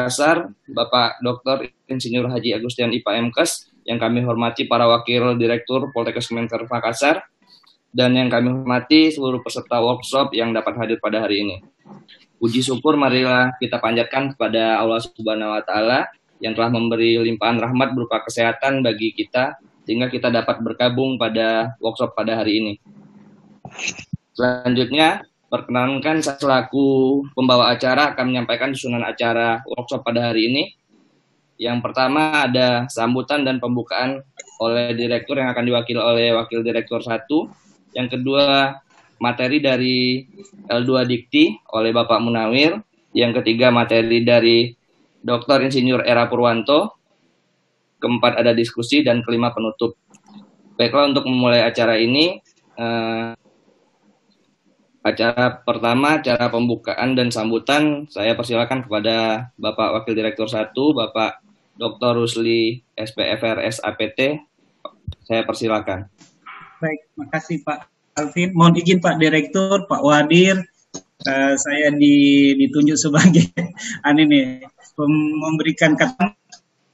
Makassar, Bapak Dr. Insinyur Haji Agustian IPA MKes, yang kami hormati para Wakil Direktur Poltekkes Kemenker Makassar, dan yang kami hormati seluruh peserta workshop yang dapat hadir pada hari ini. Puji syukur marilah kita panjatkan kepada Allah Subhanahu wa taala yang telah memberi limpahan rahmat berupa kesehatan bagi kita sehingga kita dapat bergabung pada workshop pada hari ini. Selanjutnya, perkenankan saya selaku pembawa acara akan menyampaikan susunan acara workshop pada hari ini. Yang pertama ada sambutan dan pembukaan oleh direktur yang akan diwakili oleh wakil direktur satu. Yang kedua materi dari L2 Dikti oleh Bapak Munawir. Yang ketiga materi dari Dr. Insinyur Era Purwanto. Keempat ada diskusi dan kelima penutup. Baiklah untuk memulai acara ini, eh, acara pertama, acara pembukaan dan sambutan, saya persilakan kepada Bapak Wakil Direktur 1, Bapak Dr. Rusli SPFRS APT. Saya persilakan. Baik, makasih Pak Alvin. Mohon izin Pak Direktur, Pak Wadir, uh, saya di, ditunjuk sebagai ini nih, memberikan kata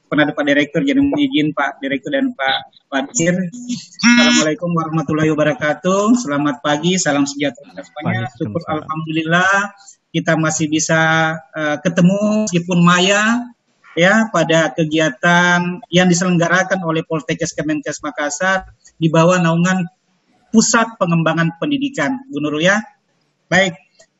penada Pak Direktur, jadi mohon izin Pak Direktur dan Pak Wadir. Assalamualaikum warahmatullahi wabarakatuh. Selamat pagi, salam sejahtera semuanya. Syukur Alhamdulillah kita masih bisa uh, ketemu meskipun maya ya pada kegiatan yang diselenggarakan oleh Poltekkes Kemenkes Makassar di bawah naungan Pusat Pengembangan Pendidikan, Bu Nurul ya. Baik,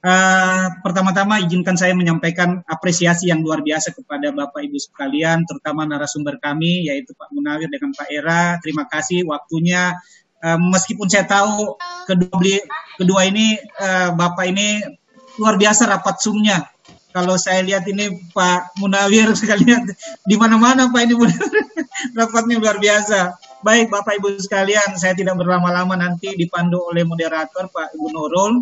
uh, pertama-tama izinkan saya menyampaikan apresiasi yang luar biasa kepada Bapak Ibu sekalian, terutama narasumber kami yaitu Pak Munawir dengan Pak Era. Terima kasih waktunya. Uh, meskipun saya tahu kedua kedua ini uh, Bapak ini luar biasa rapat sumnya kalau saya lihat ini Pak Munawir sekalian di mana-mana Pak ini rapatnya luar biasa. Baik Bapak Ibu sekalian, saya tidak berlama-lama nanti dipandu oleh moderator Pak Ibu Nurul.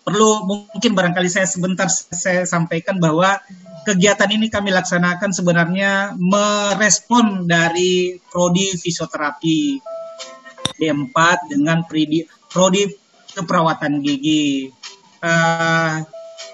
Perlu mungkin barangkali saya sebentar saya sampaikan bahwa kegiatan ini kami laksanakan sebenarnya merespon dari prodi fisioterapi D4 dengan prodi, prodi keperawatan gigi. Uh,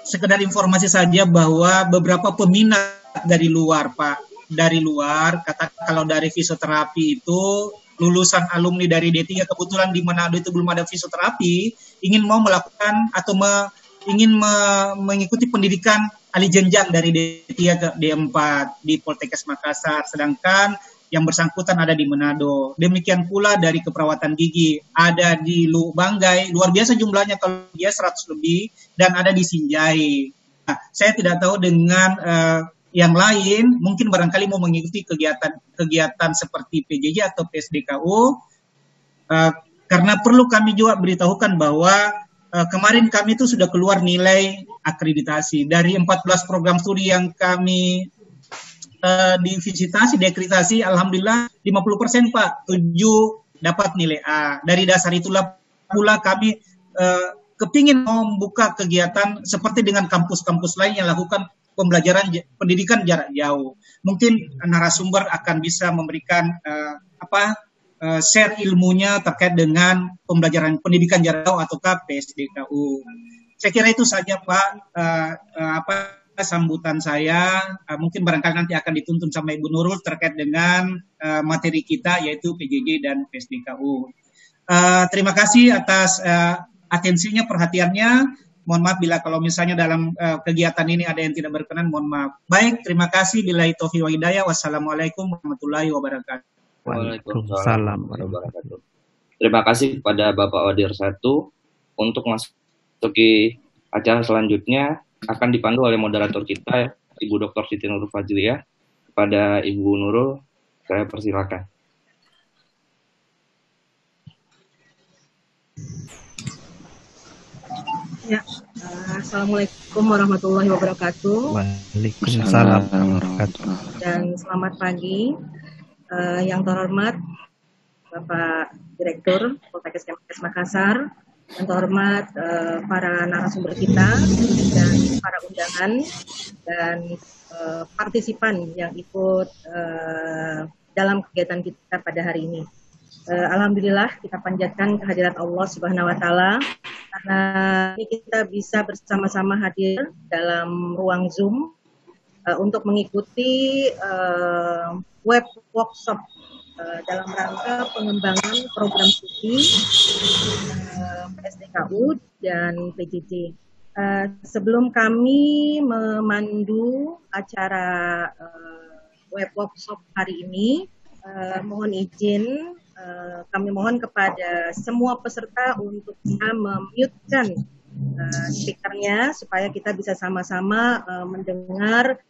sekedar informasi saja bahwa beberapa peminat dari luar, Pak, dari luar, kata kalau dari fisioterapi itu lulusan alumni dari D3 kebetulan di Manado itu belum ada fisioterapi, ingin mau melakukan atau me, ingin me, mengikuti pendidikan alih jenjang dari D3 ke D4 di Poltekkes Makassar, sedangkan yang bersangkutan ada di Manado. Demikian pula dari keperawatan gigi ada di Lu Banggai, luar biasa jumlahnya kalau dia 100 lebih dan ada di Sinjai. Nah, saya tidak tahu dengan uh, yang lain mungkin barangkali mau mengikuti kegiatan-kegiatan seperti PJJ atau PSDKU uh, eh, karena perlu kami juga beritahukan bahwa uh, kemarin kami itu sudah keluar nilai akreditasi dari 14 program studi yang kami uh, divisitasi, dekritasi, alhamdulillah 50% Pak, 7 dapat nilai A. Dari dasar itulah pula kami uh, kepingin membuka kegiatan seperti dengan kampus-kampus lain yang lakukan pembelajaran pendidikan jarak jauh. Mungkin narasumber akan bisa memberikan uh, apa uh, share ilmunya terkait dengan pembelajaran pendidikan jarak jauh atau PSDKU. Saya kira itu saja Pak uh, uh, apa sambutan saya uh, mungkin barangkali nanti akan dituntun sama Ibu Nurul terkait dengan uh, materi kita yaitu PJJ dan PSDKU. Uh, terima kasih atas uh, atensinya, perhatiannya. Mohon maaf bila kalau misalnya dalam uh, kegiatan ini ada yang tidak berkenan, mohon maaf. Baik, terima kasih. Bila itu hidayah. Wassalamualaikum warahmatullahi wabarakatuh. Waalaikumsalam warahmatullahi wabarakatuh. Terima kasih kepada Bapak Wadir satu untuk masuk ke acara selanjutnya akan dipandu oleh moderator kita, Ibu Dr. Siti Nurul Fajriya. Kepada Ibu Nurul, saya persilakan. Ya, uh, Assalamualaikum warahmatullahi wabarakatuh. Waalaikumsalam warahmatullahi wabarakatuh. Dan selamat pagi, uh, yang terhormat Bapak Direktur Poltekkes Kemenkes Makassar, yang terhormat uh, para narasumber kita dan para undangan dan uh, partisipan yang ikut uh, dalam kegiatan kita pada hari ini. Uh, Alhamdulillah kita panjatkan kehadirat Allah Subhanahu wa taala karena kita bisa bersama-sama hadir dalam ruang Zoom uh, untuk mengikuti uh, web workshop uh, dalam rangka pengembangan program studi uh, PSDKU dan PJJ. Uh, sebelum kami memandu acara uh, web workshop hari ini, uh, mohon izin uh, kami mohon kepada semua peserta untuk bisa memute-kan uh, speakernya supaya kita bisa sama-sama uh, mendengar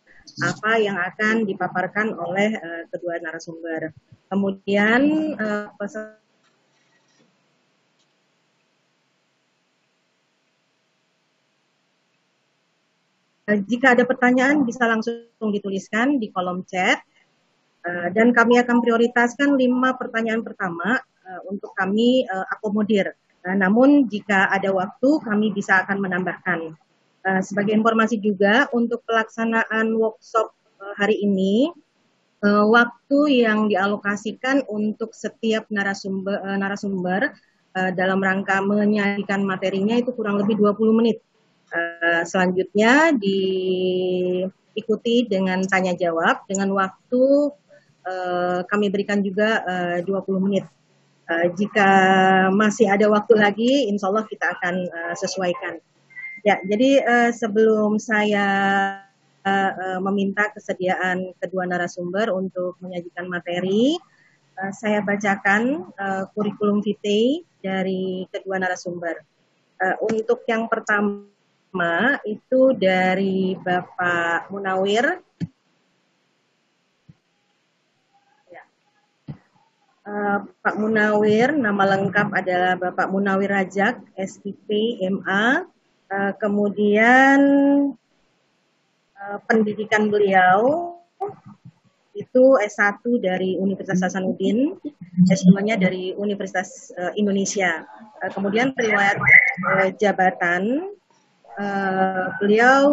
apa yang akan dipaparkan oleh uh, kedua narasumber. Kemudian uh, peserta Jika ada pertanyaan bisa langsung dituliskan di kolom chat uh, dan kami akan prioritaskan lima pertanyaan pertama untuk kami akomodir. Namun jika ada waktu kami bisa akan menambahkan. Uh, sebagai informasi juga untuk pelaksanaan workshop uh, hari ini uh, waktu yang dialokasikan untuk setiap narasumber narasumber dalam rangka menyajikan materinya itu kurang lebih 20 menit. Selanjutnya diikuti dengan tanya jawab dengan waktu kami berikan juga uh, 20 menit. Jika masih ada waktu lagi, insya Allah kita akan sesuaikan. Ya, jadi uh, sebelum saya uh, meminta kesediaan kedua narasumber untuk menyajikan materi, uh, saya bacakan uh, kurikulum vitae dari kedua narasumber. Uh, untuk yang pertama itu dari Bapak Munawir. Uh, Pak Munawir, nama lengkap adalah Bapak Munawir Rajak, SIP, MA. Uh, kemudian uh, pendidikan beliau itu S1 dari Universitas Hasanuddin, S2-nya dari Universitas uh, Indonesia. Kemudian riwayat jabatan beliau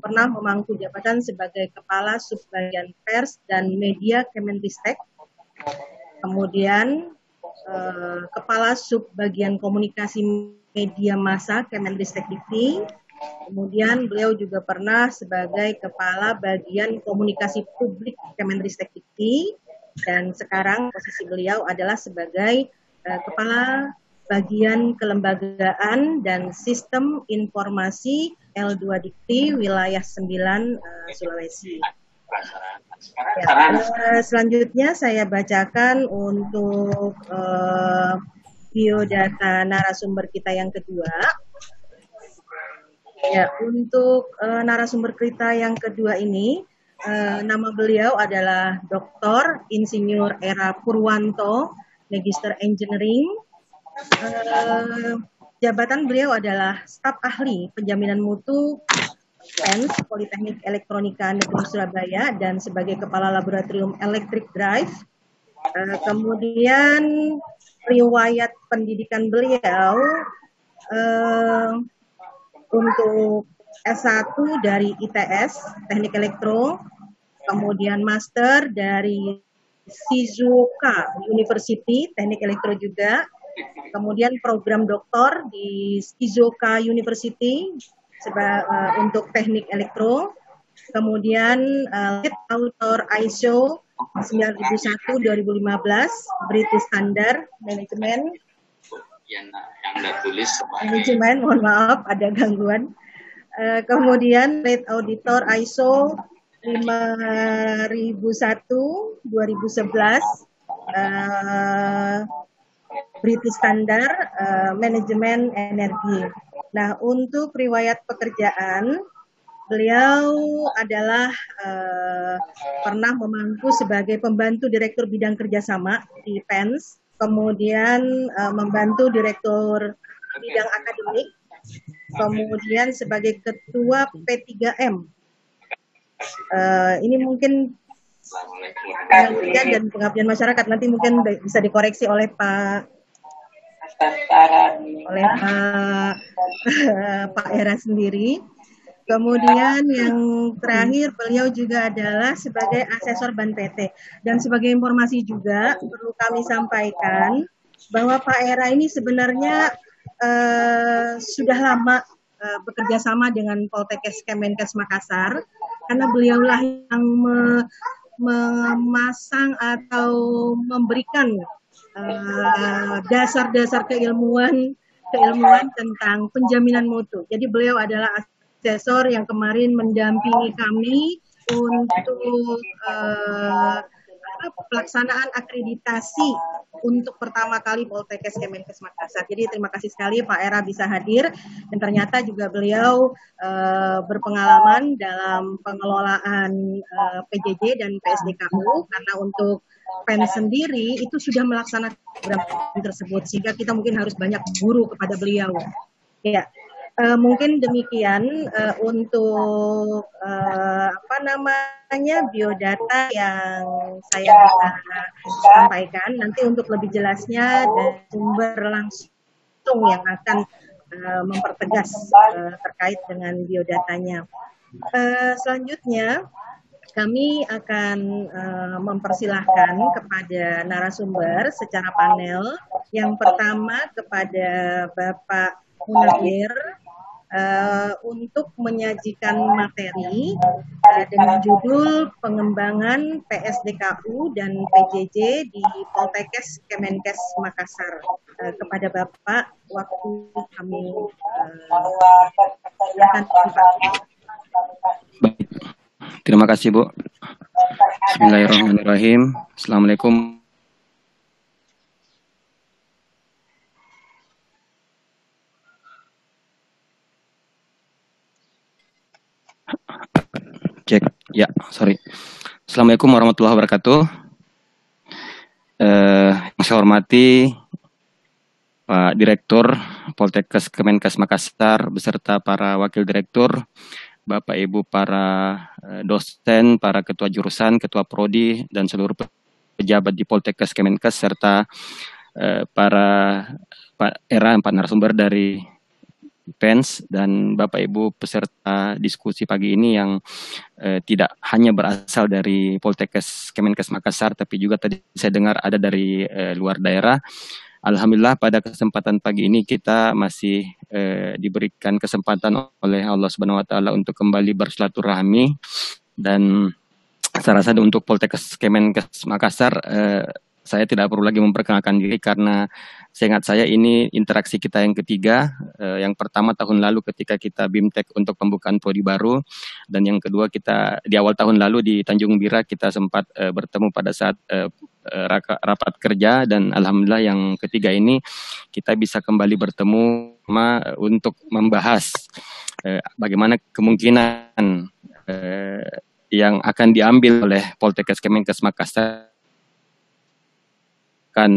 pernah memangku jabatan sebagai Kepala Subbagian Pers dan Media Kemenristek, kemudian Kepala Subbagian Komunikasi Media Massa Kemenristek Dikti, kemudian beliau juga pernah sebagai Kepala Bagian Komunikasi Publik Kemenristek Dikti, dan sekarang posisi beliau adalah sebagai uh, Kepala bagian kelembagaan dan sistem informasi L2 Dikti wilayah 9 uh, Sulawesi. Ya, uh, selanjutnya saya bacakan untuk uh, biodata narasumber kita yang kedua. Ya, untuk uh, narasumber kita yang kedua ini, uh, nama beliau adalah Dr. Insinyur Era Purwanto, Magister Engineering, Uh, jabatan beliau adalah staf ahli penjaminan mutu PENS Politeknik Elektronika Negeri Surabaya dan sebagai kepala laboratorium Electric Drive. Uh, kemudian riwayat pendidikan beliau uh, untuk S1 dari ITS Teknik Elektro, kemudian master dari Shizuoka University Teknik Elektro juga, kemudian program doktor di Shizuoka University seba, uh, untuk teknik elektro, kemudian uh, lead author ISO 9001 2015 British Standard Management yang, yang Anda tulis manajemen mohon maaf ada gangguan uh, kemudian lead auditor ISO 5001 2011 uh, British Standard uh, Manajemen Energi. Nah, untuk riwayat pekerjaan, beliau adalah uh, pernah memangku sebagai pembantu direktur bidang kerjasama di PENS, kemudian uh, membantu direktur bidang akademik, kemudian sebagai ketua P3M. Uh, ini mungkin pengabdian dan pengabdian masyarakat nanti mungkin bisa dikoreksi oleh Pak oleh Pak Pak Era sendiri. Kemudian yang terakhir beliau juga adalah sebagai asesor Ban PT dan sebagai informasi juga perlu kami sampaikan bahwa Pak Era ini sebenarnya uh, sudah lama uh, bekerja sama dengan Poltekkes Kemenkes Makassar. Karena beliaulah yang me, memasang atau memberikan dasar-dasar uh, keilmuan keilmuan tentang penjaminan mutu. Jadi beliau adalah asesor yang kemarin mendampingi kami untuk uh, pelaksanaan akreditasi untuk pertama kali Poltekkes Kemenkes Makassar. Jadi terima kasih sekali Pak Era bisa hadir dan ternyata juga beliau uh, berpengalaman dalam pengelolaan uh, eh, PJJ dan PSDKU karena untuk PEN sendiri itu sudah melaksanakan program tersebut sehingga kita mungkin harus banyak guru kepada beliau. Ya, uh, mungkin demikian uh, untuk uh, apa namanya biodata yang saya bisa sampaikan. Nanti untuk lebih jelasnya dan sumber langsung yang akan uh, mempertegas uh, terkait dengan biodatanya. Uh, selanjutnya kami akan uh, mempersilahkan kepada narasumber secara panel. Yang pertama kepada Bapak Munir uh, untuk menyajikan materi uh, dengan judul pengembangan PSDKU dan PJJ di Poltekkes Kemenkes Makassar. Uh, kepada Bapak, waktu kami uh, akan terima kasih Bu. Bismillahirrahmanirrahim. Assalamualaikum Cek. Ya, sorry. Assalamualaikum warahmatullahi wabarakatuh. Eh, yang saya hormati Pak Direktur Poltekkes Kemenkes Makassar beserta para wakil direktur, Bapak Ibu para eh, dosen, para ketua jurusan, ketua prodi dan seluruh pejabat di Poltekkes Kemenkes serta eh, para Pak Era empat narasumber dari fans dan Bapak Ibu peserta diskusi pagi ini yang eh, tidak hanya berasal dari Poltekkes Kemenkes Makassar tapi juga tadi saya dengar ada dari eh, luar daerah. Alhamdulillah pada kesempatan pagi ini kita masih eh, diberikan kesempatan oleh Allah Subhanahu wa taala untuk kembali bersilaturahmi dan saya rasa untuk Poltekkes Kemenkes Makassar eh, saya tidak perlu lagi memperkenalkan diri karena seingat saya ini interaksi kita yang ketiga. Eh, yang pertama tahun lalu ketika kita BIMTEK untuk pembukaan prodi baru dan yang kedua kita di awal tahun lalu di Tanjung Bira kita sempat eh, bertemu pada saat eh, eh rapat kerja dan alhamdulillah yang ketiga ini kita bisa kembali bertemu untuk membahas eh, bagaimana kemungkinan eh, yang akan diambil oleh Poltekkes Kemenkes Makassar akan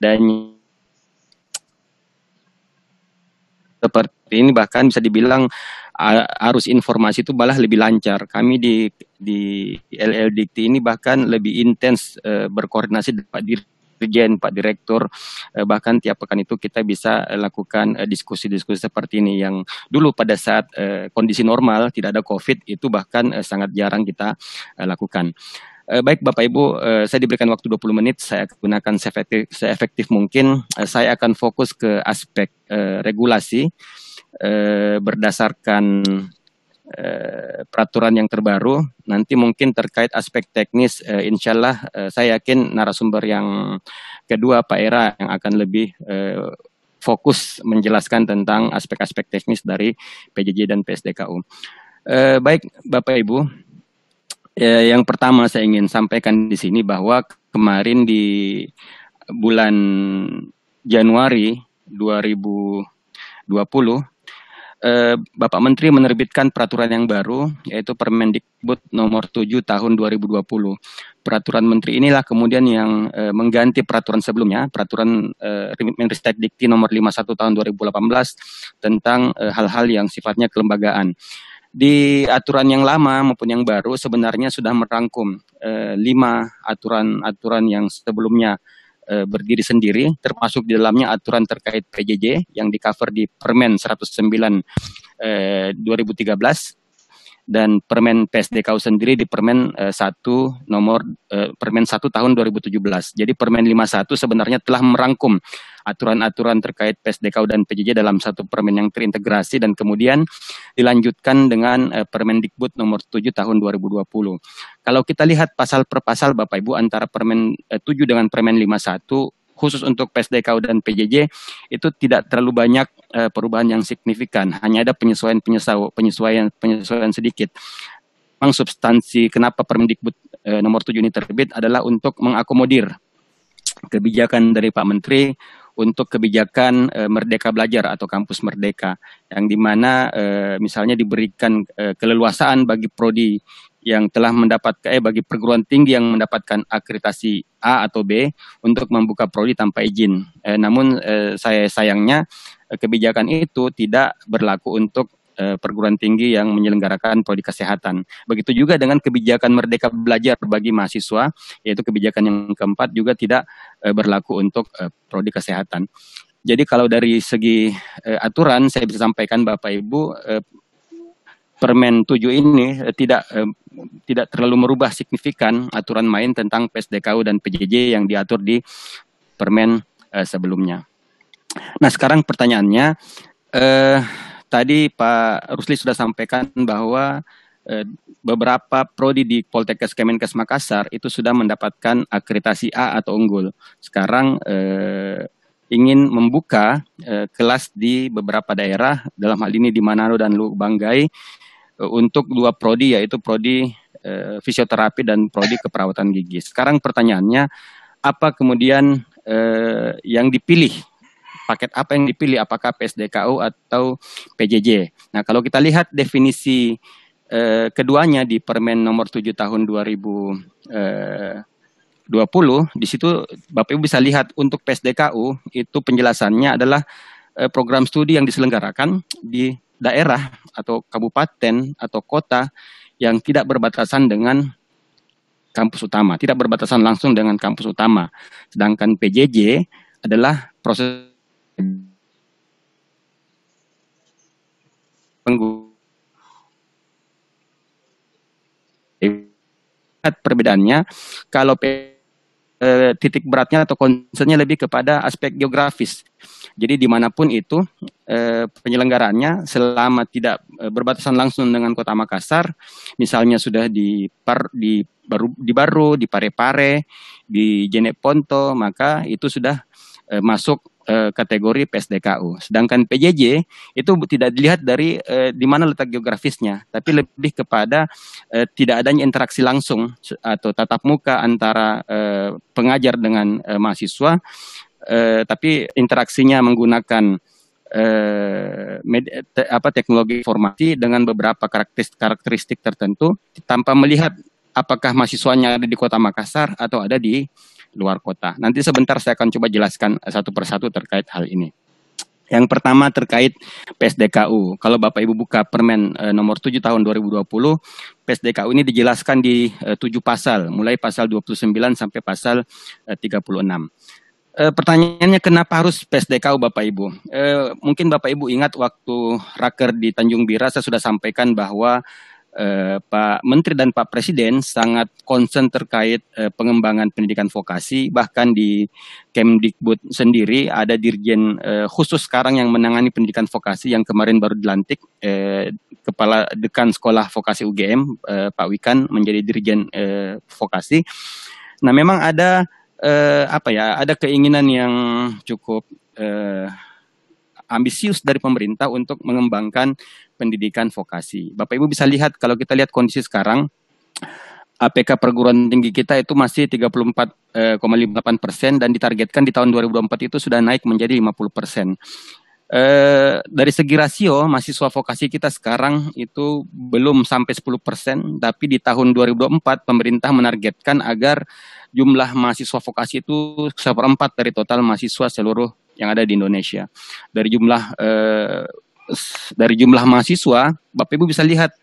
dan seperti ini bahkan bisa dibilang arus informasi itu malah lebih lancar. Kami di di LLDikti ini bahkan lebih intens uh, berkoordinasi dengan Pak Dirjen, Pak Direktur, uh, bahkan tiap pekan itu kita bisa lakukan diskusi-diskusi uh, seperti ini yang dulu pada saat uh, kondisi normal tidak ada COVID itu bahkan uh, sangat jarang kita lakukan. Baik Bapak Ibu, saya diberikan waktu 20 menit, saya gunakan seefektif, seefektif mungkin. Saya akan fokus ke aspek regulasi uh, berdasarkan uh, peraturan yang terbaru. Nanti mungkin terkait aspek teknis, uh, insya Allah uh, saya yakin narasumber yang kedua Pak Era yang akan lebih uh, fokus menjelaskan tentang aspek-aspek teknis dari PJJ dan PSDKU. Uh, baik Bapak Ibu, Ya, yang pertama saya ingin sampaikan di sini bahwa kemarin di bulan Januari 2020 eh, Bapak Menteri menerbitkan peraturan yang baru yaitu Permendikbud nomor 7 tahun 2020. Peraturan menteri inilah kemudian yang eh, mengganti peraturan sebelumnya, peraturan eh, Menristek Dikti nomor 51 tahun 2018 tentang eh, hal-hal eh, yang sifatnya kelembagaan di aturan yang lama maupun yang baru sebenarnya sudah merangkum eh, lima aturan-aturan yang sebelumnya uh, berdiri sendiri, termasuk di dalamnya aturan terkait PJJ yang di cover di Permen 109 uh, 2013 dan Permen PSDKU sendiri di Permen uh, 1 nomor uh, Permen 1 tahun 2017. Jadi Permen 51 sebenarnya telah merangkum aturan-aturan terkait PSDKU dan PJJ dalam satu permen yang terintegrasi dan kemudian dilanjutkan dengan uh, Permendikbud nomor 7 tahun 2020. Kalau kita lihat pasal per pasal Bapak Ibu antara Permen uh, 7 dengan Permen 51 khusus untuk PSDK dan PJJ itu tidak terlalu banyak uh, perubahan yang signifikan, hanya ada penyesuaian penyesuaian penyesuaian sedikit. Memang substansi kenapa Permendikbud uh, nomor 7 ini terbit adalah untuk mengakomodir kebijakan dari Pak Menteri untuk kebijakan e, Merdeka Belajar atau Kampus Merdeka yang di mana e, misalnya diberikan e, keleluasaan bagi prodi yang telah mendapat eh bagi perguruan tinggi yang mendapatkan akreditasi A atau B untuk membuka prodi tanpa izin. Eh, namun eh, saya sayangnya eh, kebijakan itu tidak berlaku untuk eh, perguruan tinggi yang menyelenggarakan prodi kesehatan. Begitu juga dengan kebijakan merdeka belajar bagi mahasiswa, yaitu kebijakan yang keempat juga tidak eh, berlaku untuk eh, prodi kesehatan. Jadi kalau dari segi eh, aturan saya bisa sampaikan Bapak Ibu eh, Permen 7 ini eh, tidak eh, tidak terlalu merubah signifikan aturan main tentang PSDKU dan PJJ yang diatur di Permen eh, sebelumnya. Nah, sekarang pertanyaannya eh, tadi Pak Rusli sudah sampaikan bahwa eh, beberapa prodi di Poltekkes Kemenkes Makassar itu sudah mendapatkan akreditasi A atau unggul. Sekarang eh, ingin membuka eh, kelas di beberapa daerah, dalam hal ini di Manado dan Lubanggai, untuk dua prodi yaitu prodi uh, fisioterapi dan prodi keperawatan gigi. Sekarang pertanyaannya apa kemudian uh, yang dipilih? Paket apa yang dipilih? Apakah PSDKU atau PJJ? Nah, kalau kita lihat definisi uh, keduanya di Permen nomor 7 tahun 2000 uh, 20 di situ Bapak Ibu bisa lihat untuk PSDKU itu penjelasannya adalah program studi yang diselenggarakan di daerah atau kabupaten atau kota yang tidak berbatasan dengan kampus utama, tidak berbatasan langsung dengan kampus utama. Sedangkan PJJ adalah proses perbedaannya kalau eh, titik beratnya atau concernnya lebih kepada aspek geografis. Jadi di mana pun itu eh, penyelenggaraannya selama tidak eh, berbatasan langsung dengan Kota Makassar, misalnya sudah di par, di baru di Baru, di Parepare, di Jeneponto, maka itu sudah eh, masuk eh, kategori PSDKU. Sedangkan PJJ itu tidak dilihat dari eh, di mana letak geografisnya, tapi lebih kepada eh, tidak adanya interaksi langsung atau tatap muka antara eh, pengajar dengan eh, mahasiswa, eh, tapi interaksinya menggunakan eh, apa teknologi informasi dengan beberapa karakteristik, karakteristik tertentu tanpa melihat apakah mahasiswanya ada di kota Makassar atau ada di luar kota. Nanti sebentar saya akan coba jelaskan satu persatu terkait hal ini. Yang pertama terkait PSDKU. Kalau Bapak Ibu buka Permen e, nomor 7 tahun 2020, PSDKU ini dijelaskan di e, 7 pasal, mulai pasal 29 sampai pasal e, 36. E, pertanyaannya kenapa harus PSDKU Bapak Ibu? E, mungkin Bapak Ibu ingat waktu raker di Tanjung Bira saya sudah sampaikan bahwa eh, Pak Menteri dan Pak Presiden sangat concern terkait eh, pengembangan pendidikan vokasi bahkan di Kemdikbud sendiri ada dirjen eh, khusus sekarang yang menangani pendidikan vokasi yang kemarin baru dilantik eh, kepala dekan sekolah vokasi UGM eh, Pak Wikan menjadi dirjen eh, vokasi. Nah memang ada eh, apa ya ada keinginan yang cukup eh, ambisius dari pemerintah untuk mengembangkan pendidikan vokasi. Bapak Ibu bisa lihat kalau kita lihat kondisi sekarang APK perguruan tinggi kita itu masih 34,58 eh, persen dan ditargetkan di tahun 2024 itu sudah naik menjadi 50 persen. Eh, dari segi rasio mahasiswa vokasi kita sekarang itu belum sampai 10 persen, tapi di tahun 2024 pemerintah menargetkan agar jumlah mahasiswa vokasi itu seperempat dari total mahasiswa seluruh yang ada di Indonesia. Dari jumlah eh, dari jumlah mahasiswa, Bapak Ibu bisa lihat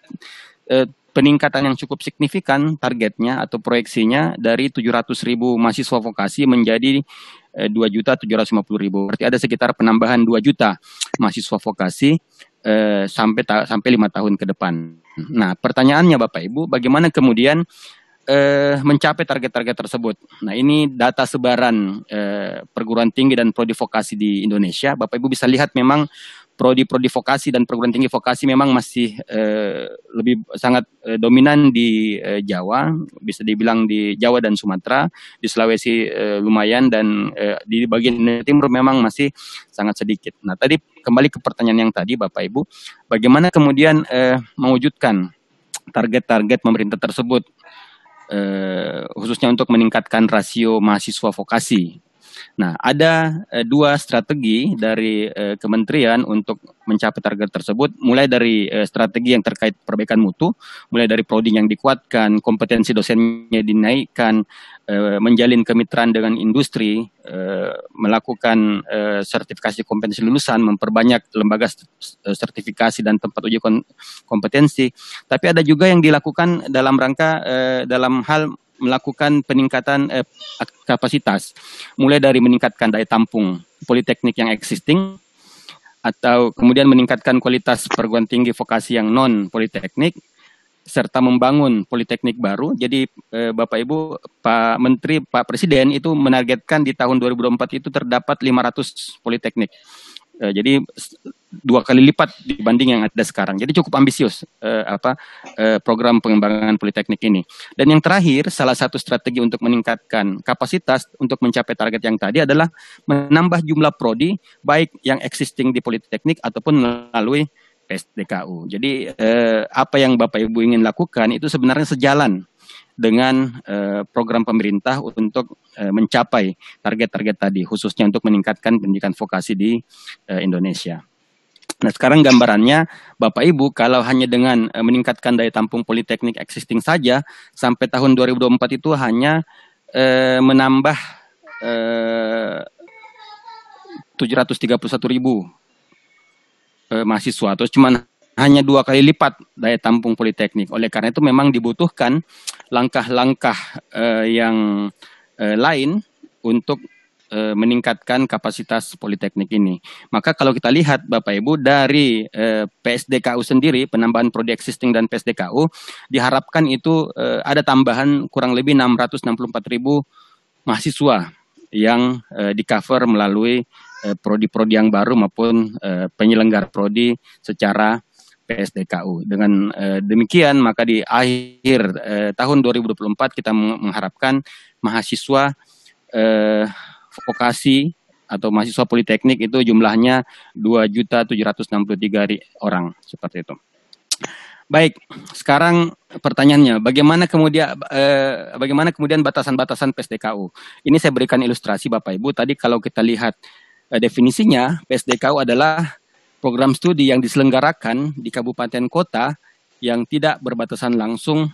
eh, peningkatan yang cukup signifikan targetnya atau proyeksinya dari 700 ribu mahasiswa vokasi menjadi eh, dua juta tujuh ratus lima puluh ribu. Berarti ada sekitar penambahan 2 juta mahasiswa vokasi eh, sampai ta sampai lima tahun ke depan. Nah, pertanyaannya Bapak Ibu, bagaimana kemudian eh, mencapai target-target tersebut? Nah, ini data sebaran eh, perguruan tinggi dan prodi vokasi di Indonesia. Bapak Ibu bisa lihat memang prodi-prodi vokasi dan perguruan tinggi vokasi memang masih eh, lebih sangat eh, dominan di eh, Jawa, bisa dibilang di Jawa dan Sumatera, di Sulawesi eh, lumayan dan eh, di bagian timur memang masih sangat sedikit. Nah, tadi kembali ke pertanyaan yang tadi Bapak Ibu, bagaimana kemudian eh, mewujudkan target-target pemerintah tersebut eh, khususnya untuk meningkatkan rasio mahasiswa vokasi Nah, ada eh, dua strategi dari eh, kementerian untuk mencapai target tersebut, mulai dari eh, strategi yang terkait perbaikan mutu, mulai dari prodi yang dikuatkan, kompetensi dosennya dinaikkan, eh, menjalin kemitraan dengan industri, eh, melakukan eh, sertifikasi kompetensi lulusan, memperbanyak lembaga eh, sertifikasi dan tempat uji kompetensi. Tapi ada juga yang dilakukan dalam rangka eh, dalam hal melakukan peningkatan eh, kapasitas, mulai dari meningkatkan daya tampung politeknik yang existing, atau kemudian meningkatkan kualitas perguruan tinggi vokasi yang non politeknik, serta membangun politeknik baru. Jadi eh, Bapak Ibu, Pak Menteri, Pak Presiden itu menargetkan di tahun 2024 itu terdapat 500 politeknik. Uh, jadi dua kali lipat dibanding yang ada sekarang. Jadi cukup ambisius uh, apa uh, program pengembangan politeknik ini. Dan yang terakhir, salah satu strategi untuk meningkatkan kapasitas untuk mencapai target yang tadi adalah menambah jumlah prodi baik yang existing di politeknik ataupun melalui PSDKU. Jadi uh, apa yang Bapak Ibu ingin lakukan itu sebenarnya sejalan dengan uh, program pemerintah untuk uh, mencapai target-target tadi, khususnya untuk meningkatkan pendidikan vokasi di uh, Indonesia. Nah, sekarang gambarannya, Bapak Ibu, kalau hanya dengan uh, meningkatkan daya tampung politeknik existing saja, sampai tahun 2024 itu hanya uh, menambah uh, 731 ribu uh, mahasiswa, terus cuma hanya dua kali lipat daya tampung politeknik. Oleh karena itu memang dibutuhkan langkah-langkah yang lain untuk uh, meningkatkan kapasitas politeknik ini. Maka kalau kita lihat Bapak Ibu dari uh, PSDKU sendiri penambahan prodi existing dan PSDKU diharapkan itu uh, ada tambahan kurang lebih 664 ribu mahasiswa yang di cover melalui prodi-prodi yang baru maupun penyelenggara prodi secara PSDKU. Dengan demikian maka di akhir tahun 2024 kita mengharapkan mahasiswa uh, vokasi atau mahasiswa politeknik itu jumlahnya 2.763 orang seperti itu. Baik, sekarang pertanyaannya, bagaimana kemudian eh, bagaimana kemudian batasan-batasan PSDKU? Ini saya berikan ilustrasi Bapak Ibu. Tadi kalau kita lihat eh, definisinya, PSDKU adalah program studi yang diselenggarakan di kabupaten kota yang tidak berbatasan langsung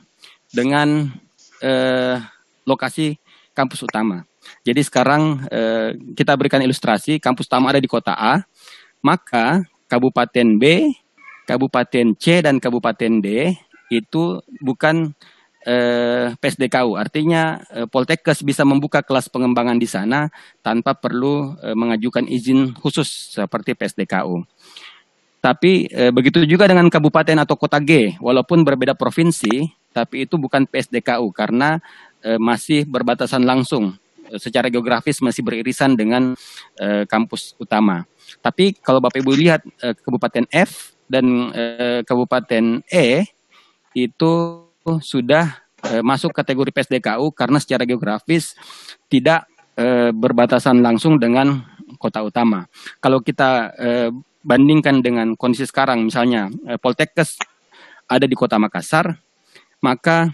dengan eh, lokasi kampus utama. Jadi sekarang eh, kita berikan ilustrasi, kampus utama ada di kota A, maka kabupaten B, kabupaten C dan kabupaten D itu bukan eh, PSDKU. Artinya eh, Poltekkes bisa membuka kelas pengembangan di sana tanpa perlu eh, mengajukan izin khusus seperti PSDKU. Tapi eh, begitu juga dengan kabupaten atau kota G, walaupun berbeda provinsi, tapi itu bukan PSDKU karena eh, masih berbatasan langsung secara geografis masih beririsan dengan eh, kampus utama. Tapi kalau Bapak Ibu lihat eh, kabupaten F dan eh, kabupaten E itu sudah eh, masuk kategori PSDKU karena secara geografis tidak eh, berbatasan langsung dengan kota utama. Kalau kita eh, bandingkan dengan kondisi sekarang, misalnya eh, Poltekkes ada di Kota Makassar, maka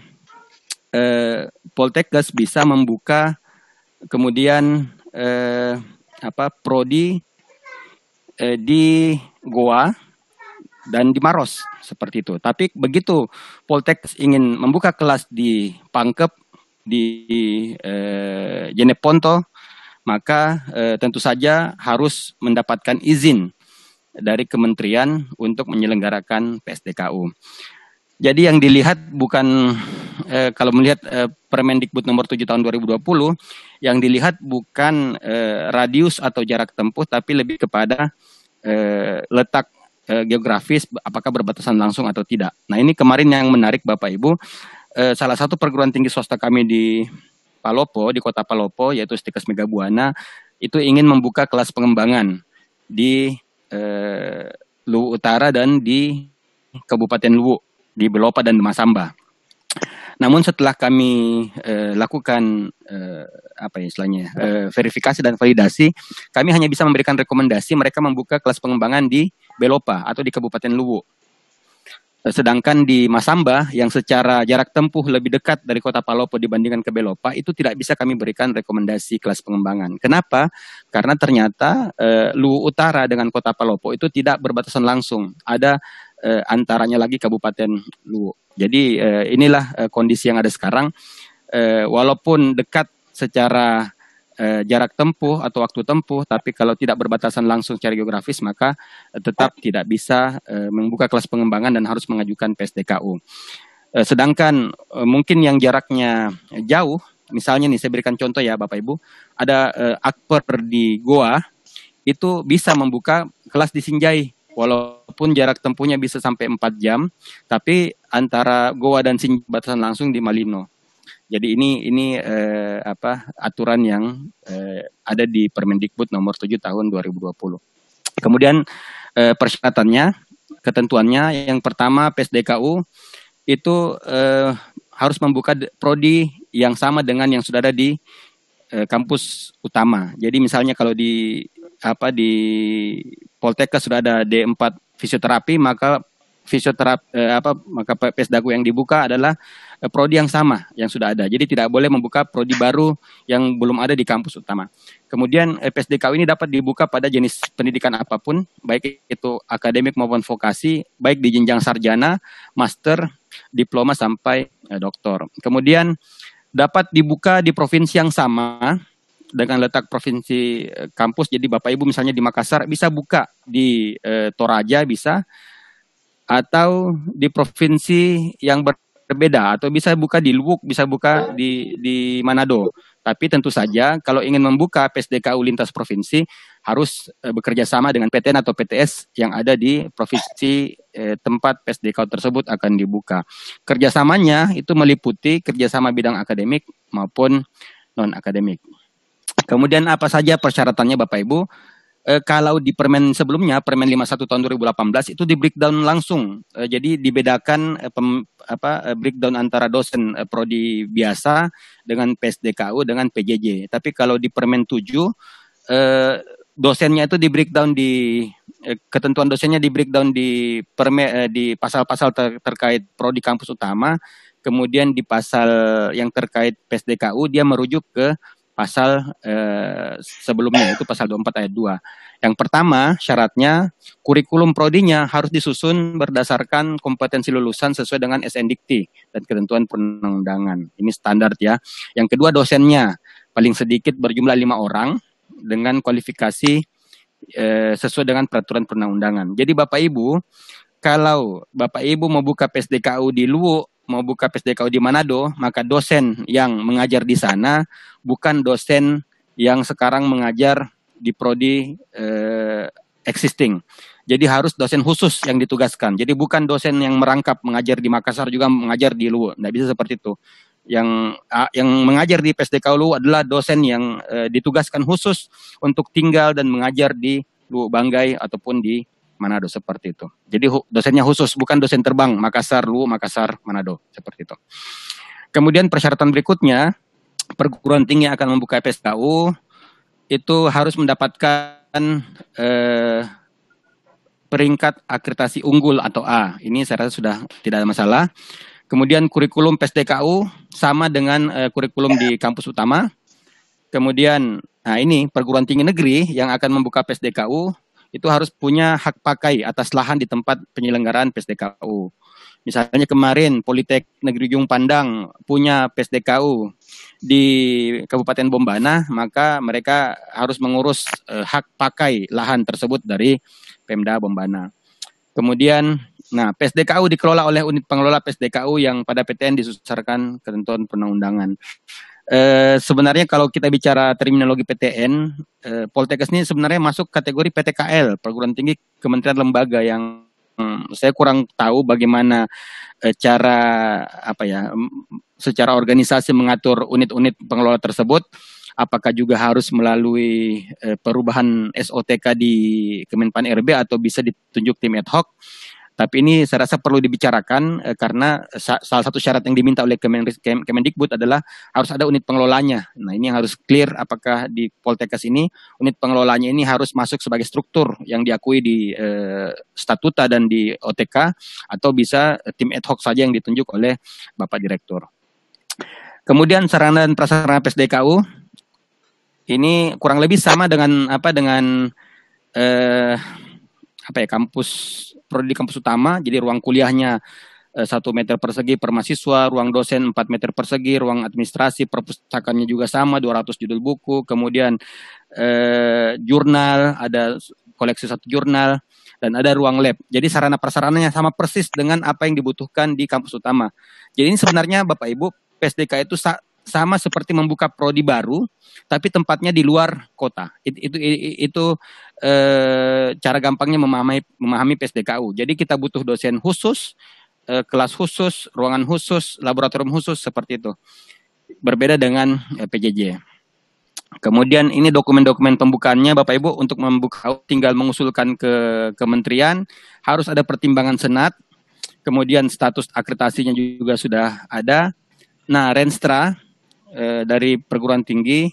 eh, Poltekkes bisa membuka kemudian eh, apa prodi eh, di Goa dan di Maros seperti itu. Tapi begitu Poltekkes ingin membuka kelas di Pangkep di eh, Jeneponto, maka eh, tentu saja harus mendapatkan izin dari kementerian untuk menyelenggarakan PSDKU. Jadi yang dilihat bukan eh, kalau melihat eh, Permendikbud nomor 7 tahun 2020 yang dilihat bukan eh, radius atau jarak tempuh tapi lebih kepada eh, letak eh, geografis apakah berbatasan langsung atau tidak. Nah, ini kemarin yang menarik Bapak Ibu eh, salah satu perguruan tinggi swasta kami di Palopo di Kota Palopo yaitu Stikes Megabuana itu ingin membuka kelas pengembangan di eh, Luwu Utara dan di Kabupaten Luwu di Belopa dan Masamba. Namun setelah kami eh, lakukan eh, apa ya istilahnya eh, verifikasi dan validasi, kami hanya bisa memberikan rekomendasi mereka membuka kelas pengembangan di Belopa atau di Kabupaten Luwu. Sedangkan di Masamba yang secara jarak tempuh lebih dekat dari kota Palopo dibandingkan ke Belopa itu tidak bisa kami berikan rekomendasi kelas pengembangan. Kenapa? Karena ternyata eh, Luwu Utara dengan kota Palopo itu tidak berbatasan langsung. Ada eh, antaranya lagi Kabupaten Luwu. Jadi eh, inilah eh, kondisi yang ada sekarang. Eh, walaupun dekat secara eh, jarak tempuh atau waktu tempuh, tapi kalau tidak berbatasan langsung secara geografis maka eh, tetap tidak bisa eh, membuka kelas pengembangan dan harus mengajukan PSDKU. Eh, sedangkan eh, mungkin yang jaraknya jauh, misalnya nih saya berikan contoh ya Bapak Ibu, ada eh, akper di Goa itu bisa membuka kelas di Sinjai walaupun jarak tempuhnya bisa sampai 4 jam, tapi antara Goa dan Sinjai batasan langsung di Malino. Jadi ini ini eh, apa aturan yang eh, ada di Permendikbud nomor 7 tahun 2020. Kemudian eh, persyaratannya, ketentuannya yang pertama PSDKU itu eh, harus membuka prodi yang sama dengan yang sudah ada di eh, kampus utama. Jadi misalnya kalau di apa di Poltekkes sudah ada D4 fisioterapi maka fisioterapi eh, apa maka PSDAKU yang dibuka adalah eh, prodi yang sama yang sudah ada. Jadi tidak boleh membuka prodi baru yang belum ada di kampus utama. Kemudian eh, PSDKU ini dapat dibuka pada jenis pendidikan apa pun, baik itu akademik maupun vokasi, baik di jenjang sarjana, master, diploma sampai eh, doktor. Kemudian dapat dibuka di provinsi yang sama dengan letak provinsi eh, kampus. Jadi Bapak Ibu misalnya di Makassar bisa buka di eh, Toraja bisa atau di provinsi yang berbeda atau bisa buka di Luwuk, bisa buka di di Manado. Tapi tentu saja kalau ingin membuka PSDKU lintas provinsi harus eh, bekerja sama dengan PTN atau PTS yang ada di provinsi eh, tempat PSDKU tersebut akan dibuka. Kerjasamanya itu meliputi kerjasama bidang akademik maupun non akademik. Kemudian apa saja persyaratannya Bapak Ibu? E, kalau di permen sebelumnya, permen 51 tahun 2018 itu di breakdown langsung. E, jadi dibedakan e, pem, apa e, breakdown antara dosen e, prodi biasa dengan PSDKU dengan PJJ. Tapi kalau di permen 7 e, dosennya itu di breakdown di e, ketentuan dosennya di breakdown di perme e, di pasal-pasal ter, terkait prodi kampus utama, kemudian di pasal yang terkait PSDKU dia merujuk ke pasal eh, sebelumnya itu pasal 24 ayat 2. Yang pertama syaratnya kurikulum prodinya harus disusun berdasarkan kompetensi lulusan sesuai dengan SNDikT dan ketentuan perundang-undangan. Ini standar ya. Yang kedua dosennya paling sedikit berjumlah lima orang dengan kualifikasi eh, sesuai dengan peraturan perundang-undangan. Jadi Bapak Ibu kalau Bapak Ibu mau buka PSDKU di Luwu mau buka PSDKU di Manado, maka dosen yang mengajar di sana bukan dosen yang sekarang mengajar di prodi eh, existing. Jadi harus dosen khusus yang ditugaskan. Jadi bukan dosen yang merangkap mengajar di Makassar juga mengajar di Luwu. Tidak bisa seperti itu. Yang yang mengajar di PSDKU Luwu adalah dosen yang eh, ditugaskan khusus untuk tinggal dan mengajar di Luwu Banggai ataupun di Manado seperti itu. Jadi dosennya khusus, bukan dosen terbang Makassar, Luwu, Makassar, Manado seperti itu. Kemudian persyaratan berikutnya, perguruan tinggi yang akan membuka PSKU itu harus mendapatkan eh, peringkat akreditasi unggul atau A. Ini saya rasa sudah tidak ada masalah. Kemudian kurikulum PSDKU sama dengan eh, kurikulum di kampus utama. Kemudian, nah ini perguruan tinggi negeri yang akan membuka PSDKU itu harus punya hak pakai atas lahan di tempat penyelenggaraan PSDKU. Misalnya kemarin Politek Negeri Ujung Pandang punya PSDKU di Kabupaten Bombana, maka mereka harus mengurus eh, hak pakai lahan tersebut dari Pemda Bombana. Kemudian Nah, PSDKU dikelola oleh unit pengelola PSDKU yang pada PTN disusarkan ketentuan perundang-undangan. Eh, sebenarnya kalau kita bicara terminologi PTN, eh, Poltekkes ini sebenarnya masuk kategori PTKL, perguruan tinggi kementerian lembaga yang hmm, saya kurang tahu bagaimana eh, cara apa ya, secara organisasi mengatur unit-unit pengelola tersebut. Apakah juga harus melalui perubahan SOTK di Kemenpan RB atau bisa ditunjuk tim ad hoc? Tapi ini saya rasa perlu dibicarakan eh, karena sa salah satu syarat yang diminta oleh Kemendikbud adalah harus ada unit pengelolanya. Nah ini yang harus clear apakah di Poltekkes ini unit pengelolanya ini harus masuk sebagai struktur yang diakui di eh, statuta dan di OTK atau bisa tim ad hoc saja yang ditunjuk oleh Bapak Direktur. Kemudian sarana dan prasarana PSDKU ini kurang lebih sama dengan apa dengan eh, apa ya kampus prodi kampus utama jadi ruang kuliahnya eh, satu meter persegi per mahasiswa, ruang dosen 4 meter persegi, ruang administrasi perpustakaannya juga sama 200 judul buku, kemudian eh, jurnal ada koleksi satu jurnal dan ada ruang lab. Jadi sarana prasarananya sama persis dengan apa yang dibutuhkan di kampus utama. Jadi ini sebenarnya Bapak Ibu PSDK itu sama seperti membuka prodi baru, tapi tempatnya di luar kota. Itu itu, itu e, cara gampangnya memahami memahami PSDKU. Jadi kita butuh dosen khusus, e, kelas khusus, ruangan khusus, laboratorium khusus seperti itu. Berbeda dengan e, eh, PJJ. Kemudian ini dokumen-dokumen pembukaannya Bapak Ibu untuk membuka tinggal mengusulkan ke kementerian harus ada pertimbangan senat. Kemudian status akreditasinya juga sudah ada. Nah, Renstra eh, dari perguruan tinggi,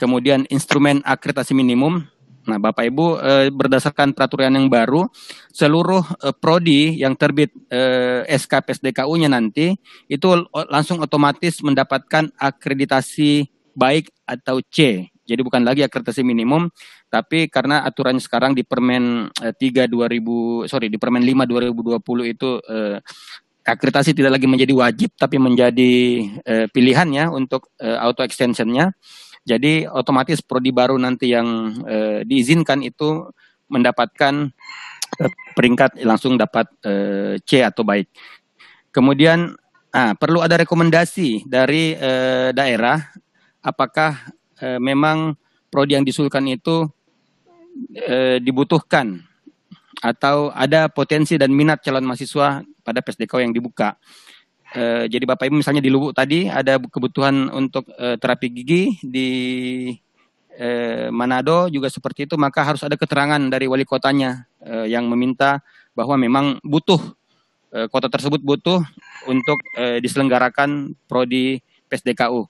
kemudian instrumen akreditasi minimum. Nah, Bapak Ibu eh, berdasarkan peraturan yang baru, seluruh eh, prodi yang terbit eh, SK PSDKU-nya nanti itu langsung otomatis mendapatkan akreditasi baik atau C. Jadi bukan lagi akreditasi minimum, tapi karena aturannya sekarang di Permen eh, 3 2000 sorry di Permen 5 2020 itu eh, akreditasi tidak lagi menjadi wajib tapi menjadi uh, pilihan ya untuk uh, auto extensionnya. Jadi otomatis prodi baru nanti yang uh, diizinkan itu mendapatkan uh, peringkat langsung dapat uh, C atau baik. Kemudian ah, perlu ada rekomendasi dari uh, daerah apakah uh, memang prodi yang disulkan itu uh, dibutuhkan atau ada potensi dan minat calon mahasiswa pada PSDK yang dibuka. E, jadi Bapak Ibu misalnya di Lubuk tadi ada kebutuhan untuk e, terapi gigi di e, Manado juga seperti itu maka harus ada keterangan dari wali kotanya e, yang meminta bahwa memang butuh e, kota tersebut butuh untuk e, diselenggarakan prodi PSDKU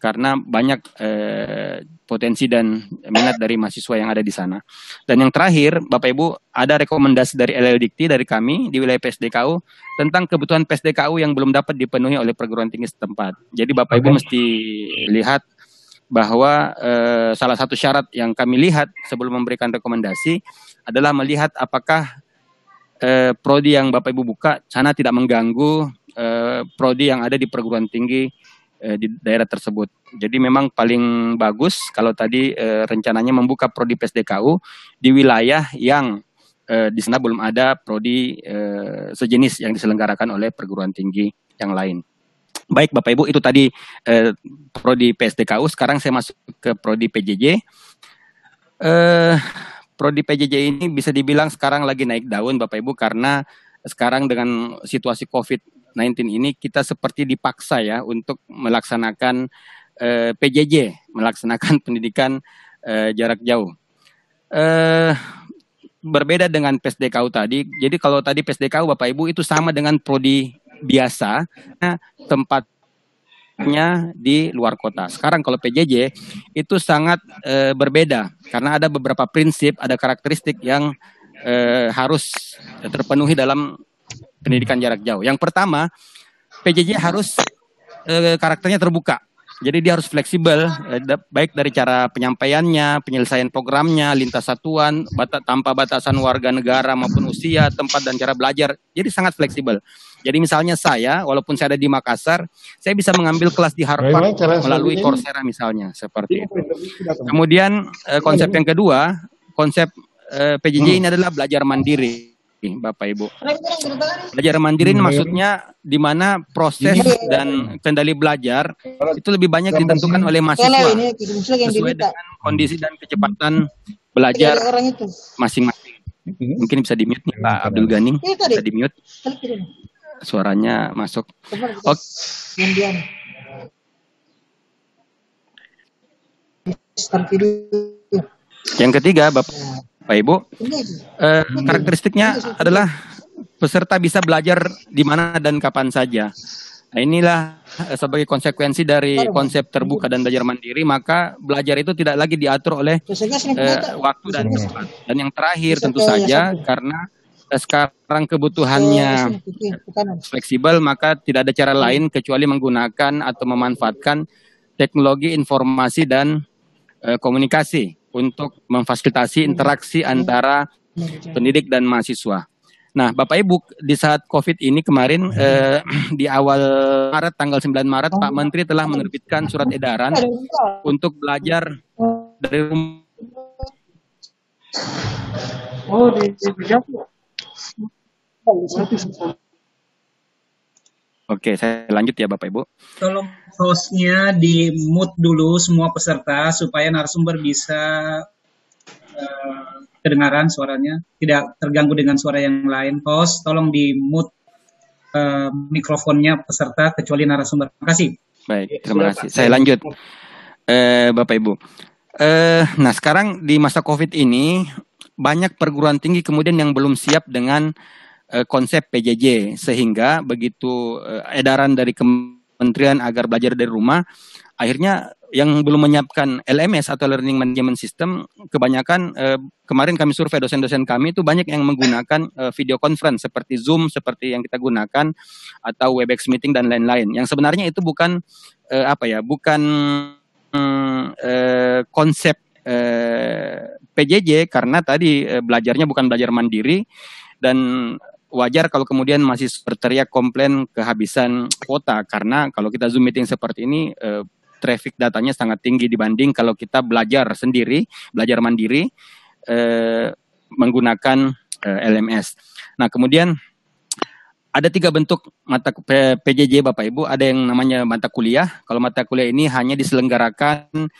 karena banyak eh, potensi dan minat dari mahasiswa yang ada di sana. Dan yang terakhir, Bapak Ibu, ada rekomendasi dari LLDikti dari kami di wilayah PSDKU tentang kebutuhan PSDKU yang belum dapat dipenuhi oleh perguruan tinggi setempat. Jadi Bapak Ibu mesti lihat bahwa eh, salah satu syarat yang kami lihat sebelum memberikan rekomendasi adalah melihat apakah eh, prodi yang Bapak Ibu buka sana tidak mengganggu eh, prodi yang ada di perguruan tinggi eh, di daerah tersebut. Jadi memang paling bagus kalau tadi eh, rencananya membuka prodi PSDKU di wilayah yang eh, di sana belum ada prodi eh, sejenis yang diselenggarakan oleh perguruan tinggi yang lain. Baik Bapak Ibu, itu tadi eh, prodi PSDKU. Sekarang saya masuk ke prodi PJJ. Eh, prodi PJJ ini bisa dibilang sekarang lagi naik daun Bapak Ibu karena sekarang dengan situasi COVID 19 ini kita seperti dipaksa ya untuk melaksanakan eh, PJJ, melaksanakan pendidikan eh, jarak jauh. Eh, berbeda dengan PSDKU tadi. Jadi kalau tadi PSDKU Bapak Ibu itu sama dengan prodi biasa, tempatnya di luar kota. Sekarang kalau PJJ itu sangat e, berbeda karena ada beberapa prinsip, ada karakteristik yang e, harus terpenuhi dalam pendidikan jarak jauh. Yang pertama, PJJ harus e, karakternya terbuka. Jadi dia harus fleksibel, eh, baik dari cara penyampaiannya, penyelesaian programnya, lintas satuan, bata, tanpa batasan warga negara maupun usia, tempat dan cara belajar. Jadi sangat fleksibel. Jadi misalnya saya, walaupun saya ada di Makassar, saya bisa mengambil kelas di Harvard melalui Coursera misalnya, seperti itu. Kemudian eh, konsep yang kedua, konsep eh, PJJ ini adalah belajar mandiri. Bapak Ibu. Belajar mandiri ini maksudnya di mana proses dan kendali belajar itu lebih banyak ditentukan oleh mahasiswa sesuai dengan kondisi dan kecepatan belajar masing-masing. Mungkin bisa di mute nih Pak Abdul Ganing, bisa di mute. Suaranya masuk. Oke. Yang ketiga, Bapak, Bapak Ibu, eh, karakteristiknya adalah peserta bisa belajar di mana dan kapan saja. Nah, inilah eh, sebagai konsekuensi dari konsep terbuka dan belajar mandiri, maka belajar itu tidak lagi diatur oleh eh, waktu dan tempat. Dan yang terakhir tentu saja karena eh, sekarang kebutuhannya fleksibel, maka tidak ada cara lain kecuali menggunakan atau memanfaatkan teknologi informasi dan eh, komunikasi untuk memfasilitasi interaksi antara pendidik dan mahasiswa. Nah, Bapak Ibu, di saat COVID ini kemarin eh, di awal Maret, tanggal 9 Maret, Pak Menteri telah menerbitkan surat edaran untuk belajar dari rumah. Oh, di, di, Oke, saya lanjut ya Bapak Ibu. Tolong hostnya di mute dulu semua peserta supaya narasumber bisa uh, kedengaran suaranya, tidak terganggu dengan suara yang lain. Host, tolong di mute uh, mikrofonnya peserta kecuali narasumber. Terima kasih. Baik, terima kasih. Saya lanjut, eh, Bapak Ibu. Eh, nah sekarang di masa COVID ini banyak perguruan tinggi kemudian yang belum siap dengan konsep PJJ sehingga begitu uh, edaran dari kementerian agar belajar dari rumah akhirnya yang belum menyiapkan LMS atau Learning Management System kebanyakan uh, kemarin kami survei dosen-dosen kami itu banyak yang menggunakan video conference seperti Zoom seperti yang kita gunakan atau Webex meeting dan lain-lain. Yang sebenarnya itu bukan apa ya bukan uh, konsep PJJ karena tadi belajarnya bukan belajar mandiri dan wajar kalau kemudian masih berteriak komplain kehabisan kuota karena kalau kita zoom meeting seperti ini eh, traffic datanya sangat tinggi dibanding kalau kita belajar sendiri belajar mandiri eh, menggunakan eh, LMS. Nah kemudian ada tiga bentuk mata PJJ Bapak Ibu. Ada yang namanya mata kuliah. Kalau mata kuliah ini hanya diselenggarakan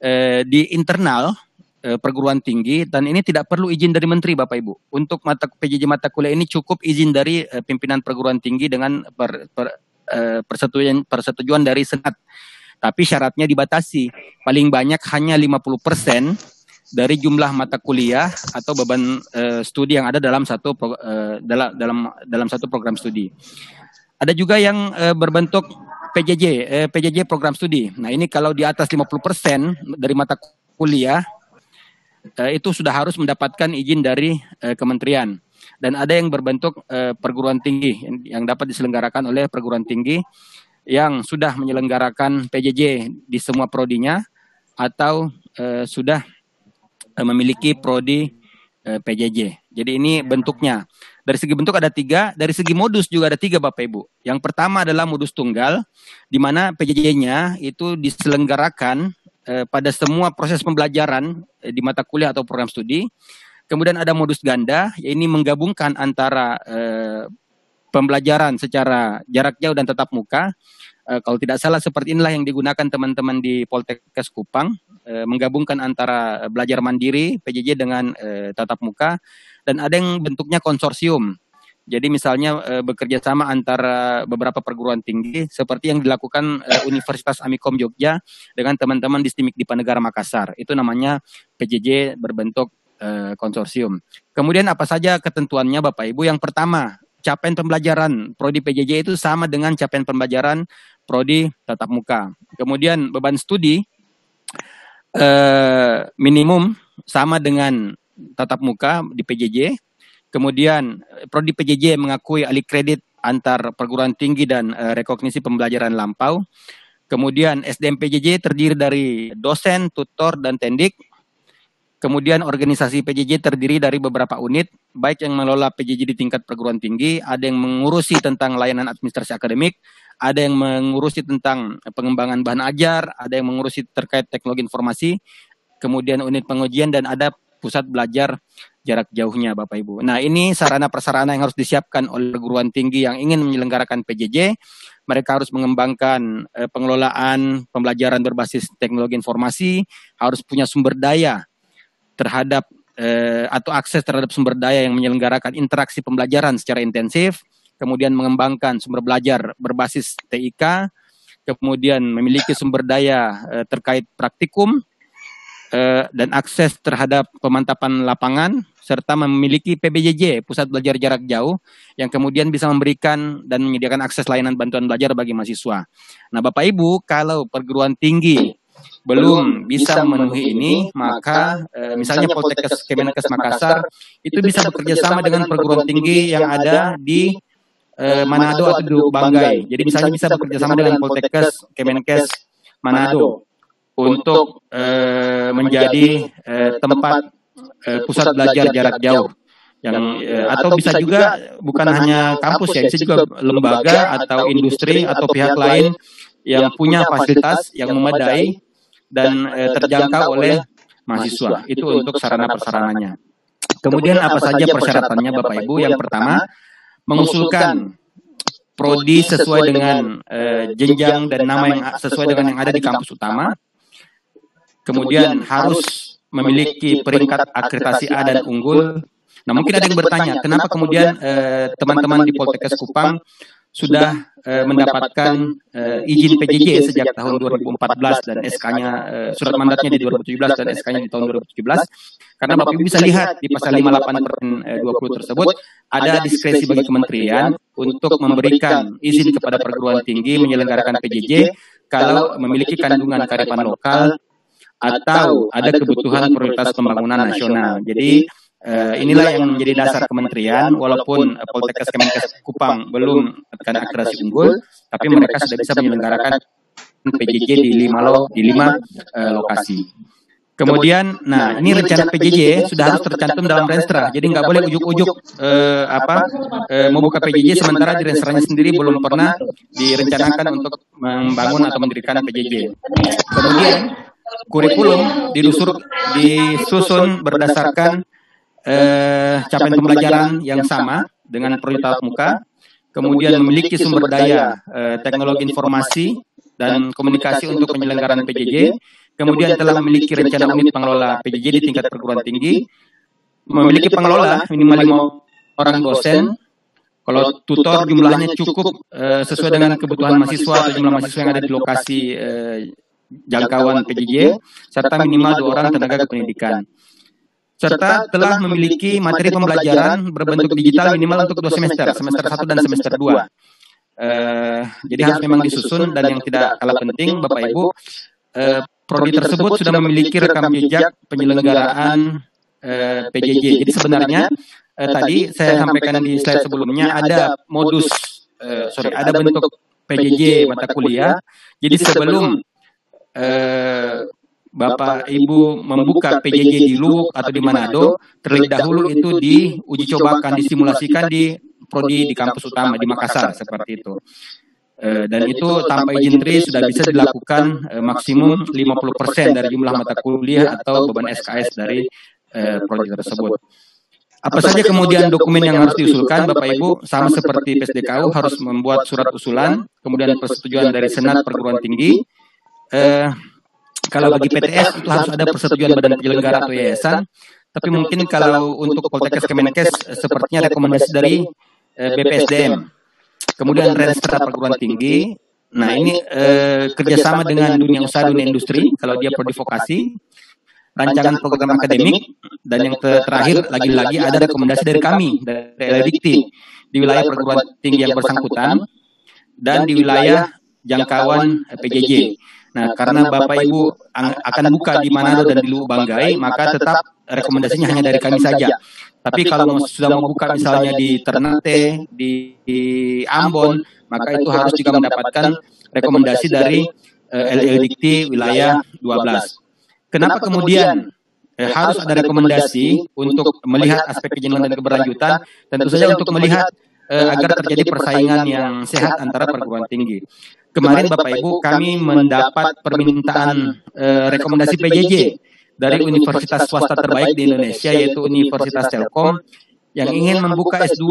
eh, di internal perguruan tinggi dan ini tidak perlu izin dari menteri Bapak Ibu. Untuk mata PJJ mata kuliah ini cukup izin dari uh, pimpinan perguruan tinggi dengan per, per, uh, persetujuan persetujuan dari senat. Tapi syaratnya dibatasi. Paling banyak hanya 50% dari jumlah mata kuliah atau beban uh, studi yang ada dalam satu uh, dalam dalam dalam satu program studi. Ada juga yang uh, berbentuk PJJ, uh, PJJ program studi. Nah, ini kalau di atas 50% dari mata kuliah eh, itu sudah harus mendapatkan izin dari eh, kementerian dan ada yang berbentuk eh, perguruan tinggi yang, dapat diselenggarakan oleh perguruan tinggi yang sudah menyelenggarakan PJJ di semua prodinya atau eh, sudah eh, memiliki prodi eh, PJJ. Jadi ini bentuknya. Dari segi bentuk ada tiga, dari segi modus juga ada tiga Bapak Ibu. Yang pertama adalah modus tunggal, di mana PJJ-nya itu diselenggarakan eh, pada semua proses pembelajaran eh, di mata kuliah atau program studi. Kemudian ada modus ganda, yaitu menggabungkan antara eh, pembelajaran secara jarak jauh dan tetap muka. Kalau tidak salah seperti inilah yang digunakan teman-teman di Poltekkes Kupang, menggabungkan antara belajar mandiri PJJ dengan tatap muka dan ada yang bentuknya konsorsium jadi misalnya e, bekerja sama antara beberapa perguruan tinggi seperti yang dilakukan e, Universitas Amikom Jogja dengan teman-teman di STIMIK di Panegara Makassar. Itu namanya PJJ berbentuk e, konsorsium. Kemudian apa saja ketentuannya Bapak Ibu? Yang pertama, capaian pembelajaran prodi PJJ itu sama dengan capaian pembelajaran prodi tatap muka. Kemudian beban studi e, minimum sama dengan tatap muka di PJJ Kemudian prodi PJJ mengakui alih kredit antar perguruan tinggi dan uh, rekognisi pembelajaran lampau. Kemudian SDM PJJ terdiri dari dosen, tutor, dan tendik. Kemudian organisasi PJJ terdiri dari beberapa unit, baik yang mengelola PJJ di tingkat perguruan tinggi, ada yang mengurusi tentang layanan administrasi akademik, ada yang mengurusi tentang pengembangan bahan ajar, ada yang mengurusi terkait teknologi informasi, kemudian unit pengujian dan ada pusat belajar jarak jauhnya Bapak Ibu. Nah ini sarana prasarana yang harus disiapkan oleh perguruan tinggi yang ingin menyelenggarakan PJJ. Mereka harus mengembangkan eh, pengelolaan pembelajaran berbasis teknologi informasi, harus punya sumber daya terhadap eh, atau akses terhadap sumber daya yang menyelenggarakan interaksi pembelajaran secara intensif, kemudian mengembangkan sumber belajar berbasis TIK, kemudian memiliki sumber daya eh, terkait praktikum, Eh, dan akses terhadap pemantapan lapangan serta memiliki PBJJ pusat belajar jarak jauh yang kemudian bisa memberikan dan menyediakan akses layanan bantuan belajar bagi mahasiswa. Nah, Bapak Ibu, kalau perguruan tinggi belum bisa memenuhi ini, maka eh, misalnya Poltekkes Kemenkes Makassar itu bisa bekerja sama dengan perguruan tinggi yang ada di eh, Manado atau di Banggai. Jadi misalnya bisa bekerja sama dengan Poltekkes Kemenkes Manado untuk menjadi tempat uh, pusat belajar jarak jauh. yang uh, atau bisa juga bukan hanya kampus ya bisa juga lembaga atau industri atau pihak lain yang punya fasilitas yang memadai dan uh, terjangkau oleh mahasiswa. itu untuk sarana prasarananya. Kemudian apa saja persyaratannya Bapak Ibu? Yang pertama mengusulkan prodi sesuai dengan jenjang dan nama yang sesuai dengan yang ada di kampus utama. kemudian harus memiliki peringkat akreditasi A dan unggul. Nah, mungkin ada yang bertanya, kenapa kemudian eh, teman-teman di Poltekkes Kupang sudah eh, mendapatkan eh, izin PJJ sejak tahun 2014 dan SK-nya eh, surat mandatnya di 2017 dan SK-nya di tahun 2017 karena Bapak Ibu bisa lihat di pasal 58 per 20 tersebut ada diskresi bagi kementerian untuk memberikan izin kepada perguruan tinggi menyelenggarakan PJJ kalau memiliki kandungan kearifan lokal atau ada kebutuhan prioritas pembangunan nasional. Jadi uh, inilah yang menjadi dasar kementerian walaupun Poltekkes Kemenkes Kupang belum akan akreditasi unggul, tapi mereka sudah bisa menyelenggarakan PJJ di lima lo di lima uh, lokasi. Kemudian, nah ini rencana PJJ sudah harus tercantum dalam renstra, jadi nggak boleh ujuk-ujuk eh, apa eh, mau buka PJJ sementara di renstranya sendiri belum pernah direncanakan untuk membangun atau mendirikan PJJ. Kemudian kurikulum didusur disusun berdasarkan eh, capaian pembelajaran yang sama dengan prioritas muka, kemudian memiliki sumber daya eh, teknologi informasi dan komunikasi untuk penyelenggaraan PJJ, kemudian telah memiliki rencana unit pengelola PJJ di tingkat perguruan tinggi, memiliki pengelola minimal lima orang dosen, kalau tutor jumlahnya cukup eh, sesuai dengan kebutuhan mahasiswa atau jumlah mahasiswa yang ada di lokasi eh, jangkauan PJJ, serta minimal dua orang tenaga kependidikan. Serta telah memiliki materi pembelajaran berbentuk digital minimal untuk dua semester, semester satu dan semester dua. Uh, jadi harus memang disusun dan yang tidak kalah penting, Bapak Ibu, uh, prodi tersebut sudah memiliki rekam jejak penyelenggaraan uh, PJJ. Jadi sebenarnya uh, tadi saya sampaikan di slide sebelumnya ada modus, uh, sorry, ada bentuk PJJ mata kuliah. Jadi sebelum eh, Bapak Ibu membuka PJJ di Luwuk atau di Manado, terlebih dahulu itu diuji cobakan, disimulasikan di prodi di kampus utama di Makassar seperti itu. Eh, dan itu tanpa izin TRI sudah bisa dilakukan eh, maksimum 50% dari jumlah mata kuliah atau beban SKS dari prodi tersebut. Apa saja kemudian dokumen yang harus diusulkan Bapak Ibu? Sama seperti PSDKU harus membuat surat usulan, kemudian persetujuan dari Senat Perguruan Tinggi, eh, kalau bagi PTS itu harus ada persetujuan badan penyelenggara atau yayasan. Tapi mungkin kalau untuk Poltekkes Kemenkes eh, sepertinya rekomendasi dari eh, BPSDM. Kemudian Renstra perguruan tinggi. Nah ini eh, kerjasama dengan dunia usaha, dunia industri. Kalau dia prodi vokasi, rancangan program akademik, dan yang terakhir lagi-lagi ada rekomendasi dari kami, dari LDikti, di wilayah perguruan tinggi yang bersangkutan, dan di wilayah jangkauan PJJ. Nah, karena Bapak Ibu akan buka di Manado dan di Luwu Banggai, maka tetap rekomendasinya hanya dari kami saja. Tapi kalau sudah mau buka misalnya di Ternate, di, di Ambon, maka itu harus juga mendapatkan rekomendasi dari uh, eh, LL Dikti wilayah 12. Kenapa kemudian eh, harus ada rekomendasi untuk melihat aspek kejendelan dan keberlanjutan? Tentu saja untuk melihat eh, agar terjadi persaingan yang sehat antara perguruan tinggi. Kemarin Bapak Ibu kami mendapat permintaan eh, rekomendasi PJJ dari universitas swasta terbaik di Indonesia yaitu Universitas Telkom yang ingin membuka S2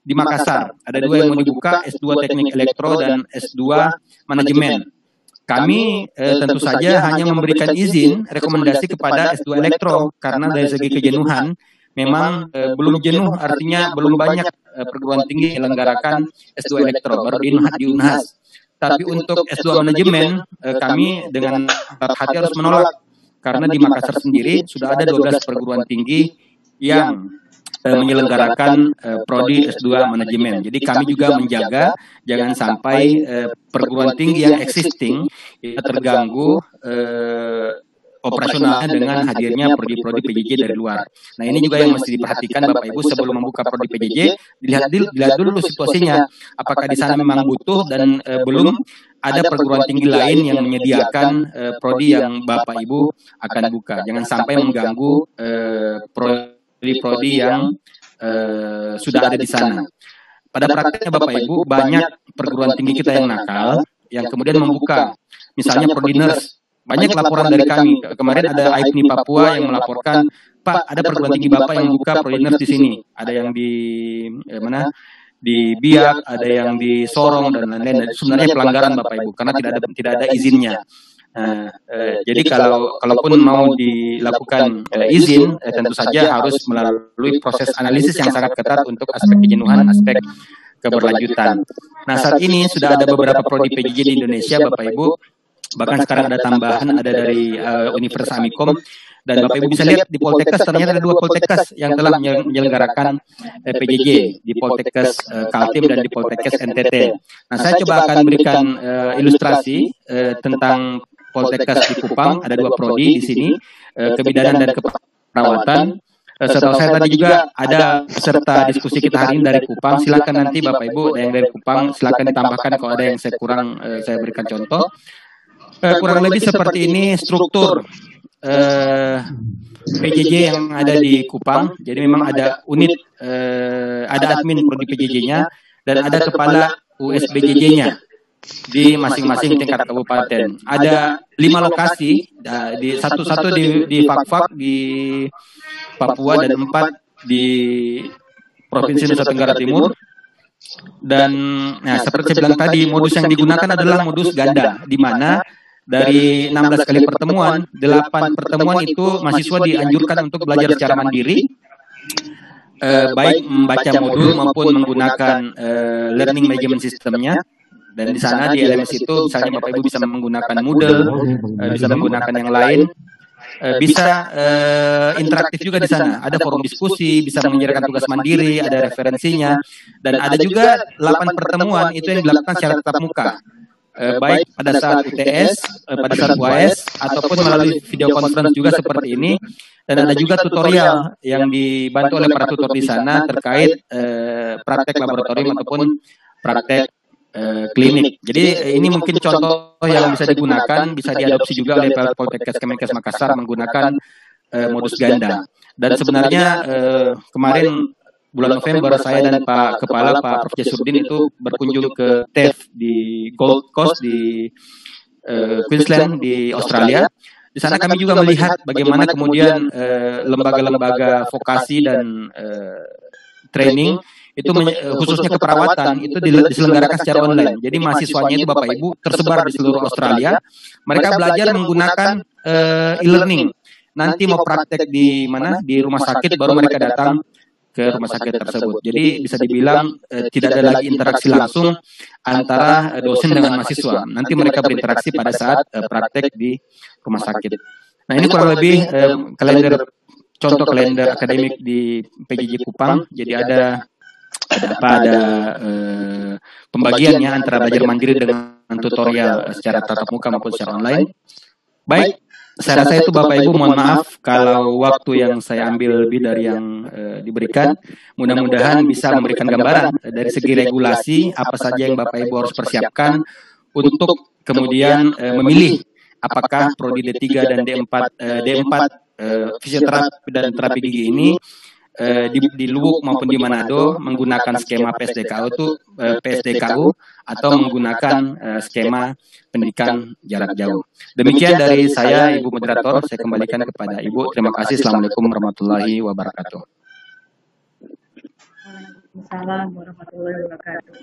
di Makassar. Ada dua yang mau dibuka, S2 Teknik Elektro dan S2 Manajemen. Kami eh, tentu saja hanya memberikan izin rekomendasi kepada S2 Elektro karena dari segi kejenuhan memang eh, belum jenuh artinya belum banyak eh, perguruan tinggi menyelenggarakan S2 Elektro baru di, di Unhas. Tapi untuk S2 Manajemen eh, kami dengan hati harus menolak. karena di Makassar sendiri sudah ada 12 perguruan tinggi yang uh, menyelenggarakan uh, prodi S2 manajemen. Jadi kami juga menjaga jangan sampai uh, perguruan tinggi yang existing terganggu uh, operasionalnya dengan hadirnya prodi-prodi PJJ dari luar. Nah ini juga yang mesti diperhatikan Bapak Ibu sebelum membuka prodi PJJ, dilihat, dilihat dulu situasinya, apakah di sana memang butuh dan uh, belum ada perguruan tinggi lain yang menyediakan uh, prodi yang Bapak Ibu akan buka. Jangan sampai mengganggu prodi prodi-prodi yang uh, sudah ada di sana. Pada prakteknya Bapak Ibu banyak perguruan tinggi kita yang nakal yang kemudian membuka misalnya prodi nurse. Banyak laporan dari kami. Kemarin ada AIPNI Papua yang melaporkan, Pak, ada perguruan tinggi Bapak yang membuka prodi nurse di sini. Ada yang di eh, mana? di Biak, ada yang di Sorong dan lain-lain. Sebenarnya pelanggaran Bapak Ibu karena tidak ada tidak ada izinnya. Nah, eh, jadi kalau kalaupun mau dilakukan eh, izin, eh, tentu saja harus melalui proses analisis yang sangat ketat untuk aspek kejenuhan, aspek keberlanjutan. Nah, saat ini sudah ada beberapa prodi PJJ di Indonesia, Bapak Ibu. Bahkan sekarang ada tambahan, ada dari uh, Universitas Amikom. Dan Bapak Ibu bisa lihat di Poltekkes, ternyata ada dua Poltekkes yang telah menyelenggarakan uh, PJJ di Poltekkes uh, Kaltim dan di Poltekkes NTT. Nah, saya coba akan berikan uh, ilustrasi uh, tentang Poltekkes di Kupang, ada dua prodi di sini, eh, kebidanan dan keperawatan. Eh, setahu saya tadi juga ada peserta diskusi kita hari ini dari Kupang. Silakan nanti Bapak Ibu yang dari Kupang, silakan ditambahkan kalau ada yang saya kurang eh, saya berikan contoh. Eh, kurang lebih seperti ini struktur eh, PJJ yang ada di Kupang. Jadi memang ada unit, eh, ada admin prodi PJJ-nya dan ada kepala USBJJ-nya di masing-masing tingkat kabupaten. Ada lima lokasi di satu-satu di di Fakfak di Papua dan empat di Provinsi Nusa Tenggara Timur. Dan nah, seperti saya bilang tadi, modus yang digunakan adalah modus ganda, di mana dari 16 kali pertemuan, 8 pertemuan itu mahasiswa dianjurkan untuk belajar secara mandiri, eh, baik membaca modul maupun menggunakan eh, learning management systemnya. dan di sana di LMS itu misalnya Bapak Ibu bisa menggunakan Moodle, bisa menggunakan yang lain, uh, bisa uh, interaktif juga di sana. Ada forum diskusi, bisa mengerjakan tugas mandiri, ada referensinya, dan ada juga 8 pertemuan itu yang dilakukan secara tatap muka. Uh, baik pada saat UTS, uh, pada saat UAS, ataupun melalui video conference juga seperti ini. Dan ada juga tutorial yang dibantu oleh para tutor di sana terkait uh, praktek laboratorium ataupun praktek Eh, klinik. Jadi eh, ini mungkin contoh yang bisa digunakan, bisa diadopsi juga oleh Poltekkes Kemenkes Makassar menggunakan uh, modus ganda. Dan sebenarnya uh, kemarin bulan November saya dan Pak Kepala Pak Prof. Jasurdin itu berkunjung ke TEF di Gold Coast di uh, Queensland di Australia. Di sana kami juga melihat bagaimana kemudian lembaga-lembaga uh, vokasi dan uh, training itu khususnya keperawatan itu diselenggarakan secara online. Jadi mahasiswanya itu Bapak Ibu tersebar di seluruh Australia. Mereka belajar menggunakan uh, e-learning. Nanti mau praktek di mana? Di rumah sakit baru mereka datang ke rumah sakit tersebut. Jadi bisa dibilang uh, tidak ada lagi interaksi langsung antara dosen dengan mahasiswa. Nanti mereka berinteraksi pada saat uh, praktek di rumah sakit. Nah ini kurang lebih uh, kalender contoh kalender akademik di PJJ Kupang. Jadi ada apa ada uh, pembagiannya antara belajar mandiri dengan tutorial secara tatap muka maupun secara online. Baik, saya rasa itu Bapak Ibu mohon maaf kalau waktu yang saya ambil lebih dari yang uh, diberikan. Mudah-mudahan bisa memberikan gambaran dari segi regulasi apa saja yang Bapak Ibu harus persiapkan untuk kemudian uh, memilih apakah prodi D3 dan D4 uh, D4 uh, fisioterapi dan terapi gigi ini eh, di, di Luwuk maupun di Manado menggunakan skema PSDKU itu eh, PSDKU atau menggunakan eh, skema pendidikan jarak jauh. Demikian dari saya Ibu moderator, saya kembalikan kepada Ibu. Terima kasih. Assalamualaikum warahmatullahi wabarakatuh. Waalaikumsalam warahmatullahi wabarakatuh.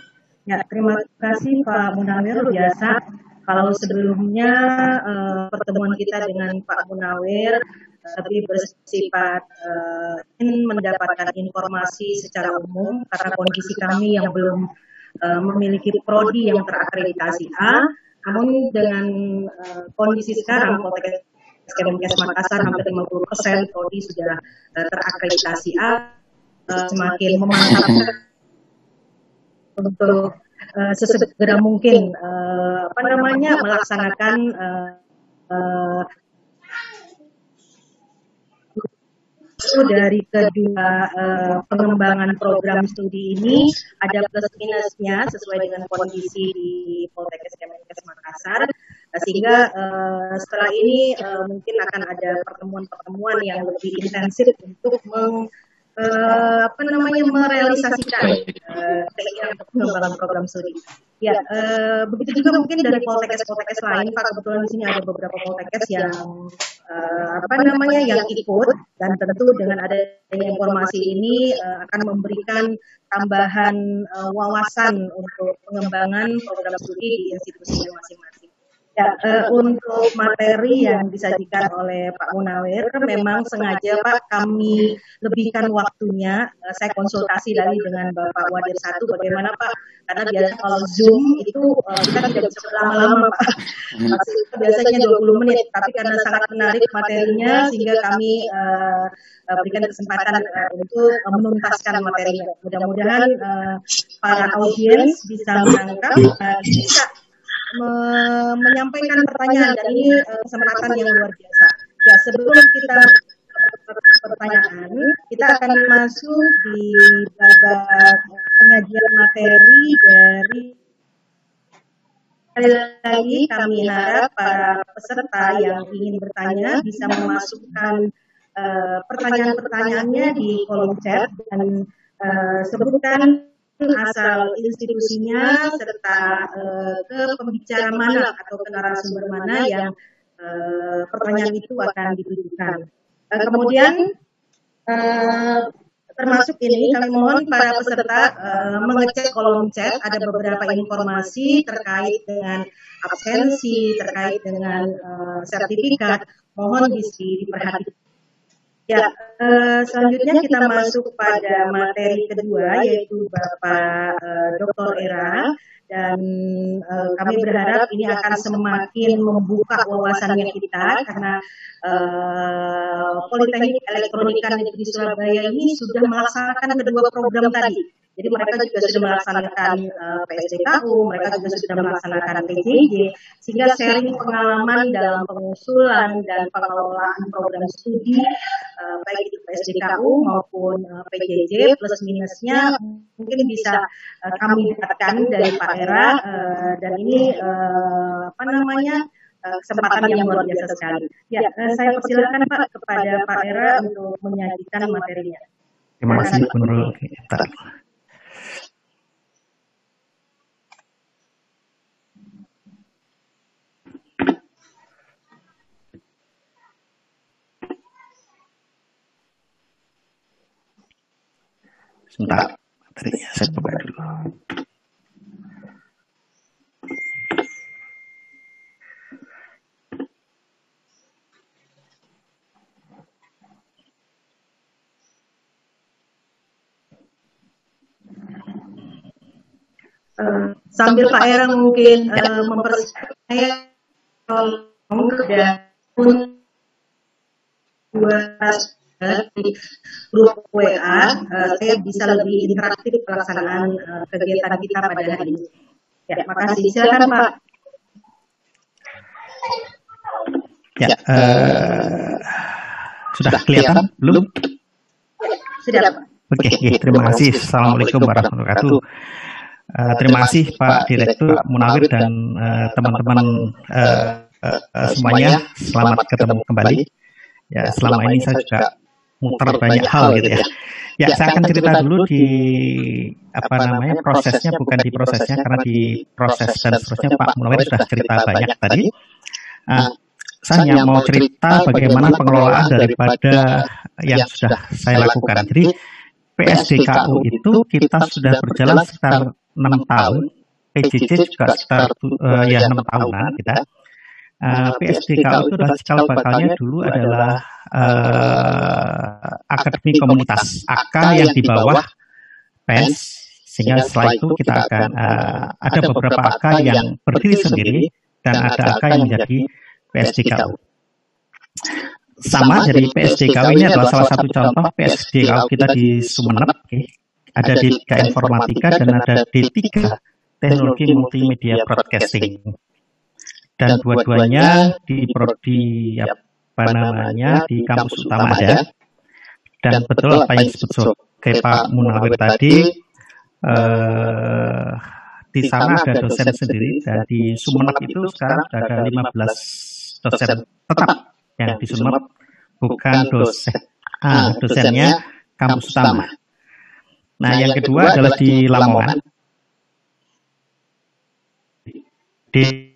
Ya, terima kasih Pak Munawir biasa. Kalau sebelumnya uh, pertemuan kita dengan Pak Munawir lebih bersifat uh, ingin mendapatkan informasi secara umum karena kondisi kami yang belum uh, memiliki prodi yang terakreditasi A, namun dengan uh, kondisi sekarang Poltek Kemenkes Makassar hampir 50 persen prodi sudah uh, terakreditasi A, uh, semakin memantapkan untuk uh, sesegera mungkin uh, apa namanya melaksanakan uh, itu dari kedua uh, pengembangan program studi ini ada plus minusnya sesuai dengan kondisi di Poltekkes Kemenkes Makassar sehingga uh, setelah ini uh, mungkin akan ada pertemuan-pertemuan yang lebih intensif untuk meng, uh, apa namanya merealisasikan uh, keinginan program studi. Ya, uh, begitu juga mungkin dari poltekkes-poltekkes lain, Pak. Kebetulan di sini ada beberapa poltekkes yang uh, apa namanya yang ikut dan tentu dengan adanya informasi ini uh, akan memberikan tambahan uh, wawasan untuk pengembangan program studi di institusi masing-masing. Ya, uh, untuk materi yang disajikan oleh Pak Munawir, kan memang sengaja Pak kami lebihkan waktunya. Uh, saya konsultasi tadi dengan Bapak Wadir satu, bagaimana Pak? Karena biasa kalau Zoom itu uh, kita tidak bisa berlama-lama Pak. biasanya 20 menit, tapi karena sangat menarik materinya, sehingga kami uh, berikan kesempatan uh, untuk menuntaskan materinya. Mudah-mudahan uh, para audiens bisa menangkap, uh, bisa me menyampaikan pertanyaan dan ini uh, kesempatan yang luar biasa. Ya, sebelum kita pertanyaan, kita akan masuk di babak penyajian materi dari Sekali lagi kami harap para peserta yang ingin bertanya bisa memasukkan uh, pertanyaan-pertanyaannya di kolom chat dan uh, sebutkan asal institusinya serta uh, ke pembicara mana atau ke narasumber mana yang uh, pertanyaan itu akan ditujukan. Uh, kemudian uh, termasuk ini kami mohon para peserta uh, mengecek kolom chat. Ada beberapa informasi terkait dengan absensi terkait dengan uh, sertifikat. Mohon diperhatikan Ya, uh, selanjutnya kita masuk pada materi kedua yaitu Bapak uh, Dr. Era dan uh, kami berharap ini akan semakin membuka wawasannya kita karena uh, Politeknik Elektronika Negeri Surabaya ini sudah melaksanakan kedua program tadi jadi mereka juga sudah melaksanakan uh, eh, PSDKU, mereka juga sudah melaksanakan PJJ, sehingga sharing pengalaman dalam pengusulan dan pengelolaan program studi uh, baik itu PSDKU maupun eh, PJJ plus minusnya mungkin bisa kami dapatkan dari Pak Era dan ini apa namanya kesempatan yang luar biasa sekali. Ya, saya persilakan Pak kepada Pak Era untuk menyajikan materinya. Terima kasih, Menurut Sebentar, tadi saya buka dulu. Uh, sambil Pak Era mungkin uh, mempersiapkan dan dua di grup WA, uh, eh, saya bisa lebih interaktif pelaksanaan uh, kegiatan kita pada hari ini. Ya, makasih. Silakan Pak. Ya, uh, sudah kelihatan belum? Sudah Pak. Oke, okay, terima kasih. Assalamualaikum warahmatullahi wabarakatuh. Uh, terima kasih Pak Direktur Munawir dan teman-teman uh, uh, uh, semuanya. Selamat ketemu kembali. Ya, selama ini saya juga muter banyak hal gitu ya. Ya, saya akan cerita dulu di apa namanya prosesnya bukan di prosesnya karena di proses dan seterusnya Pak Munawir sudah cerita banyak tadi. Uh, saya hanya mau cerita bagaimana pengelolaan daripada yang sudah saya lakukan. Jadi PSDKU itu kita sudah berjalan sekitar enam tahun, PJJ juga sekitar uh, ya enam tahunan kita. Uh, PSDKU itu adalah cikal bakalnya dulu adalah uh, akademi komunitas AK yang di bawah PES sehingga setelah itu kita akan uh, ada beberapa AK yang berdiri sendiri dan ada AK yang menjadi PSDKU. Sama dari PSDKU ini adalah salah satu contoh PSDKU kita di Sumeneb, okay. ada D3 Informatika dan ada D3 Teknologi Multimedia Broadcasting. Dan dua-duanya di prodi apa namanya di kampus utama ada. Dan betul apa yang disebut kayak Pak Munawir tadi, eh, di sana ada dosen sendiri dan di Sumeneb itu sekarang ada 15 dosen tetap yang di Sumeneb bukan dosen ah, dosennya kampus utama. Nah, yang kedua adalah di Lamongan. Di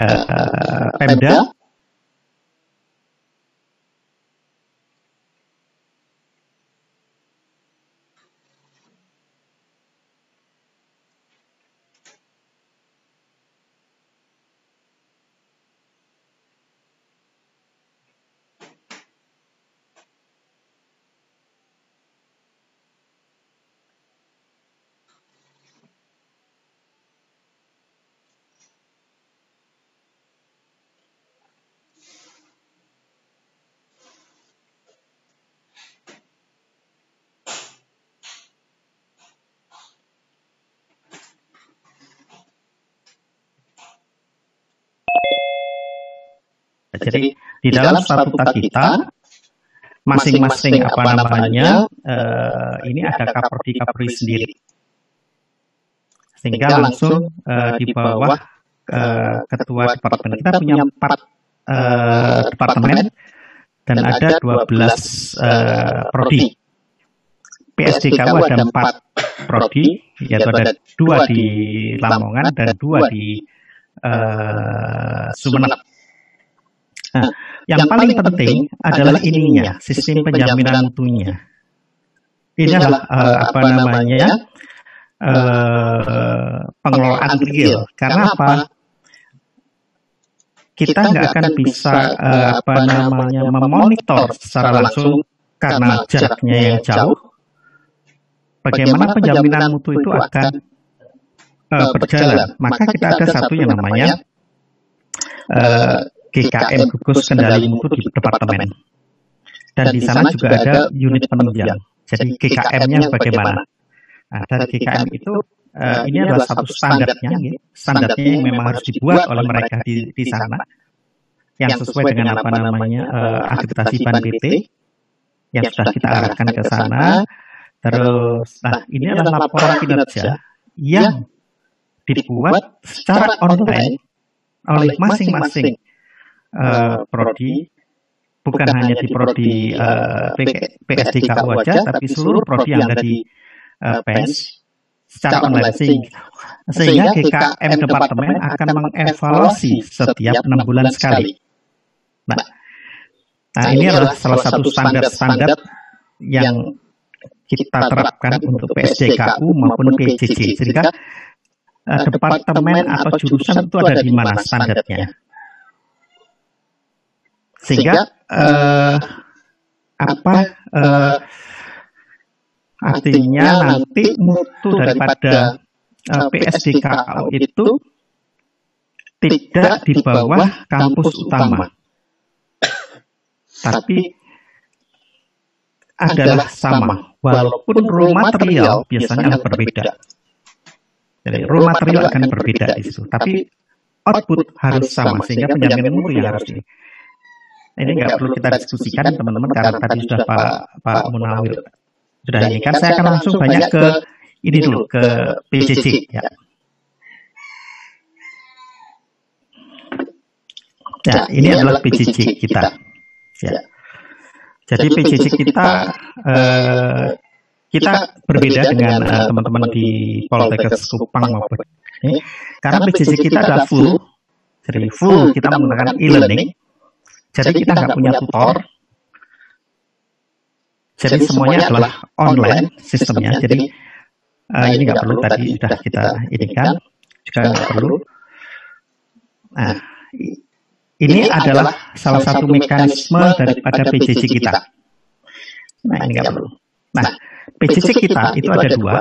uh, Pemda Jadi di dalam statuta kita masing-masing apa namanya uh, ini ada kaprodi kapri sendiri. sehingga langsung uh, di bawah uh, ketua departemen. Kita punya empat uh, departemen dan ada 12 uh, prodi. PSDKU ada empat prodi yaitu ada dua di Lamongan dan dua di uh, Sumeneb Nah, yang, yang paling penting adalah ininya, sistem penjaminan mutunya. Ini adalah uh, apa namanya uh, pengelolaan real. Karena apa? Kita nggak akan bisa uh, apa namanya memonitor secara langsung karena jaraknya yang jauh. Bagaimana penjaminan mutu itu akan uh, berjalan? Maka kita ada satu yang namanya uh, GKM gugus kendali mutu di departemen. Dan di sana juga ada unit penunjang. Jadi GKM-nya bagaimana? Nah, dari GKM itu uh, ini adalah satu standarnya, gitu. standarnya yang memang harus dibuat oleh mereka di, di sana, yang sesuai dengan apa namanya uh, akreditasi BAN PT, yang sudah kita arahkan ke sana. Terus, nah ini adalah laporan kinerja yang dibuat secara online oleh masing-masing uh, prodi. Bukan hanya di prodi uh, PSDKU aja, tapi seluruh prodi yang ada di uh, secara online sehingga GKM departemen akan mengevaluasi setiap enam bulan sekali. Nah, nah ini adalah salah satu standar-standar yang kita terapkan untuk PSDKU maupun PJJ sehingga uh, departemen atau jurusan itu ada di mana standarnya sehingga uh, apa uh, artinya nanti mutu daripada uh, PSDKU itu tidak di bawah kampus utama, tapi adalah sama, walaupun raw material biasanya berbeda. Jadi raw material akan berbeda di situ, tapi output harus sama sehingga penjaminan mutu yang harus ini Nah, ini nggak perlu kita diskusikan teman-teman karena tadi sudah Pak Pak Munawir sudah nah, kan ini kan saya akan langsung banyak ke ini dulu ke PCC ya. Ya. ya. ya, ini adalah PCC kita. Ya. ya. Jadi PCC eh, kita kita berbeda dengan eh, eh, teman-teman di Poltekkes Kupang maupun ini. Karena PCC kita adalah full, jadi full kita menggunakan e-learning jadi kita nggak punya tutor. Jadi semuanya adalah online sistemnya. Jadi uh, ini nggak perlu tadi sudah kita ini kan juga nggak perlu. Nah, ini adalah salah satu mekanisme daripada PJJ kita. Nah, ini nggak perlu. Nah, PJJ kita itu ada dua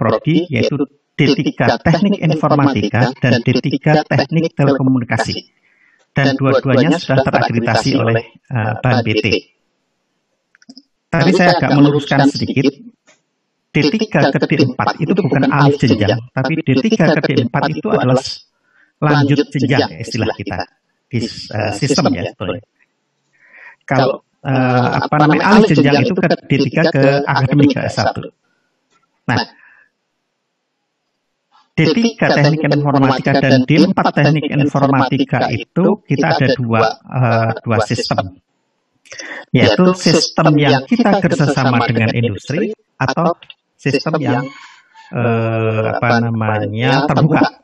prodi, yaitu D3 Teknik Informatika dan D3 Teknik Telekomunikasi. Dan dua-duanya sudah terakreditasi oleh uh, BAN BT. Tadi saya agak meluruskan sedikit. D3 ke D4 itu bukan alih jenjang, tapi D3 ke D4 itu adalah lanjut jenjang istilah kita di uh, sistem ya sebetulnya. Kalau uh, apa namanya alih jenjang itu ke D3 ke akademik ke S1. Nah, D3 teknik informatika dan D4 teknik informatika itu kita ada dua uh, dua sistem. yaitu sistem yang kita kerjasama dengan industri atau sistem yang uh, apa namanya terbuka.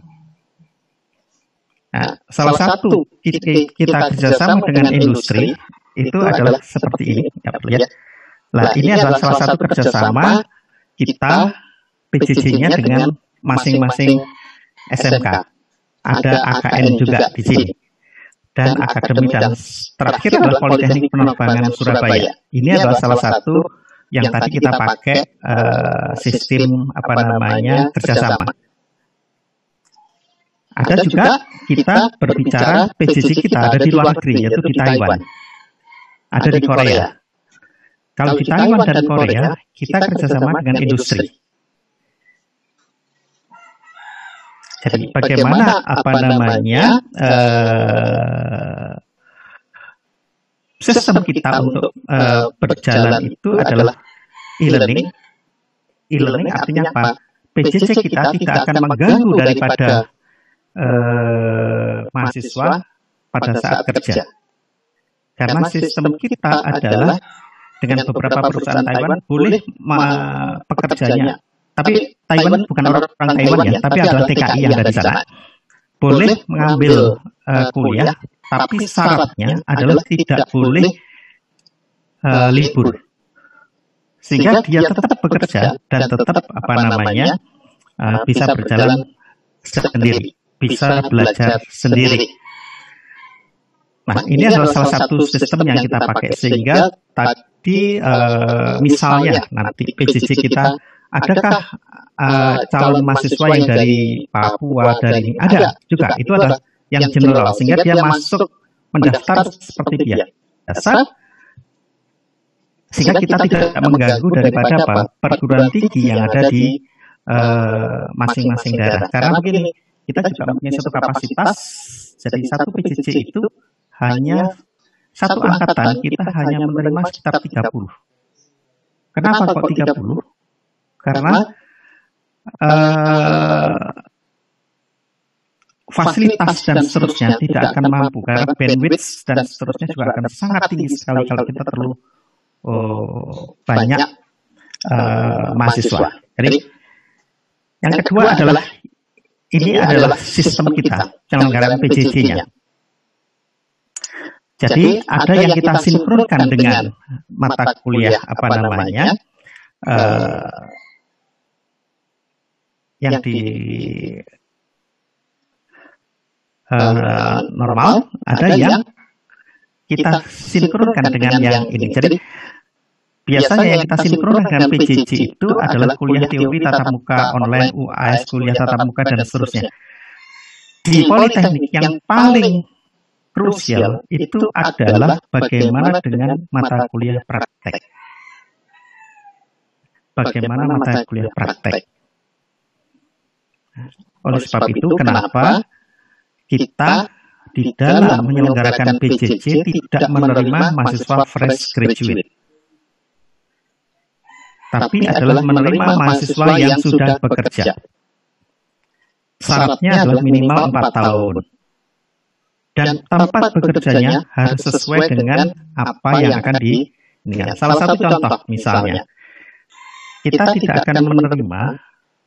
Nah, salah satu kita, kita kerjasama dengan industri itu adalah seperti ini, ya, ya. Nah, ini adalah salah satu kerjasama kita PJJ-nya dengan masing-masing SMK. Ada AKN juga di sini. Dan akademi dan terakhir adalah Politeknik Penerbangan Surabaya. Ini adalah salah satu yang tadi kita pakai uh, sistem apa namanya kerjasama. Ada juga kita berbicara PJJ kita ada di luar negeri, yaitu di Taiwan. Ada di Korea. Kalau di Taiwan dan Korea, kita kerjasama dengan industri. Jadi bagaimana apa namanya uh, sistem kita untuk uh, berjalan itu adalah e-learning. E-learning artinya apa? PJJ kita tidak akan mengganggu daripada eh, mahasiswa pada saat kerja. Karena sistem kita adalah dengan beberapa perusahaan Taiwan boleh pekerjanya. Tapi Taiwan bukan orang, orang Taiwan ya, tapi adalah TKI yang dari sana. Boleh mengambil uh, kuliah, tapi syaratnya adalah tidak boleh uh, libur. Sehingga dia tetap bekerja dan tetap apa namanya uh, bisa berjalan sendiri bisa belajar sendiri. Nah, ini adalah salah satu sistem yang kita pakai sehingga tadi uh, misalnya nanti PJJ kita adakah uh, calon mahasiswa yang dari Papua dari ini? Ada juga itu adalah yang general sehingga dia masuk mendaftar seperti biasa sehingga kita tidak mengganggu daripada apa? perguruan tinggi yang ada di masing-masing uh, daerah. karena begini kita juga mempunyai satu kapasitas. Jadi satu PJJ itu hanya satu angkatan kita hanya menerima sekitar 30. Kenapa kok 30? Karena uh, fasilitas dan seterusnya tidak akan mampu karena bandwidth dan seterusnya juga akan sangat tinggi sekali kalau kita terlalu uh, banyak uh, mahasiswa. Jadi yang kedua adalah ini adalah sistem kita, penyelenggaraan PJJ-nya. Jadi ada yang kita sinkronkan dengan mata kuliah apa namanya uh, yang di uh, normal, ada yang kita sinkronkan dengan yang ini. Jadi Biasanya yang kita sinkronkan dengan PJJ itu adalah kuliah teori tatap muka online, UAS, kuliah tatap muka, dan seterusnya. Di Politeknik yang paling krusial itu adalah bagaimana dengan mata kuliah praktek. Bagaimana mata kuliah praktek. Oleh sebab itu, kenapa kita di dalam menyelenggarakan PJJ tidak menerima mahasiswa fresh graduate tapi adalah menerima mahasiswa yang sudah bekerja. Syaratnya adalah minimal 4 tahun. dan tempat bekerjanya harus sesuai dengan apa yang akan di ini. Salah satu contoh misalnya, kita tidak akan menerima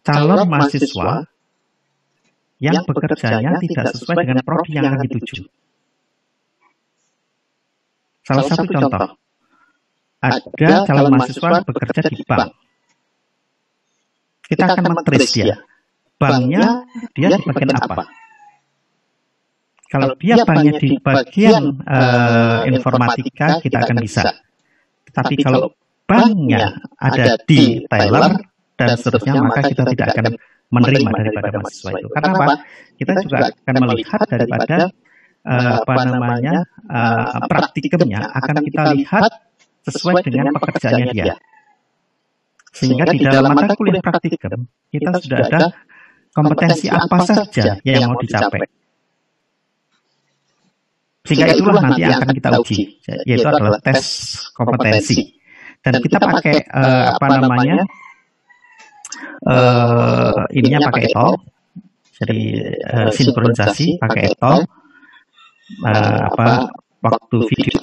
calon mahasiswa yang bekerjanya tidak sesuai dengan prodi yang akan dituju. Salah satu contoh, ada calon mahasiswa bekerja di bank. Kita akan mentris dia. Banknya dia di bagian apa? Kalau dia banknya di bagian uh, informatika, kita akan bisa. Tapi kalau banknya ada di Thailand dan seterusnya, maka kita tidak akan menerima daripada mahasiswa itu. Karena apa? Kita juga akan melihat daripada uh, apa namanya uh, praktikumnya akan kita lihat sesuai dengan pekerjaannya dia. Sehingga di dalam mata kuliah praktikum kita sudah ada kompetensi apa saja yang mau dicapai. Sehingga itulah nanti akan kita uji, yaitu adalah tes kompetensi. Dan kita pakai uh, apa namanya uh, ininya pakai etol, jadi uh, sinkronisasi pakai etol, uh, apa waktu video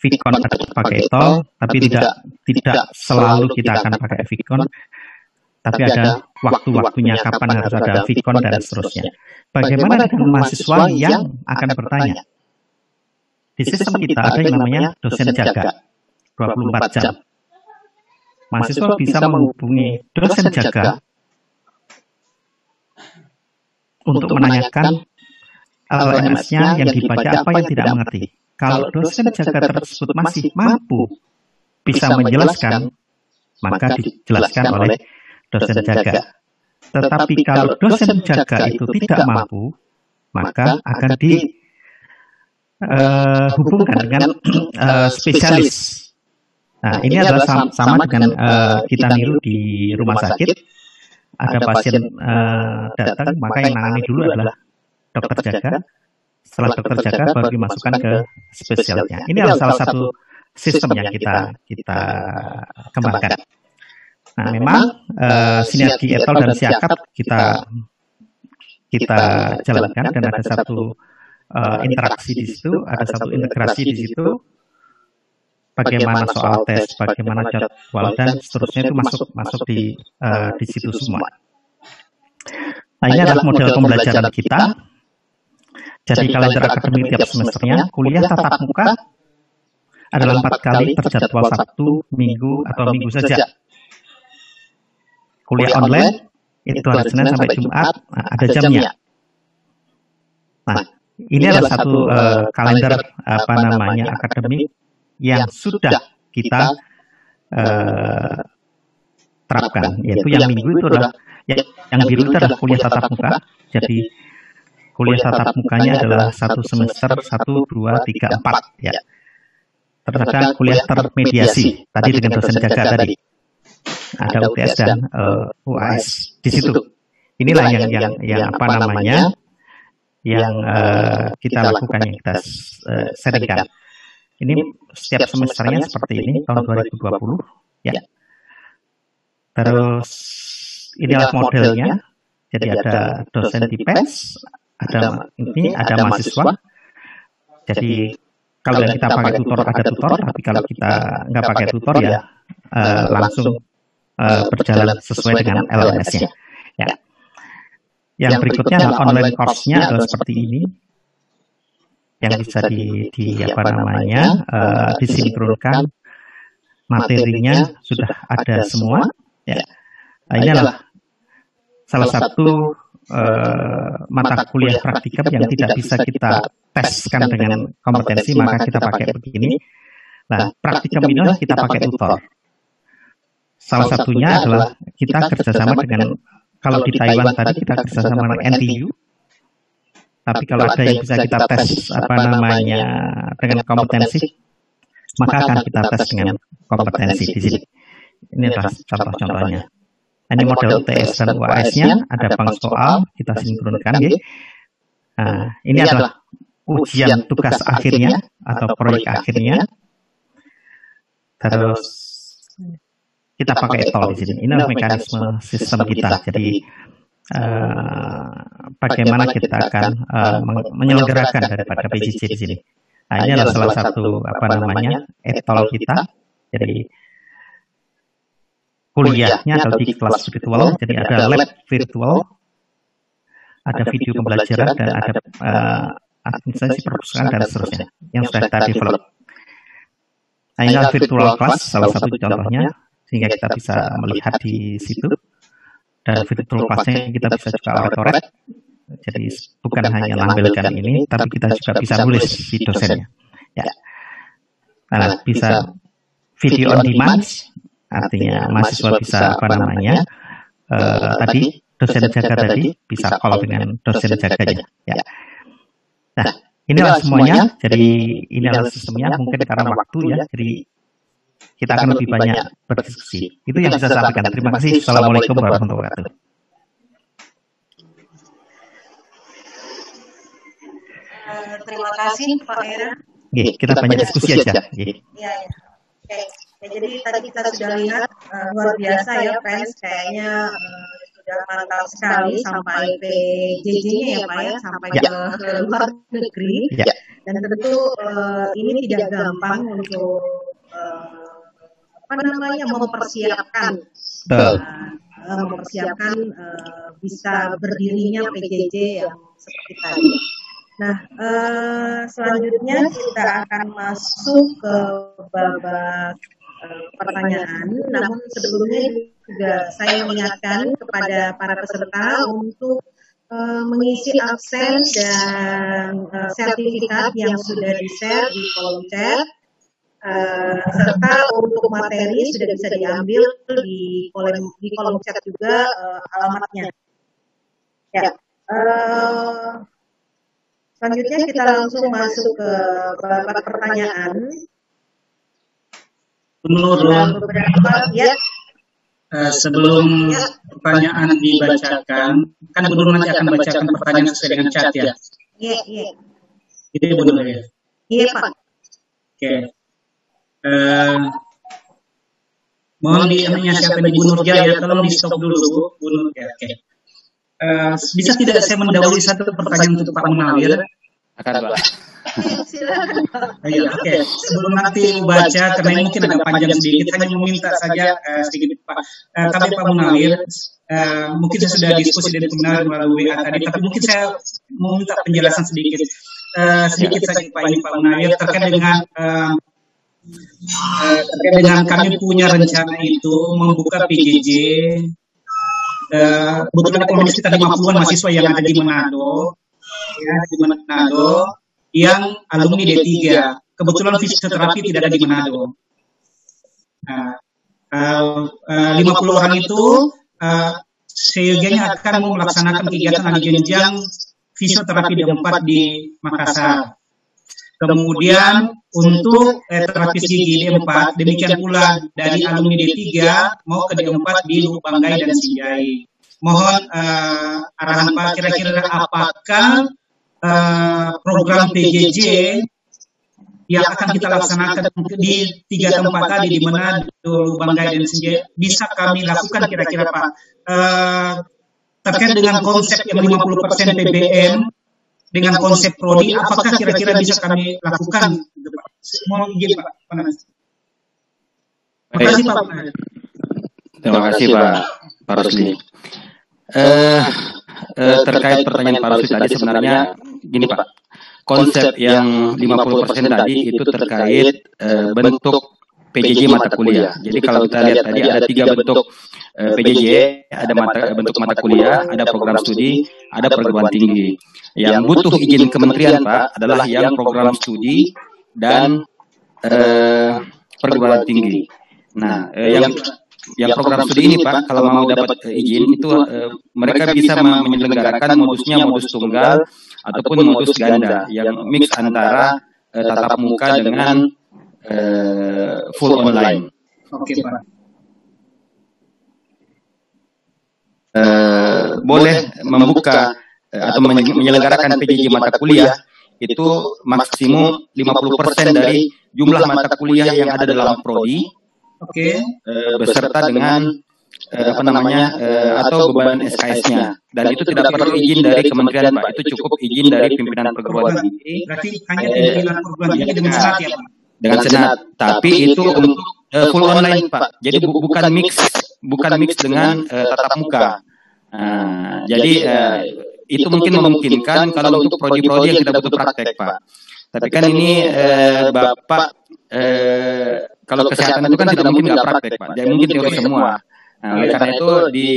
Vicon pakai etol, tapi tidak tidak selalu kita akan pakai Vicon, tapi ada waktu-waktunya kapan harus ada Vicon dan seterusnya. Bagaimana dengan mahasiswa yang akan bertanya? Di sistem kita ada yang namanya dosen jaga. 24 jam. Mahasiswa bisa menghubungi dosen jaga untuk menanyakan LMS-nya yang dibaca apa yang tidak mengerti. Kalau dosen jaga tersebut masih mampu bisa menjelaskan, maka dijelaskan oleh dosen jaga. Tetapi kalau dosen jaga itu tidak mampu, maka akan di uh, hubungkan dengan uh, spesialis. Nah, ini adalah sama, sama dengan uh, kita niru di rumah sakit. Ada pasien uh, datang, maka yang nangani dulu adalah dokter jaga. Setelah dokter jaga baru dimasukkan ke spesialnya. Ini adalah salah satu sistem yang kita kita kembangkan. Nah, memang uh, sinergi etol dan siakap kita kita jalankan dan ada satu uh, interaksi di situ, ada satu integrasi di situ. Bagaimana soal tes, bagaimana jadwal dan seterusnya itu masuk masuk di uh, di situ semua. Nah ini adalah model pembelajaran kita. Jadi kalender akademik tiap semesternya, kuliah tatap muka adalah empat kali terjadwal Sabtu, Minggu, atau Minggu saja. Kuliah online itu hari Senin sampai Jumat, nah, ada jamnya. Nah, ini adalah satu uh, kalender apa namanya akademik yang sudah kita uh, terapkan, yaitu yang minggu itu adalah yang, yang biru itu adalah kuliah tatap muka. Jadi kuliah tatap mukanya adalah satu semester satu dua tiga empat ya. Terus ada kuliah termediasi tadi dengan dosen jaga tadi. Ada UTS dan uh, UAS di situ. Inilah yang yang yang apa namanya yang uh, kita lakukan yang kita uh, sharingkan. Ini setiap semesternya seperti ini tahun 2020 ya. Terus inilah modelnya. Jadi ada dosen di PES, ada ini ada mahasiswa. Jadi kalau yang kita pakai tutor ada tutor, tapi kalau kita nggak pakai tutor ya uh, langsung uh, berjalan sesuai dengan LMS-nya. Ya. Yang berikutnya adalah online course-nya adalah seperti ini yang bisa di, di apa namanya uh, disinkronkan materinya sudah ada semua. ya. Nah, ini adalah salah satu uh, mata kuliah praktikum yang tidak bisa kita teskan dengan kompetensi maka kita pakai begini. nah praktikum ini kita pakai tutor. salah satunya adalah kita kerjasama dengan kalau di Taiwan tadi kita kerjasama dengan NTU, tapi kalau ada yang bisa kita tes apa namanya dengan kompetensi, maka akan kita tes dengan kompetensi di sini. Ini adalah contoh-contohnya. Ini model UTS dan UAS-nya, ada bank soal, kita sinkronkan. Ya. Nah, ini adalah ujian tugas akhirnya atau proyek akhirnya. Terus kita pakai tol di sini. Ini adalah mekanisme sistem kita. Jadi uh, bagaimana kita akan uh, menyelenggarakan daripada PJJ di sini. Nah, ini adalah salah satu apa namanya etol kita. Jadi kuliahnya atau di kelas virtual. Jadi ada lab virtual, ada video pembelajaran dan ada uh, administrasi perpustakaan dan seterusnya yang sudah kita develop. Nah, ini adalah virtual class salah satu contohnya sehingga kita bisa melihat di situ dan virtual classnya kita bisa juga oratoret jadi bukan hanya lampilkan ini tapi kita juga bisa nulis di dosennya. ya. Nah bisa video on demand artinya mahasiswa bisa apa namanya uh, tadi dosen jaga tadi bisa call dengan dosen jaganya. ya. Nah inilah semuanya. jadi ini adalah sistemnya. mungkin karena waktu ya. Jadi kita akan lebih banyak berdiskusi itu yang bisa saya sampaikan terima kasih assalamualaikum warahmatullahi wabarakatuh eh, terima kasih Pak Era. kita banyak diskusi aja. Iya, ya. Oke. Ya, jadi tadi kita sudah lihat uh, luar biasa ya fans kayaknya uh, sudah mantap sekali sampai PJJ-nya ya Pak ya sampai ya. ke, ke luar negeri ya. dan tentu uh, ini tidak gampang untuk uh, apa namanya mempersiapkan uh, mempersiapkan uh, bisa berdirinya PJJ yang seperti tadi. Nah, uh, selanjutnya kita akan masuk ke babak uh, pertanyaan. Namun sebelumnya juga saya mengingatkan kepada para peserta untuk uh, mengisi absen dan uh, sertifikat yang sudah di-share di kolom chat. Uh, serta untuk materi sudah bisa diambil di kolom di kolom chat juga uh, alamatnya. Ya. Uh, Selanjutnya kita langsung masuk ke beberapa pertanyaan. Menurut beberapa ya. Uh, sebelum ya. pertanyaan dibacakan, kan Bu nanti akan bacakan pertanyaan sesuai dengan chat ya. Iya, iya. Itu Bu Nur ya. Iya, Pak. Oke. Okay. Uh, mohon di ininya siapa di Bu Jaya, tolong di stop dulu Bu Nur ya. Oke. Okay. Uh, bisa tidak saya mendahului satu pertanyaan untuk Pak Munawir? Akan, Pak. Iya, oke. Okay. Sebelum nanti baca, karena ini mungkin agak panjang sedikit, hanya meminta saja uh, sedikit Pak. Uh, tapi Pak Munawir, uh, mungkin saya sudah diskusi dengan Munawir melalui WA tadi, tapi mungkin saya meminta penjelasan sedikit. Uh, sedikit saja Pak ini Pak Munawir terkait dengan uh, terkait dengan kami punya rencana itu membuka PJJ uh, kebetulan ekonomi sekitar 50-an mahasiswa yang ada di Manado, ya, di Manado, yang alumni D3. Kebetulan fisioterapi tidak ada di Manado. Nah, uh, 50 orang itu uh, seyogianya akan melaksanakan kegiatan lanjut jenjang fisioterapi D4 di Makassar. Kemudian untuk eh, terapis gigi D4, demikian pula dari alumni D3 mau ke D4 di Lubanggai dan Sinjai. Mohon uh, arahan Pak kira-kira apakah uh, program PJJ yang akan kita laksanakan di tiga tempat tadi di mana Lubanggai dan Sinjai bisa kami lakukan kira-kira Pak uh, terkait dengan konsep yang 50% PBM dengan konsep prodi, apakah kira-kira bisa kami lakukan? Mohon izin Pak. Panas. Terima kasih Pak. Terima kasih Pak. Pak Rusli. Eh, eh, terkait pertanyaan Pak Rusli tadi sebenarnya gini Pak, konsep yang 50% tadi itu terkait eh, bentuk PJJ mata kuliah. Jadi kalau kita lihat tadi ada tiga bentuk uh, PJJ, ada mata bentuk mata kuliah, ada program studi, ada perguruan tinggi. Yang butuh izin kementerian Pak adalah yang program studi dan uh, perguruan tinggi. Nah, uh, yang yang program studi ini Pak, kalau mau dapat izin itu uh, mereka bisa menyelenggarakan modusnya modus tunggal ataupun modus ganda yang mix antara uh, tatap muka dengan uh, full online. Oke, Pak. Uh, boleh membuka uh, atau menyelenggarakan PJJ mata kuliah itu maksimum 50% dari jumlah mata kuliah yang ada dalam prodi. Oke. Okay. Uh, beserta dengan eh, apa namanya eh, atau beban SKS-nya dan itu tidak perlu izin dari kementerian Pak itu cukup izin dari pimpinan perguruan tinggi Berarti hanya pimpinan perguruan tinggi dengan senat ya Pak? Dengan senat. tapi itu untuk eh, full online Pak. Jadi bu- bukan mix bukan mix dengan eh, tatap muka. Nah, jadi eh, itu mungkin memungkinkan kalau untuk prodi-prodi yang tidak butuh praktek Pak. Tapi kan ini eh, Bapak eh, kalau kesehatan itu kan tidak mungkin nggak praktek Pak. Jadi mungkin teori semua. Nah, oleh karena itu di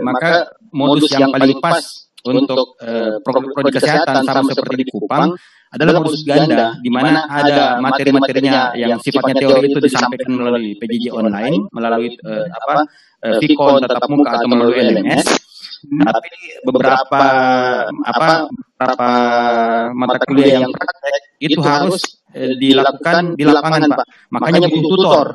maka modus yang paling pas untuk pro- prodi kesehatan sama seperti di Kupang adalah modus ganda di mana ada materi-materinya yang sifatnya teori itu disampaikan melalui PJJ online, melalui eh, apa Vicon tatap muka atau melalui LMS. Tapi beberapa apa beberapa mata kuliah yang praktek itu harus dilakukan di lapangan, Pak. Makanya butuh tutor.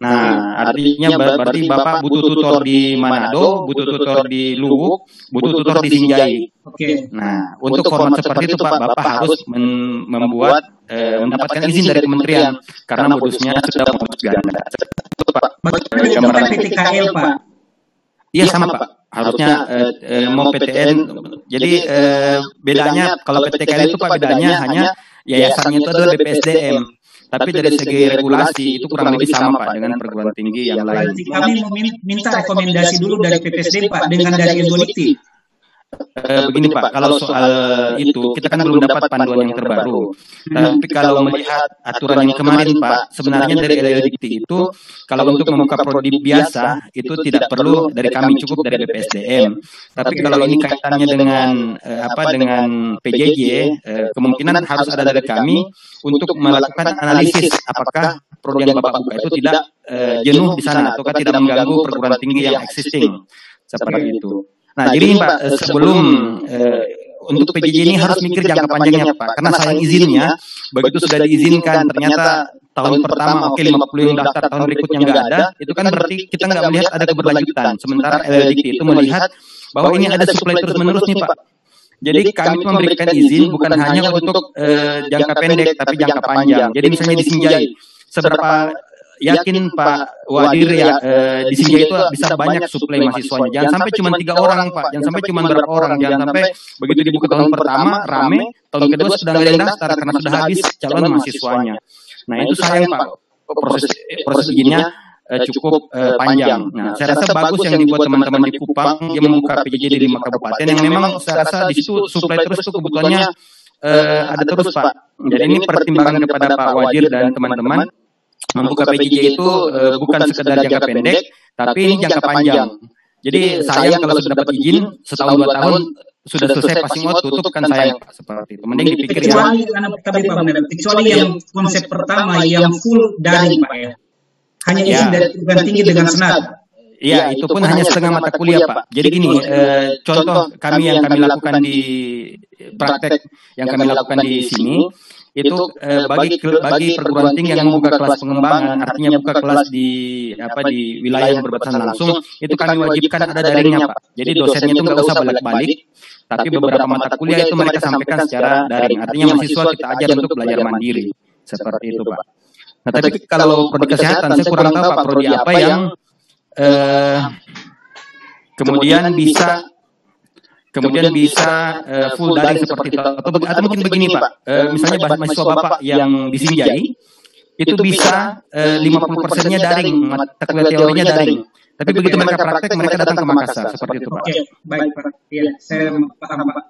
Nah, artinya ber- berarti Bapak butuh tutor di Manado, butuh tutor di Luwuk, butuh tutor di Sinjai. Oke. Nah, untuk format seperti itu Pak, Bapak harus men- membuat eh, mendapatkan izin dari kementerian karena modusnya sudah modus ganda. Itu Pak. Eh. PTKL Pak? Iya sama Pak. Harusnya eh, eh, mau PTN. Jadi eh, bedanya kalau PTKL itu Pak bedanya hanya yayasannya itu adalah BPSDM. Tapi dari segi regulasi itu kurang lebih sama Pak dengan perguruan tinggi yang lain. Kami minta rekomendasi dulu dari PPSD Pak dengan dari Ilboliti. Eh, begini Pak, kalau soal itu kita kan belum dapat panduan yang terbaru. Tapi kalau melihat aturan yang kemarin Pak, sebenarnya dari LLDikti itu kalau untuk membuka prodi biasa itu tidak perlu dari kami cukup dari BPSDM. Tapi kalau ini kaitannya dengan eh, apa dengan PJJ, eh, kemungkinan harus ada dari kami untuk melakukan analisis apakah prodi yang Bapak buka itu tidak eh, jenuh di sana ataukah tidak mengganggu perguruan tinggi yang existing seperti itu. Nah, jadi Pak, eh, sebelum eh, untuk PJJ ini harus mikir jangka panjangnya Pak, karena sayang izinnya begitu sudah diizinkan ternyata tahun pertama oke 50 yang daftar tahun berikutnya nggak ada, itu kan berarti kita nggak melihat ada keberlanjutan. Sementara LLDikti itu melihat bahwa ini ada supply terus menerus nih Pak. Jadi kami memberikan izin bukan hanya untuk eh, jangka pendek tapi jangka panjang. Jadi misalnya di Sinjai, seberapa yakin Pak. Wadir ya eh, di Sinjai itu bisa banyak suplai mahasiswanya. Jangan sampai cuma tiga orang Pak, jangan sampai cuma berapa orang, jangan sampai begitu dibuka tahun pertama rame, tahun kedua sudah nggak ada yang daftar karena sudah habis calon mahasiswanya. Nah itu sayang Pak, proses proses izinnya eh, cukup eh, panjang. Nah, saya rasa bagus yang dibuat teman-teman di Kupang dia membuka PJJ di lima kabupaten yang memang saya rasa di situ suplai terus itu kebutuhannya eh, ada terus Pak. Jadi ini pertimbangan kepada Pak Wajir dan teman-teman membuka PJJ itu eh, bukan sekedar jangka pendek, tapi ini jangka panjang. Jadi sayang kalau sudah dapat izin setahun dua tahun sudah selesai passing out tutup kan sayang Pak seperti itu. Mending dipikir ya. Kecuali anak tadi Pak kecuali yang konsep pertama yang full daring Pak ya. Hanya izin Ya. dari perguruan tinggi dengan senat. Iya, itu pun hanya setengah mata kuliah, Pak. Jadi gini, eh, contoh kami yang kami lakukan di praktek yang kami lakukan di sini itu eh, bagi bagi perguruan tinggi yang membuka kelas pengembangan, artinya buka kelas di apa di wilayah yang berbatasan langsung, itu kami wajibkan ada daringnya, Pak. Jadi dosennya itu nggak usah balik-balik, tapi beberapa mata kuliah itu mereka sampaikan secara daring. Artinya mahasiswa kita ajar untuk belajar mandiri, seperti itu, Pak. Nah, tapi kalau prodi kesehatan saya kurang tahu Pak prodi apa yang eh, kemudian bisa kemudian bisa eh, full daring seperti itu atau, atau mungkin begini Pak, eh, misalnya mahasiswa Bapak yang di Sinjai itu bisa eh, 50 persennya daring, mata kuliah teorinya daring. Tapi begitu mereka praktek, mereka datang ke Makassar seperti itu Pak. Oke, baik Pak. Ya, saya paham Pak.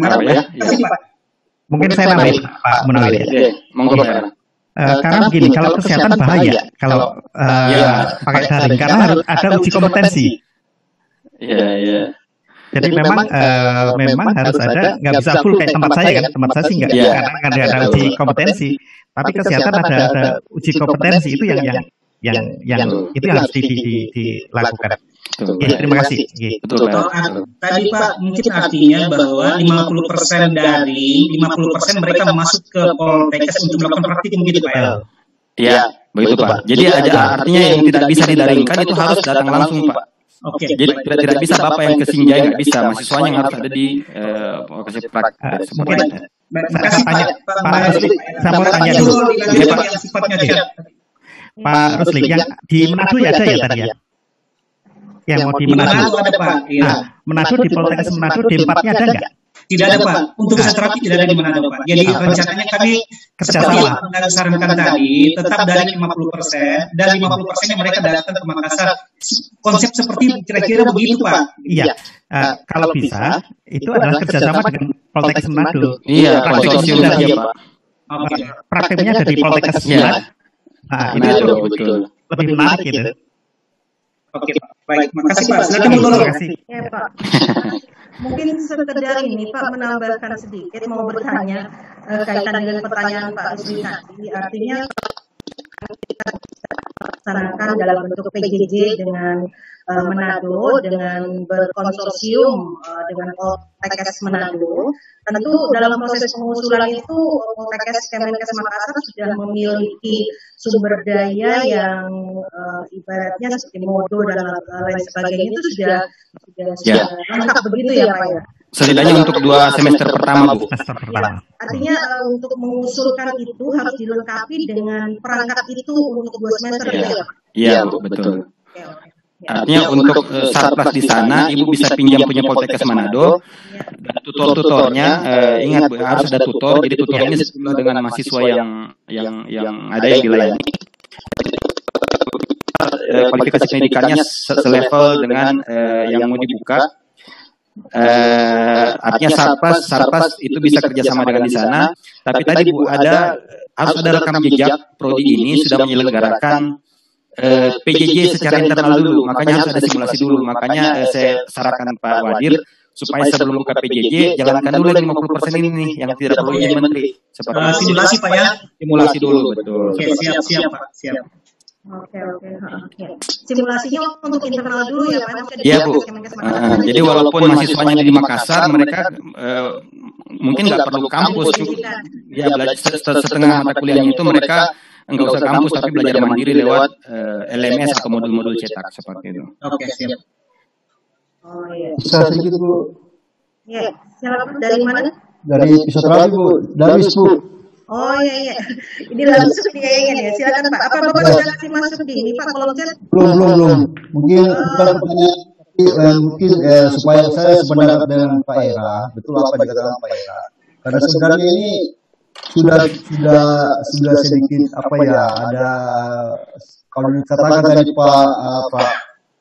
Apa ya? Kasih Pak. Mungkin saya nambahin Pak Munawir ya. Monggo Pak. Eh, karena begini, kalau kesehatan bahaya kalau eh, Iya. pakai daring karena harus ada uji kompetensi. Iya, iya. Jadi memang eh, memang harus ada nggak bisa full kayak tempat saya kan tempat saya sih nggak Iya. karena nggak ada, ada uji kompetensi. Tapi kesehatan ada ada uji kompetensi itu yang yang yang yang itu yang harus di, di, di- dilakukan. Betul. Oke, terima kasih. Oke. Betul, Pak. ar- tadi Pak mungkin artinya bahwa 50% dari 50% mereka masuk ke Poltekkes untuk melakukan praktikum gitu Pak ya. Iya, begitu Pak. Jadi ada artinya yang tidak bisa didaringkan itu harus datang langsung Pak. Oke. Jadi tidak, tidak bisa Bapak yang ke Sinjai nggak bisa, mahasiswanya yang harus ada di eh, lokasi Eh, praktek. mungkin Baik, saya tanya, Pak. Rusli, saya mau tanya dulu. Pak. Rusli yang di Manado ya ada ya tadi ya. yang mau di Manado. Nah, Manado di Poltekkes Manado D4-nya ada nggak? Tidak ada Pak. Untuk fisioterapi tidak ada di Manado Pak. Jadi rencananya kami seperti Kerjasama. yang sarankan tadi, tetap dari 50% dan 50% nya mereka datang ke Makassar. Konsep seperti kira-kira begitu Pak. Iya. Eh, kalau bisa, itu adalah kerjasama dengan Poltekkes Manado. Iya, Praktiknya konsorsium dari- saja, Pak. Oke. Prakteknya dari Poltekkes Iya. Manado. Nah, itu betul. lebih menarik gitu. Oke Pak. Baik, makasih Pak. Silakan Terima kasih. Ya Pak. Mungkin sekedar ini Pak menambahkan sedikit mau bertanya eh, kaitan dengan pertanyaan Pak Rusli tadi. Artinya laksanakan dalam bentuk PJJ dengan eh, Manado dengan berkonsorsium eh, dengan Poltekkes Manado. Tentu dalam proses pengusulan itu Poltekkes Kemenkes Makassar sudah memiliki sumber daya yang eh, ibaratnya seperti modo dan lain sebagainya itu sudah sudah, Ya. sudah lengkap begitu ya Pak ya. Setidaknya untuk dua semester pertama, Bu. Semester Ya, pertama. artinya eh, untuk mengusulkan itu harus dilengkapi dengan perangkat itu untuk dua semester Iya. ya Pak. Iya, Bu, betul. Oke, oke. Ya. Artinya untuk eh, sarpras di sana, Ibu bisa pinjam punya Poltekkes Manado. Ya. Dan tutor-tutornya, eh, ingat Bu, harus ada tutor. Jadi tutor ini sesuai dengan mahasiswa yang yang yang ada yang dilayani. Eh, kualifikasi pendidikannya se- selevel dengan eh, yang mau dibuka. Eh, artinya sarpas sarpas itu bisa kerjasama dengan di sana. Tapi tadi Bu ada harus ada rekam jejak prodi ini sudah menyelenggarakan eh, PJJ secara internal dulu, makanya harus ada simulasi dulu. Makanya eh, saya sarankan Pak Wadir supaya sebelum buka PJJ jalankan dulu yang 50% ini nih yang tidak perlu izin menteri. Seperti Eh, simulasi Pak ya. simulasi dulu betul. Oke, siap siap Pak. Siap. Oke oke oke. Simulasinya untuk internal dulu ya Pak. Iya Bu. Jadi walaupun mahasiswanya di Makassar, mereka eh, mungkin nggak perlu kampus, cukup ya belajar set- set- setengah mata kuliahnya itu mereka nggak usah kampus tapi belajar mandiri lewat eh, LMS atau modul-modul cetak seperti itu. Oke, siap. Oh iya. Bisa sedikit Bu, Ya, silakan dari mana? dari fisioterapi Bu, dari Bu. Oh iya iya. Ini langsung kayaknya ya. Silakan Pak. Apa Bapak sudah kasih masuk di ini Pak kolom chat? Belum, belum, belum. Mungkin bukan pertanyaan, tapi, eh, mungkin eh, supaya saya sebenarnya dengan Pak Era, betul apa yang dikatakan Pak Era. Karena sebenarnya ini sudah sudah sudah sedikit apa ya ada kalau dikatakan tadi Pak eh, Pak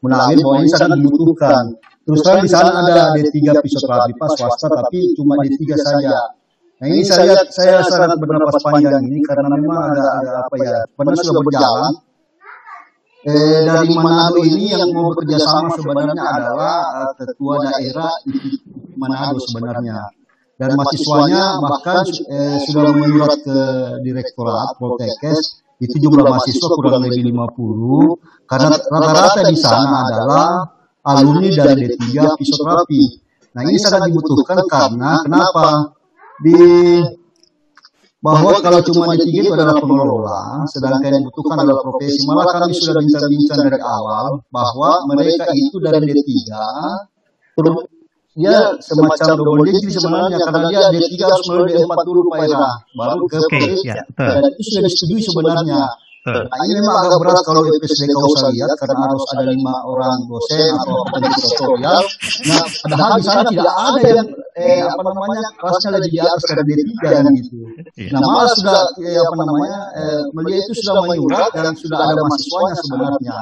Munawir bahwa ini sangat dibutuhkan. Terus terang di sana ada D3 fisioterapi Pak swasta tapi cuma D3 saja. Nah ini saya lihat saya sangat bernapas panjang ini karena memang ada ada apa ya sebenarnya sudah berjalan. Eh, dari Manado ini yang mau bekerja sama sebenarnya adalah eh, ketua daerah Manado sebenarnya. Dan mahasiswanya bahkan eh, sudah menyurat ke direktorat Poltekkes itu jumlah mahasiswa kurang lebih 50 karena rata-rata di sana adalah alumni dari D3 fisioterapi. Nah ini sangat dibutuhkan karena kenapa di bahwa kalau cuma D3 itu adalah pengelola, sedangkan yang dibutuhkan adalah profesi. Malah kami sudah bincang-bincang dari awal bahwa mereka itu dari D3, terus dia semacam double degree sebenarnya karena dia D3 harus melalui D4 dulu Pak Era, baru ke profesi. ya. Dan itu sudah disetujui sebenarnya. Betul. Nah ini memang agak berat kalau EPSD kau usah lihat karena harus ada lima orang dosen atau peneliti tutorial. Nah padahal di sana tidak ada yang eh, apa namanya kelasnya lagi di atas karena D3 kan gitu. Iya. Nah malah sudah eh, apa namanya eh, media itu sudah menyurat dan sudah ada mahasiswanya sebenarnya.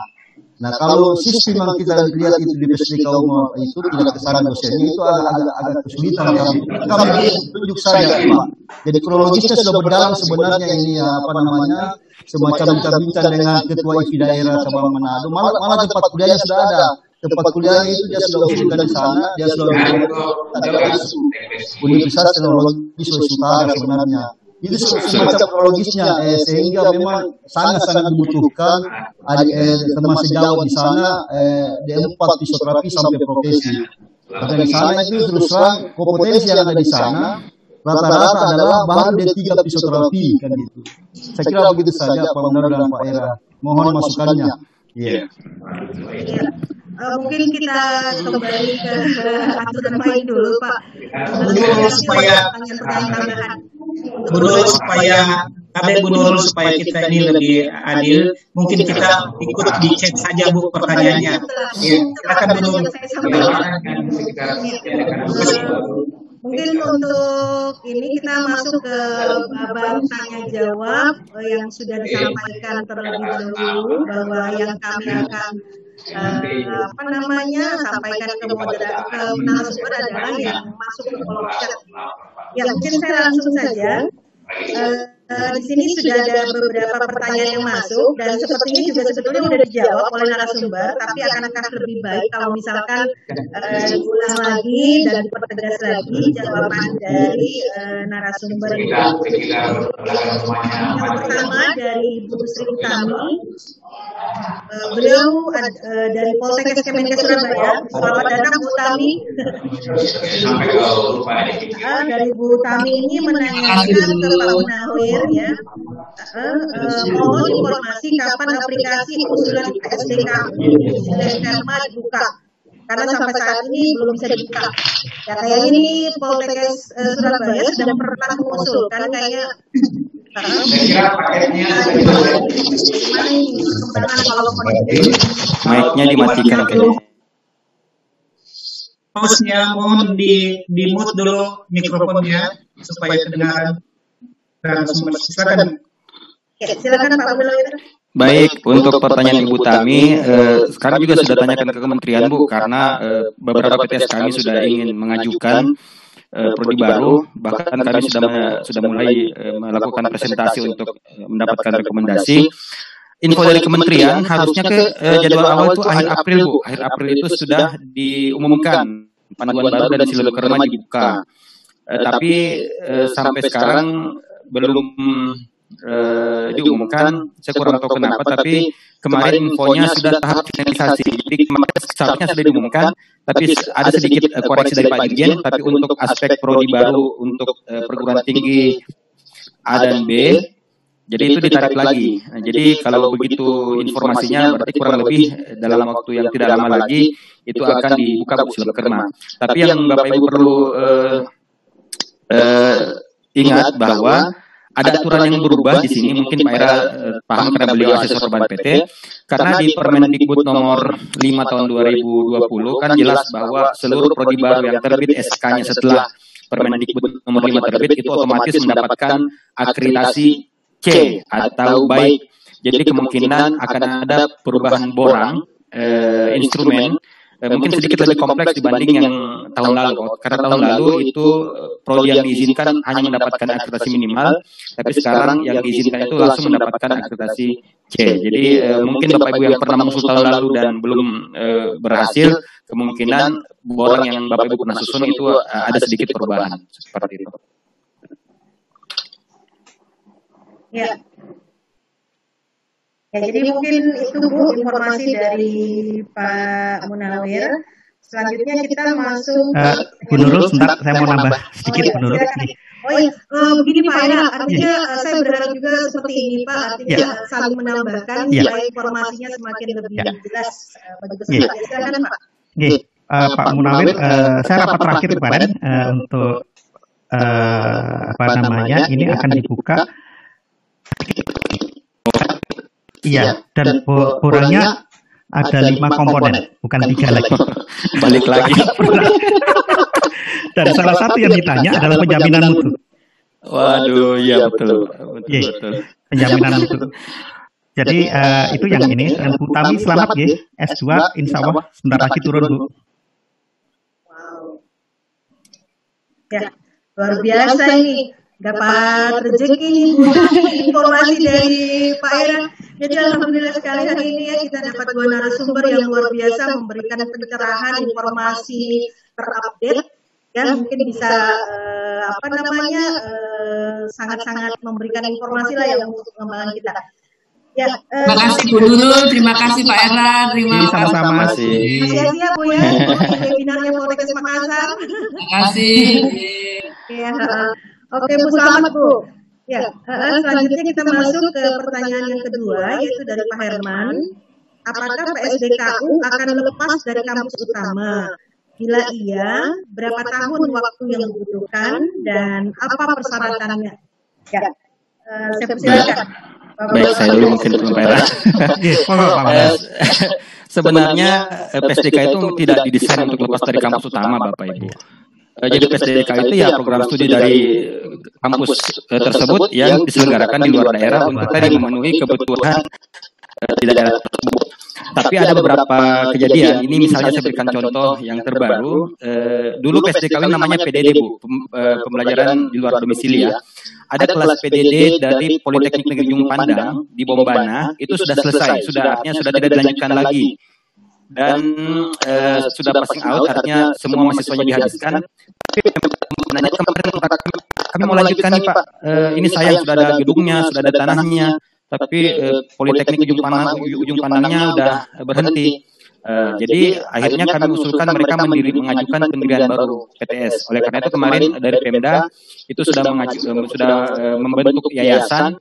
Nah kalau sistem yang kita lihat itu di PSD kaum itu tidak ke sana dosennya itu agak agak, agak kesulitan kami. Kami tunjuk saja Pak. Jadi kronologisnya sudah berjalan sebenarnya ini ya, apa namanya semacam bincang-bincang dengan ketua IPI daerah cabang Manado. Malah, malah tempat kuliahnya sudah ada. Tempat kuliahnya itu dia sudah usulkan di sana, dia sudah adalah Universitas Teknologi Sulawesi Utara sebenarnya. Itu se- semacam kronologisnya, eh, sehingga memang sangat-sangat dibutuhkan adik, eh, teman sejawat di sana eh, D4 fisioterapi sampai profesi. Karena di sana itu terus terang kompetensi yang ada di sana rata-rata adalah baru D3 fisioterapi kan gitu. Saya kira begitu saja Pak Munawir dan Pak Era. Mohon masukannya. Iya. Ya. Eh, mungkin kita kembali ke main dulu Pak. Dulu supaya pertanyaan-pertanyaan tambahan. dulu supaya ada Bu Nurul supaya kita ini lebih adil, mungkin kita ikut di chat saja Bu pertanyaannya. Ya, silakan Bu Nurul. Mungkin untuk ini kita masuk ke babak tanya jawab eh, yang sudah disampaikan terlebih dahulu bahwa yang kami akan eh, apa namanya sampaikan ke moderator ke narasumber adalah yang masuk ke kolom chat. Ya mungkin saya langsung saja. Eh, eh, di sini sudah ada beberapa pertanyaan yang masuk dan sepertinya juga sebetulnya sudah dijawab oleh narasumber, tapi akan akan lebih baik kalau misalkan eh, diulang lagi dan dipertegas lagi jawaban dari eh, narasumber. Yang pertama dari Ibu Sri Utami, Eh, beliau eh, dari Poltekkes Kemenkes Surabaya. Selamat datang Bu Tami. Ah, dari Bu Tami ini menanyakan ke Pak Munawir ya. Eh, eh, mohon informasi kapan aplikasi usulan PSDK dari Perma dibuka. Karena sampai saat ini belum bisa dibuka. Ya kayaknya ini Poltekkes eh, Surabaya sudah pernah mengusulkan kayaknya Mic-nya dimatikan kayaknya. Hostnya mohon di di mute dulu mikrofonnya supaya kedengaran dan sumber silakan. Oke, silakan Pak Munawir. Baik, untuk pertanyaan Ibu Tami, eh, sekarang juga sudah tanyakan ke Kementerian Bu, karena eh, beberapa PTS kami sudah ingin mengajukan eh, prodi baru, bahkan kami sudah sudah mulai eh, melakukan presentasi untuk eh, mendapatkan rekomendasi. Info dari Kementerian harusnya ke eh, jadwal awal itu akhir April Bu, akhir April itu sudah diumumkan panduan baru dan silaturahmi kerma dibuka. Eh, tapi eh, sampai sekarang belum eh, diumumkan. Saya kurang tahu kenapa, tapi kemarin infonya sudah tahap finalisasi. Jadi kemarin seharusnya sudah diumumkan, tapi ada sedikit eh, koreksi dari Pak Dirjen. Tapi untuk aspek prodi baru untuk eh, perguruan tinggi A dan B, jadi itu ditarik lagi. Nah, jadi kalau begitu informasinya berarti kurang lebih dalam waktu yang tidak lama lagi itu akan dibuka Bu Kerma. Tapi yang Bapak Ibu perlu eh, eh, ingat bahwa ada aturan yang berubah di sini. mungkin Pak Era eh, paham karena beliau asesor Ban PT karena di Permendikbud nomor 5 tahun 2020 kan jelas bahwa seluruh prodi baru yang terbit SK-nya setelah Permendikbud nomor 5 terbit itu otomatis mendapatkan akreditasi C atau baik. Jadi kemungkinan akan ada perubahan borang eh, instrumen mungkin sedikit lebih kompleks dibanding yang tahun lalu. Karena tahun lalu itu eh, prodi yang diizinkan hanya mendapatkan akreditasi minimal, tapi sekarang yang diizinkan itu langsung mendapatkan akreditasi C. Jadi eh, mungkin Bapak Ibu yang pernah mengusul tahun lalu dan belum eh, berhasil, kemungkinan borang yang Bapak Ibu pernah susun itu eh, ada sedikit perubahan seperti itu. Ya. Ya, jadi mungkin itu Bu informasi dari Pak Munawir. Selanjutnya kita masuk Eh, Bu Nurul, sebentar saya mau nambah sedikit Bu Nurul. Nih, Oh iya, eh, begini Pak Ena, artinya eh, saya berharap juga seperti ini Pak, artinya Ya. saling menambahkan Ya. supaya informasinya semakin lebih Ya. jelas eh, bagi Ya. peserta. Silakan Pak. Nggih, eh, Pak Munawir, eh, saya rapat terakhir kemarin eh, untuk eh, apa namanya ini akan dibuka. Iya, dan bo- borangnya ada lima komponen, bukan tiga lagi. Balik lagi. Dan salah satu yang ditanya adalah penjaminan mutu. Waduh, iya betul. Betul, Iya. betul. Penjaminan mutu. Jadi eh, itu yang ini. Dan Bu Tami selamat ya, S2 insya Allah sebentar lagi turun Bu. Wow. Ya, luar biasa ini. Dapat rezeki informasi dari Pak Era. Jadi alhamdulillah sekali hari ini ya kita dapat dua narasumber yang luar biasa memberikan pencerahan informasi terupdate ya mungkin bisa eh, apa namanya eh, sangat-sangat memberikan informasi lah yang untuk pengembangan kita. Ya, eh, Terima kasih Bu Nurul, terima kasih Pak Era, terima Iya, kasih. sama-sama. kasih. Terima kasih ya Bu ya, untuk webinarnya Poltekkes Makassar. Terima kasih. Ya, oke Bu selamat Bu. Ya, eh, selanjutnya kita masuk ke pertanyaan yang kedua yaitu dari Pak Herman. Apakah PSDKU akan lepas dari kampus utama? Bila iya, berapa tahun waktu yang dibutuhkan dan apa persyaratannya? Ya, Uh, silakan. Baik, saya dulu mungkin Pak. Iya, monggo, Pak Eh, Sebenarnya eh, PSDK itu tidak didesain untuk lepas dari kampus utama, Bapak Ibu. Eh, Jadi PSDK itu ya program studi dari kampus eh, tersebut yang diselenggarakan di luar daerah untuk tadi memenuhi kebutuhan eh, di daerah tersebut. Tapi ada beberapa kejadian. Ini misalnya saya berikan contoh yang terbaru. Eh, dulu PSDK itu namanya PDD Bu, Pem- eh, pembelajaran di luar domisili ya. Ada kelas PDD dari Politeknik Negeri Ujung Pandang di Bombana itu sudah selesai, sudah artinya sudah tidak dilanjutkan lagi dan eh, sudah passing out artinya semua mahasiswanya dihabiskan. Tapi kemarin kami, kami mau lanjutkan nih Pak. Eh, ini sayang sudah ada gedungnya, sudah ada tanahnya, tapi eh, Politeknik Ujung Pandang ujung pandangnya udah eh, berhenti. Eh, jadi akhirnya kami usulkan mereka mendiri, mengajukan pendirian baru PTS. Oleh karena itu kemarin dari Pemda itu sudah mengaju, sudah membentuk yayasan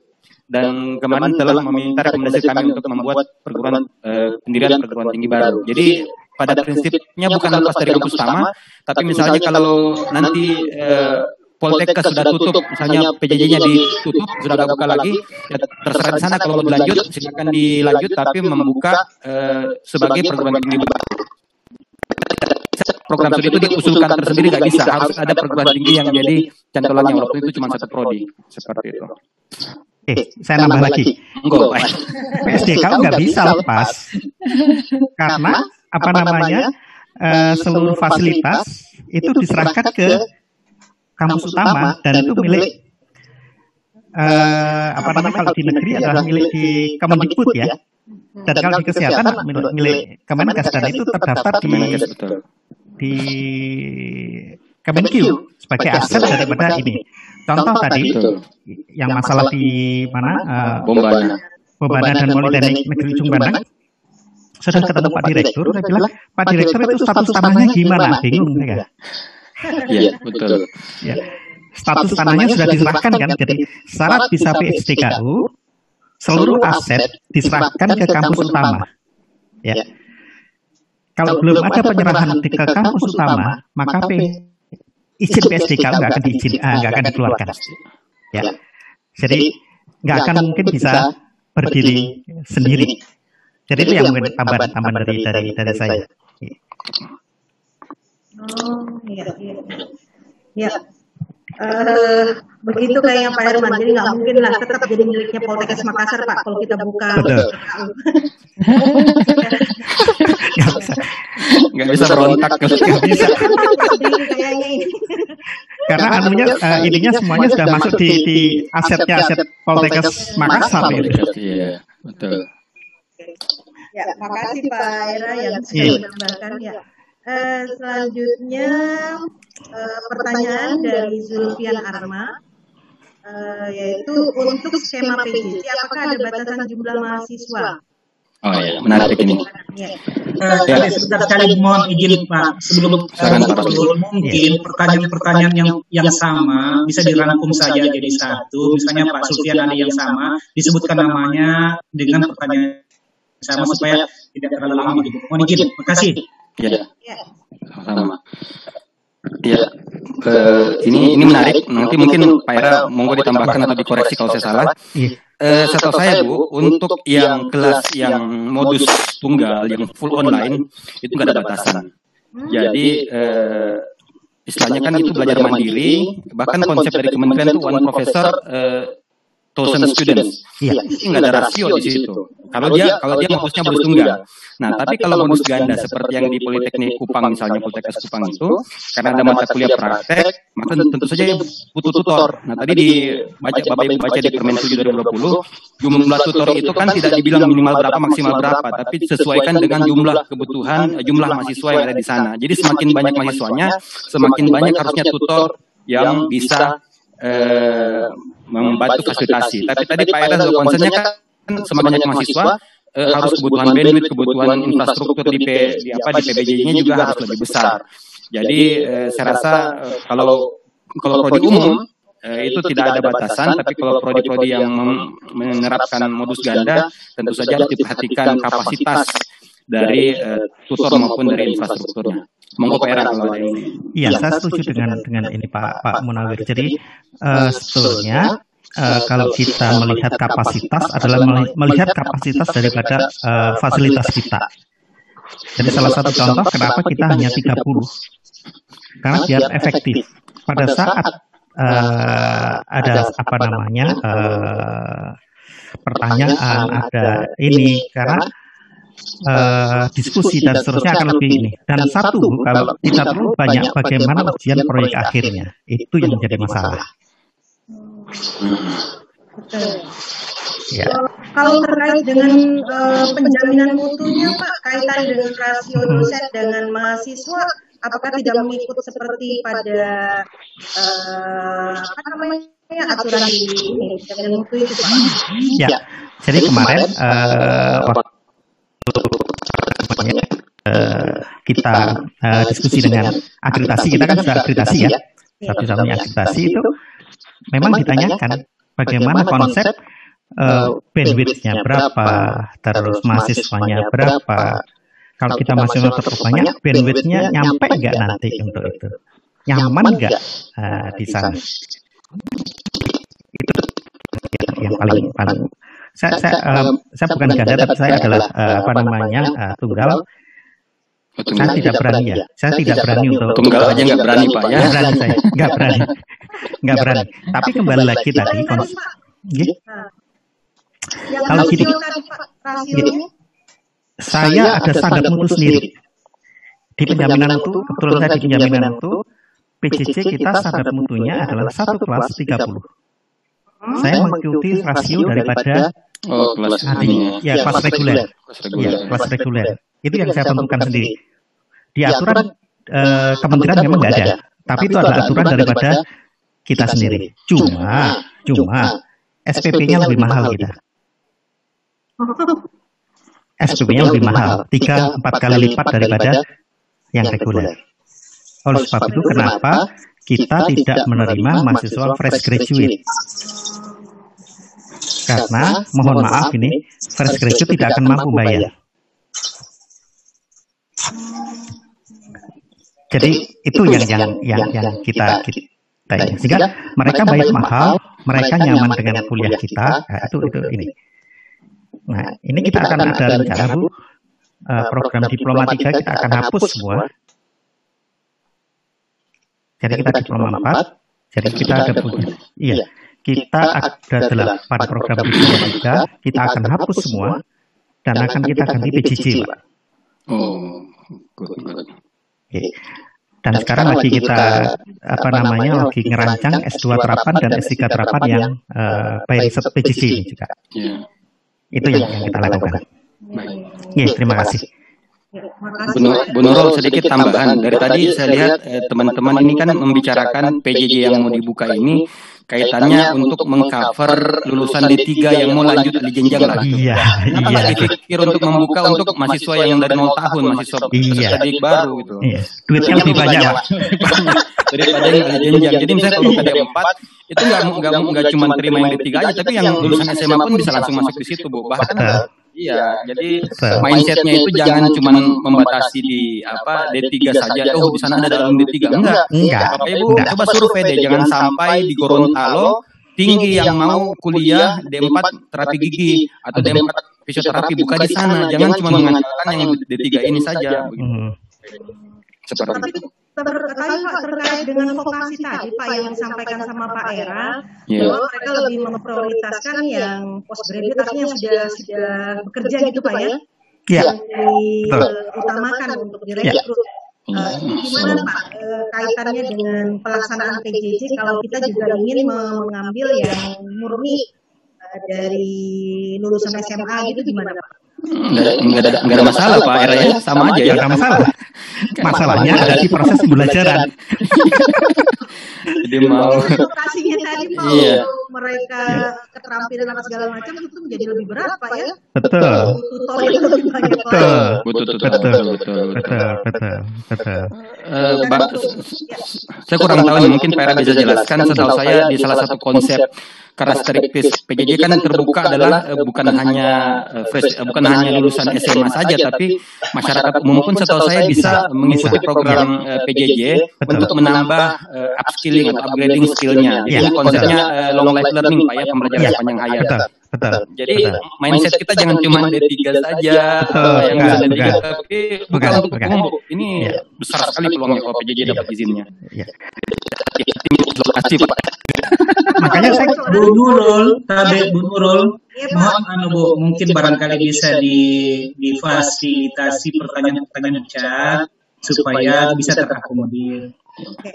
dan kemarin telah meminta rekomendasi kami untuk membuat perguruan eh, pendirian perguruan tinggi baru. Jadi pada prinsipnya bukan lepas dari kampus utama, tapi misalnya kalau nanti eh, Poltekkes sudah tutup, misalnya PJJ-nya ditutup, sudah nggak buka lagi, ya terserah di sana kalau mau dilanjut, silakan dilanjut, tapi membuka eh, sebagai perguruan tinggi baru. Program studi itu diusulkan tersendiri nggak bisa, harus ada perguruan tinggi yang menjadi cantolannya, walaupun itu cuma satu prodi, seperti itu. Eh, saya nambah lagi. Enggak, Pak. PSDK nggak bisa lepas. karena apa namanya? eh, seluruh fasilitas itu diserahkan ke kampus utama dan itu milik eh, apa namanya kalau di negeri adalah milik di Kemendikbud ya. dan kalau di kesehatan milik, milik Kemenkes dan itu terdaftar di di Kemenq sebagai aset daripada ini. Contoh tadi Betul. yang masalah di mana eh, Bombana. Bombana dan Politeknik Negeri Ujung Pandang sudah ketemu Pak Direktur, saya bilang Pak Direktur itu status tanahnya gimana? Bingung saya. Iya, betul. Ya. Status tanahnya sudah diserahkan kan, jadi syarat bisa PSDKU seluruh aset diserahkan ke kampus utama. Ya. Kalau belum ada penyerahan ke kampus utama, maka P, izin PSDKU nggak akan diizin, ah, nggak akan dikeluarkan. Ya. Jadi nggak akan mungkin bisa berdiri sendiri. Jadi itu yang mungkin tambahan tambahan dari dari dari saya. Oh, iya, iya. Ya. Eh, begitu kayaknya Pak Herman, jadi nggak mungkin lah tetap jadi miliknya Poltekkes Makassar Pak kalau kita buka Betul. Nggak bisa. Berontak. Nggak bisa. Karena anunya eh, ininya semuanya sudah masuk di, di asetnya aset Poltekkes Makassar ya. Iya, betul. Ya, makasih Pak Era yang Iya. sudah menambahkan ya. Eh, selanjutnya eh, pertanyaan dari Zulfian Arma eh, yaitu untuk skema PJJ apakah ada batasan jumlah mahasiswa? Oh iya, menarik ini. Ya. Eh, tadi sebentar sekali mohon izin Pak. Sebelum Pak. mungkin pertanyaan-pertanyaan yang yang sama. Bisa dirangkum saja jadi satu. Misalnya Pak Sufian ada yang sama disebutkan namanya dengan pertanyaan yang sama supaya tidak terlalu lama gitu. mohon izin. Terima kasih Iya, Ya. sama. Iya, eh, ini ini menarik. Nanti mungkin Pak Era monggo ditambahkan atau dikoreksi kalau saya salah. Iya. Eh, setahu saya Bu, untuk yang kelas yang modus tunggal, yang full online, itu nggak ada batasan. Jadi eh, istilahnya kan itu belajar mandiri, bahkan konsep dari kementerian itu one professor eh, thousand students. Iya. Ini nggak ada rasio di situ. Kalau dia kalau dia modusnya modus tunggal. Nah, tapi kalau modus ganda seperti yang di Politeknik Kupang misalnya Politeknik Kupang itu, karena ada mata kuliah praktek, maka tentu saja butuh tutor. Nah, tadi di baca Bapak Ibu baca di Permen 7 2020, jumlah tutor itu kan tidak dibilang minimal berapa maksimal berapa, tapi disesuaikan dengan jumlah kebutuhan jumlah mahasiswa yang ada di sana. Jadi semakin banyak mahasiswanya, semakin banyak harusnya tutor yang bisa eh, membantu fasilitasi. Tapi tadi Pak Era concernnya kan semakin banyak mahasiswa eh, harus kebutuhan bandwidth, kebutuhan infrastruktur di, P, di apa di PBJ-nya juga harus lebih besar. Jadi eh, saya rasa eh, kalau kalau prodi umum eh, itu tidak ada batasan, tapi kalau prodi-prodi yang menerapkan modus ganda tentu saja harus diperhatikan kapasitas dari eh, tutor maupun dari infrastrukturnya. Monggo Pak Era kalau ada ini. Iya, saya setuju dengan dengan ini Pak Pak Munawir. Jadi eh, sebetulnya uh, kalau kita melihat kapasitas adalah melihat kapasitas daripada uh, fasilitas kita. Jadi salah satu contoh kenapa kita hanya 30. Karena biar efektif. Pada saat uh, ada apa namanya uh, pertanyaan, ada ini karena uh, diskusi dan seterusnya akan lebih ini. Dan satu, kalau kita terlalu banyak bagaimana ujian proyek akhirnya, itu yang menjadi masalah. Ya. Kalau terkait dengan uh, penjaminan mutunya, Pak, kaitan dengan rasio dosen dengan mahasiswa, apakah tidak mengikut seperti pada uh, apa namanya aturan di penjaminan mutu itu, Pak? Ya. Jadi kemarin uh, waktu uh, kita uh, diskusi dengan akreditasi, kita kan sudah akreditasi ya, satu-satunya akreditasi itu memang ditanyakan bagaimana konsep uh, bandwidth-nya berapa, terus mahasiswanya berapa. Kalau kita masih tetap banyak, bandwidth-nya nyampe nggak nanti untuk itu? Nyaman nggak uh, di sana? Itu yang paling paling. Saya, saya, uh, saya bukan ganda, tapi saya adalah uh, apa namanya uh, tunggal. Saya tidak berani ya. Saya tidak berani untuk tunggal aja nggak berani pak ya. Nggak berani saya, nggak berani, nggak berani. Tapi kembali lagi tadi, ya. Kalau gini, gini, saya ada standar mutu sendiri. Di penjaminan itu, kebetulan saya di penjaminan itu, PCC kita standar mutunya adalah satu kelas 30. Saya mengikuti rasio daripada oh, kelas ini, ya kelas reguler. Ya, kelas reguler. Itu yang saya tentukan sendiri. Di aturan eh, kementerian memang nggak ada, tapi itu adalah aturan daripada kita sendiri. Cuma, cuma SPP-nya lebih mahal kita. SPP-nya lebih mahal, tiga empat kali lipat daripada yang reguler. Oleh sebab itu, kenapa kita tidak menerima mahasiswa fresh graduate? Karena, mohon maaf ini, fresh graduate tidak akan mampu bayar. Jadi itu yang yang yang yang kita kita ini. Sehingga mereka bayar mahal, mereka nyaman dengan kuliah kita. Nah, itu itu ini. Nah, ini kita akan ada rencana Bu, uh, program diploma 3 kita akan hapus semua. Jadi kita diploma 4, jadi kita ada punya, iya, kita ada delapan program 3, kita akan hapus semua, dan akan kita ganti PJJ, Pak. Oh, good. Dan sekarang lagi kita apa namanya lagi ngerancang S2 terapan dan S3 terapan yang uh, by riset PJJ ini juga. Yeah. Itu yang, yang kita lakukan. Iya, terima kasih. Bu Nurul sedikit tambahan. dari tadi saya lihat teman-teman eh, ini kan membicarakan PJJ yang mau dibuka ini kaitannya untuk mengcover lulusan D3 yang mau lanjut di jenjang lagi. Iya, Kenapa iya. dipikir untuk membuka untuk mahasiswa yang dari 0 tahun, mahasiswa Iya. baru gitu. Iya, duitnya lebih banyak, Pak. daripada yang ada jenjang. Jadi misalnya kalau buka D4 itu nggak nggak nggak cuma terima yang D3 aja, tapi yang lulusan SMA pun bisa langsung masuk di situ, Bu. Bahkan Betul. Iya, jadi Betul. mindsetnya itu jangan cuma membatasi di apa D3 saja. Oh, di sana ada dalam D3. Enggak. Enggak. Bapak Ibu Enggak. coba survei deh, jangan sampai di Gorontalo tinggi yang mau kuliah D4 terapi gigi atau D4 fisioterapi buka di sana. Jangan cuma mengandalkan yang D3 ini saja. Begitu. Hmm. Seperti itu. Terkait Pak terkait dengan vokasi tadi Pak yang disampaikan sama Pak Era Iya. bahwa mereka lebih memprioritaskan yang postgraduate artinya yang sudah sudah bekerja gitu Pak ya? Iya, yang diutamakan untuk direkrut. Ini gimana Pak eh, kaitannya dengan pelaksanaan PJJ kalau kita juga ingin mengambil yang murni eh, dari lulusan SMA gitu gimana Pak? Enggak ada, nggak ada, nggak ada masalah Pak Era ya, sama aja ya. Ada masalah. Masalahnya ada di proses pembelajaran. Jadi mau tadi Pak Iya. mereka keterampilan apa segala macam itu menjadi lebih berat Pak ya. Betul. Betul. Betul betul Betul. betul betul. Betul, betul, betul. Eh, Mbak, saya kurang tahu nih, mungkin Pak Era bisa jelaskan. Setahu saya di salah satu konsep karakteristik PJJ kan terbuka adalah uh, bukan hanya uh, fresh, uh, bukan hanya lulusan SMA saja, tapi masyarakat umum pun setahu saya bisa mengikuti program uh, PJJ untuk menambah uh, upskilling atau upgrading skillnya. Jadi ya, konsepnya uh, long life learning pak ya pembelajaran ya, sepanjang hayat. Betul. Betul. Jadi betul. mindset kita jangan cuma D3 saja betul, yang bisa D3 tapi bukan, bukan untuk umum. Ini ya. besar sekali peluangnya kalau PJJ dapat izinnya. Ya. Lokasi Pak. Makanya saya Bu Nurul, tadi Bu Nurul, mohon anu Bu, mungkin barangkali bisa di difasilitasi pertanyaan-pertanyaan chat supaya bisa terakomodir. Oke.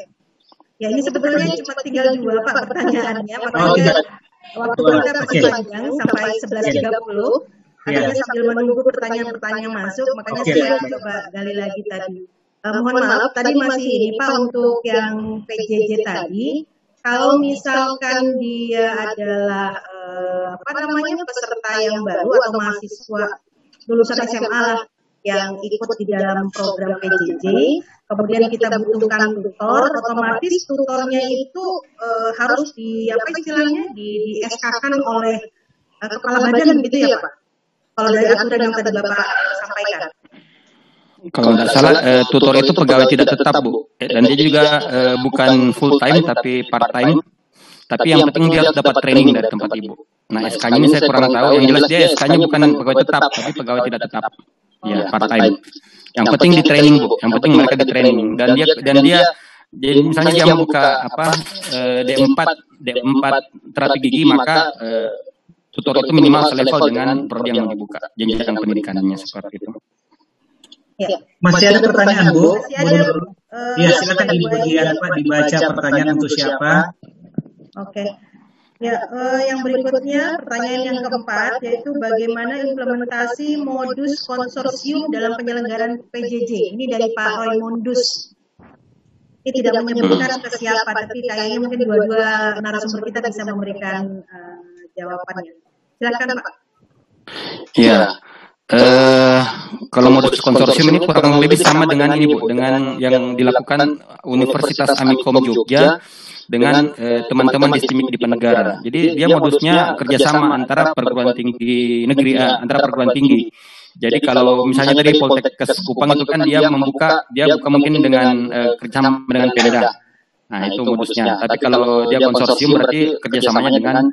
Ya ini sebetulnya cuma tinggal dua Pak pertanyaannya, makanya oh, waktu kita masih panjang sampai 11.30. Akhirnya sambil menunggu pertanyaan-pertanyaan masuk, makanya okay. saya coba gali lagi tadi. Uh, mohon maaf, tadi masih ini Pak untuk yang PJJ tadi. Kalau misalkan dia adalah uh, apa namanya peserta yang baru atau mahasiswa lulusan SMA lah yang ikut di dalam program PJJ, kemudian kita butuhkan tutor, otomatis tutornya itu uh, harus di apa istilahnya di, di SK-kan oleh uh, kepala badan gitu ya Pak. Kalau dari aturan yang tadi Bapak sampaikan. Kalau tidak salah, uh, tutor itu pegawai tidak tetap, Bu. Dan dia juga uh, bukan full time tapi part time. Tapi yang penting dia dapat training dari tempat Ibu. Nah, SK-nya ini saya kurang tahu. Yang jelas dia SK-nya bukan pegawai tetap, tapi pegawai tidak tetap. Ya, part time. Yang penting di training, Bu. Yang penting mereka di training. Dan dia dan dia jadi misalnya dia membuka apa D4 D4 terapi gigi maka tutor itu minimal selevel dengan prodi yang dibuka jenjang pendidikannya seperti itu. Ya. Masih ada pertanyaan, Bu? Masih ada. Uh, ya, silakan di bagian Pak dibaca pertanyaan untuk siapa. Oke. Okay. Ya, uh, yang berikutnya pertanyaan yang keempat yaitu bagaimana implementasi modus konsorsium dalam penyelenggaraan PJJ. Ini dari Pak Roy Mondus. Ini tidak menyebutkan ke siapa, tapi kayaknya mungkin dua-dua narasumber kita bisa memberikan uh, jawabannya. Silakan Pak. Ya, Uh, kalau modus konsorsium ini kurang lebih sama dengan ini Bu, dengan yang dilakukan Universitas Amikom Jogja dengan eh, teman-teman di STIMIK di Penegara. Jadi dia modusnya kerjasama antara perguruan tinggi negeri, eh, antara perguruan tinggi. Jadi kalau misalnya dari Poltekkes Kupang itu kan dia membuka, dia buka mungkin dengan eh, kerjasama dengan Pemda. Nah itu modusnya. Tapi kalau dia konsorsium berarti kerjasamanya dengan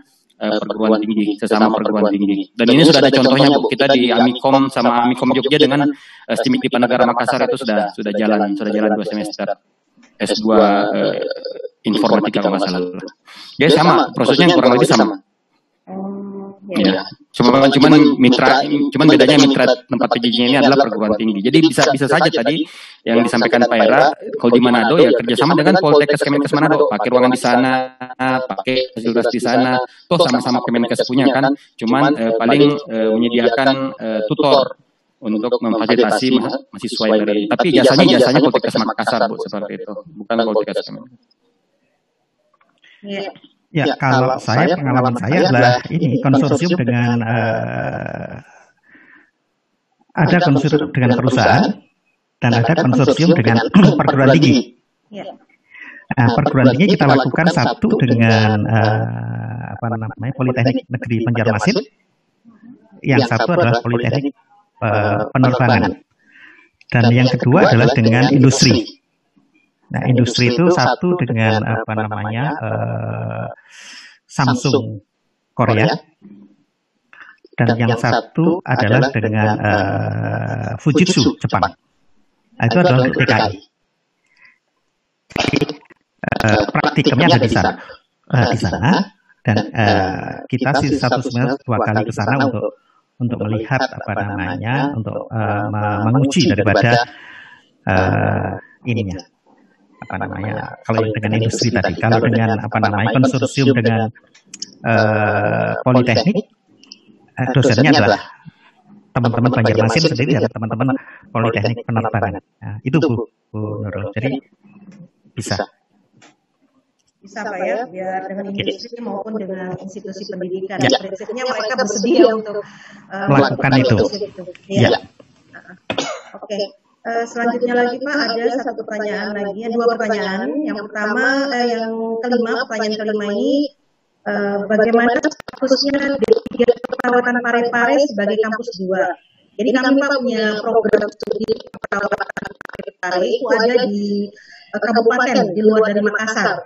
uh, perguruan tinggi, sesama perguruan tinggi. Dan ini sudah ada contohnya Bu, kita di Amikom sama Amikom Jogja dengan uh, di Panegara Makassar itu sudah sudah jalan, sudah jalan dua semester S2 uh, informatika kalau nggak salah. Dia sama, prosesnya kurang lebih sama. Ya, cuma cuman mitra, cuman bedanya mitra tempat PJJ ini adalah perguruan tinggi. Jadi bisa bisa saja tadi yang disampaikan Pak Era, kalau di Manado ya kerjasama dengan Poltekkes Kemenkes Manado, pakai ruangan di sana, pakai fasilitas di sana, toh sama-sama Kemenkes punya kan, cuman eh, paling eh, menyediakan eh, tutor untuk memfasilitasi mahasiswa yang dari, tapi jasanya jasanya Poltekkes Makassar bu seperti itu, bukan Poltekkes Kemenkes. Ya. Ya, ya kalau, saya pengalaman saya adalah ini konsorsium dengan uh, ada konsorsium dengan perusahaan dan ada konsorsium dengan perguruan tinggi. Ya. Nah, perguruan tinggi kita lakukan satu dengan uh, apa namanya Politeknik Negeri Banjarmasin, yang satu adalah Politeknik uh, Penerbangan, dan yang kedua adalah dengan industri. Nah, industri itu satu dengan apa namanya uh, Samsung Korea. Dan yang satu adalah dengan uh, Fujitsu Jepang. Nah, itu adalah untuk DKI. Uh, praktikumnya ada di sana, uh, di sana. dan uh, kita sih satu semester dua kali ke sana untuk untuk melihat apa namanya untuk uh, menguji daripada uh, ininya apa namanya kalau yang dengan industri tadi kalau dengan apa namanya konsorsium dengan uh, politeknik uh, dosennya adalah teman-teman Banjarmasin sendiri dan teman-teman politeknik penerbangan nah, itu Bu, Bu Nurul jadi bisa bisa Pak ya, biar dengan industri maupun dengan institusi pendidikan. Ya. Prinsipnya mereka bersedia untuk uh, melakukan itu. itu. Ya. ya. Oke. Okay. Uh, selanjutnya lagi Pak ada satu pertanyaan lagi, ya, dua pertanyaan. Yang pertama, uh, yang kelima, pertanyaan kelima ini eh, bagaimana statusnya D3 perawatan pare-pare sebagai kampus 2. Jadi kami Pak punya program studi perawatan pare-pare itu ada di eh, kabupaten di luar dari Makassar.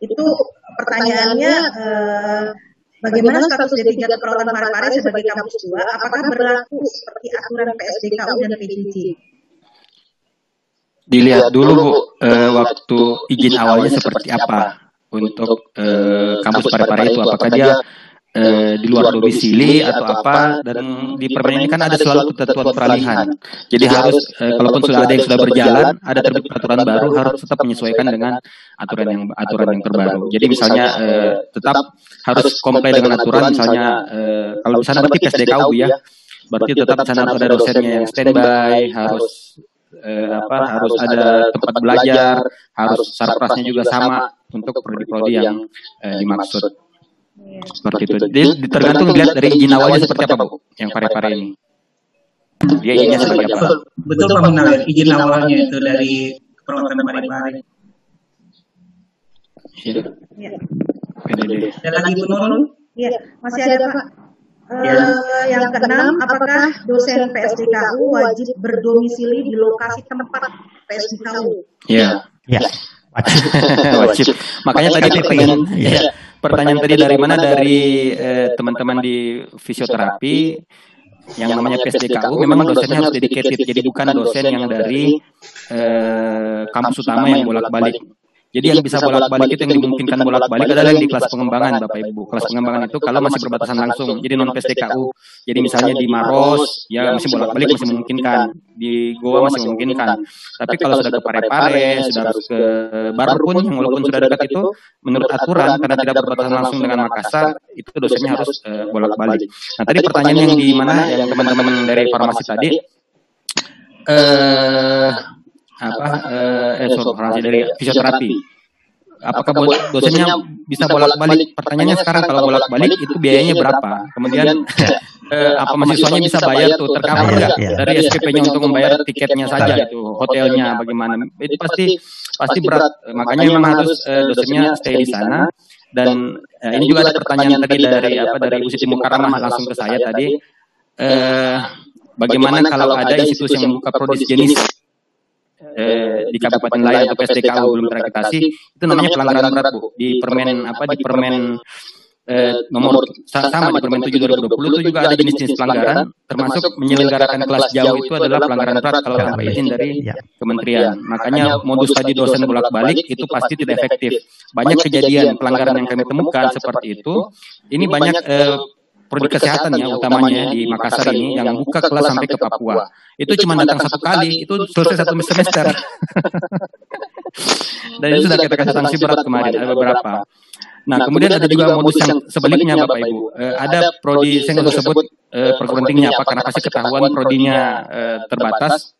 Itu pertanyaannya eh, bagaimana status D3 perawatan pare-pare sebagai kampus 2? Apakah berlaku seperti aturan PSDKU dan PJJ? Dilihat dulu Bu, eh, waktu izin awalnya seperti apa untuk eh, kampus pare-pare itu. Apakah dia eh, di luar domisili atau apa? Dan di permen ini kan ada selalu ketentuan peralihan. Jadi harus, eh, kalaupun sudah ada yang sudah berjalan, ada terbit peraturan baru harus tetap menyesuaikan dengan aturan yang aturan yang terbaru. Jadi misalnya eh, tetap harus comply dengan aturan. Misalnya eh, kalau di sana berarti PSDKU ya, berarti tetap sana ada dosennya yang standby, harus eh, apa harus ada tempat belajar, harus sarprasnya juga sama untuk prodi-prodi yang eh, dimaksud. Seperti itu. Jadi tergantung dilihat dari izin awalnya seperti apa, Bu, yang pare-pare ini. Dia izinnya sebagai apa? Betul, betul Pak Munawir. Izin awalnya itu dari perawatan pare-pare. Iya. Ya. PDD. Ada lagi Bu Nurul? Iya, masih ada Pak. Eh, Ya. yang keenam, apakah dosen PSDKU wajib berdomisili di lokasi tempat PSDKU? Iya. Ya, wajib. Wajib. Makanya tadi pertanyaan, Iya. ya, pertanyaan tadi dari mana dari eh, teman-teman di fisioterapi yang namanya PSDKU memang dosennya harus dedicated jadi bukan dosen yang dari eh, kampus utama yang bolak-balik. Jadi yang bisa bolak-balik itu yang dimungkinkan bolak-balik adalah yang di kelas pengembangan Bapak Ibu. Kelas pengembangan itu kalau masih berbatasan langsung, jadi non PSDKU. Jadi misalnya di Maros, ya masih bolak-balik masih memungkinkan. Di Goa masih memungkinkan. Tapi kalau sudah ke Parepare, sudah harus ke Baru pun, yang walaupun sudah dekat itu, menurut aturan karena tidak berbatasan langsung dengan Makassar, itu dosennya harus eh, bolak-balik. Nah tadi pertanyaan yang di mana yang teman-teman dari farmasi tadi, eh apa eh, eh dari fisioterapi. Apakah bo- dosennya bisa bolak-balik? Pertanyaannya sekarang kalau bolak-balik itu biayanya berapa? Kemudian eh, apa mahasiswanya bisa bayar tuh tercover nggak iya. dari SPP-nya untuk membayar tiketnya saja itu hotelnya bagaimana? Itu pasti pasti berat. Makanya memang harus eh, dosennya stay di sana. Dan eh, ini juga ada pertanyaan tadi dari apa dari Bu Siti langsung ke saya tadi. Eh, bagaimana kalau ada institusi yang membuka prodi sejenis eh, di kabupaten lain atau PSDKU belum terakreditasi itu namanya pelanggaran berat bu. di permen apa di permen eh, nomor sa- sama di permen 7 2020 itu juga ada jenis-jenis pelanggaran termasuk menyelenggarakan kelas jauh itu adalah pelanggaran berat kalau tanpa izin dari Ya. kementerian. Makanya modus tadi dosen bolak-balik itu pasti tidak efektif. banyak kejadian pelanggaran yang kami temukan seperti itu. ini banyak eh, prodi kesehatan ya utamanya di Makassar ini yang buka kelas sampai ke Papua. Itu cuma datang satu kali itu selesai satu semester. dan itu sudah kita kasih sanksi berat kemarin ada beberapa. nah kemudian ada juga modus yang sebaliknya bapak ibu. Eh, ada prodi saya nggak sebut eh, perguruan tingginya apa karena pasti ketahuan prodinya eh, terbatas?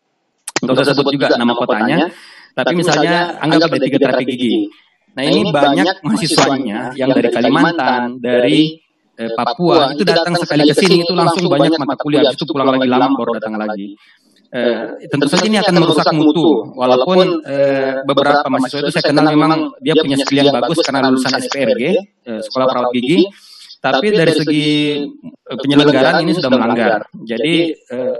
nggak usah sebut juga nama kotanya. tapi misalnya anggap ada tiga terapi gigi. nah ini banyak mahasiswanya yang dari Kalimantan dari eh, Papua. Itu datang sekali ke sini itu langsung banyak mata kuliah. itu pulang lagi lama baru datang lagi. Eh, tentu saja ini akan merusak mutu. walaupun eh, beberapa mahasiswa itu saya kenal memang dia punya skill yang bagus karena lulusan SPRG eh, sekolah perawat gigi tapi dari segi eh, penyelenggaraan ini sudah melanggar. jadi eh,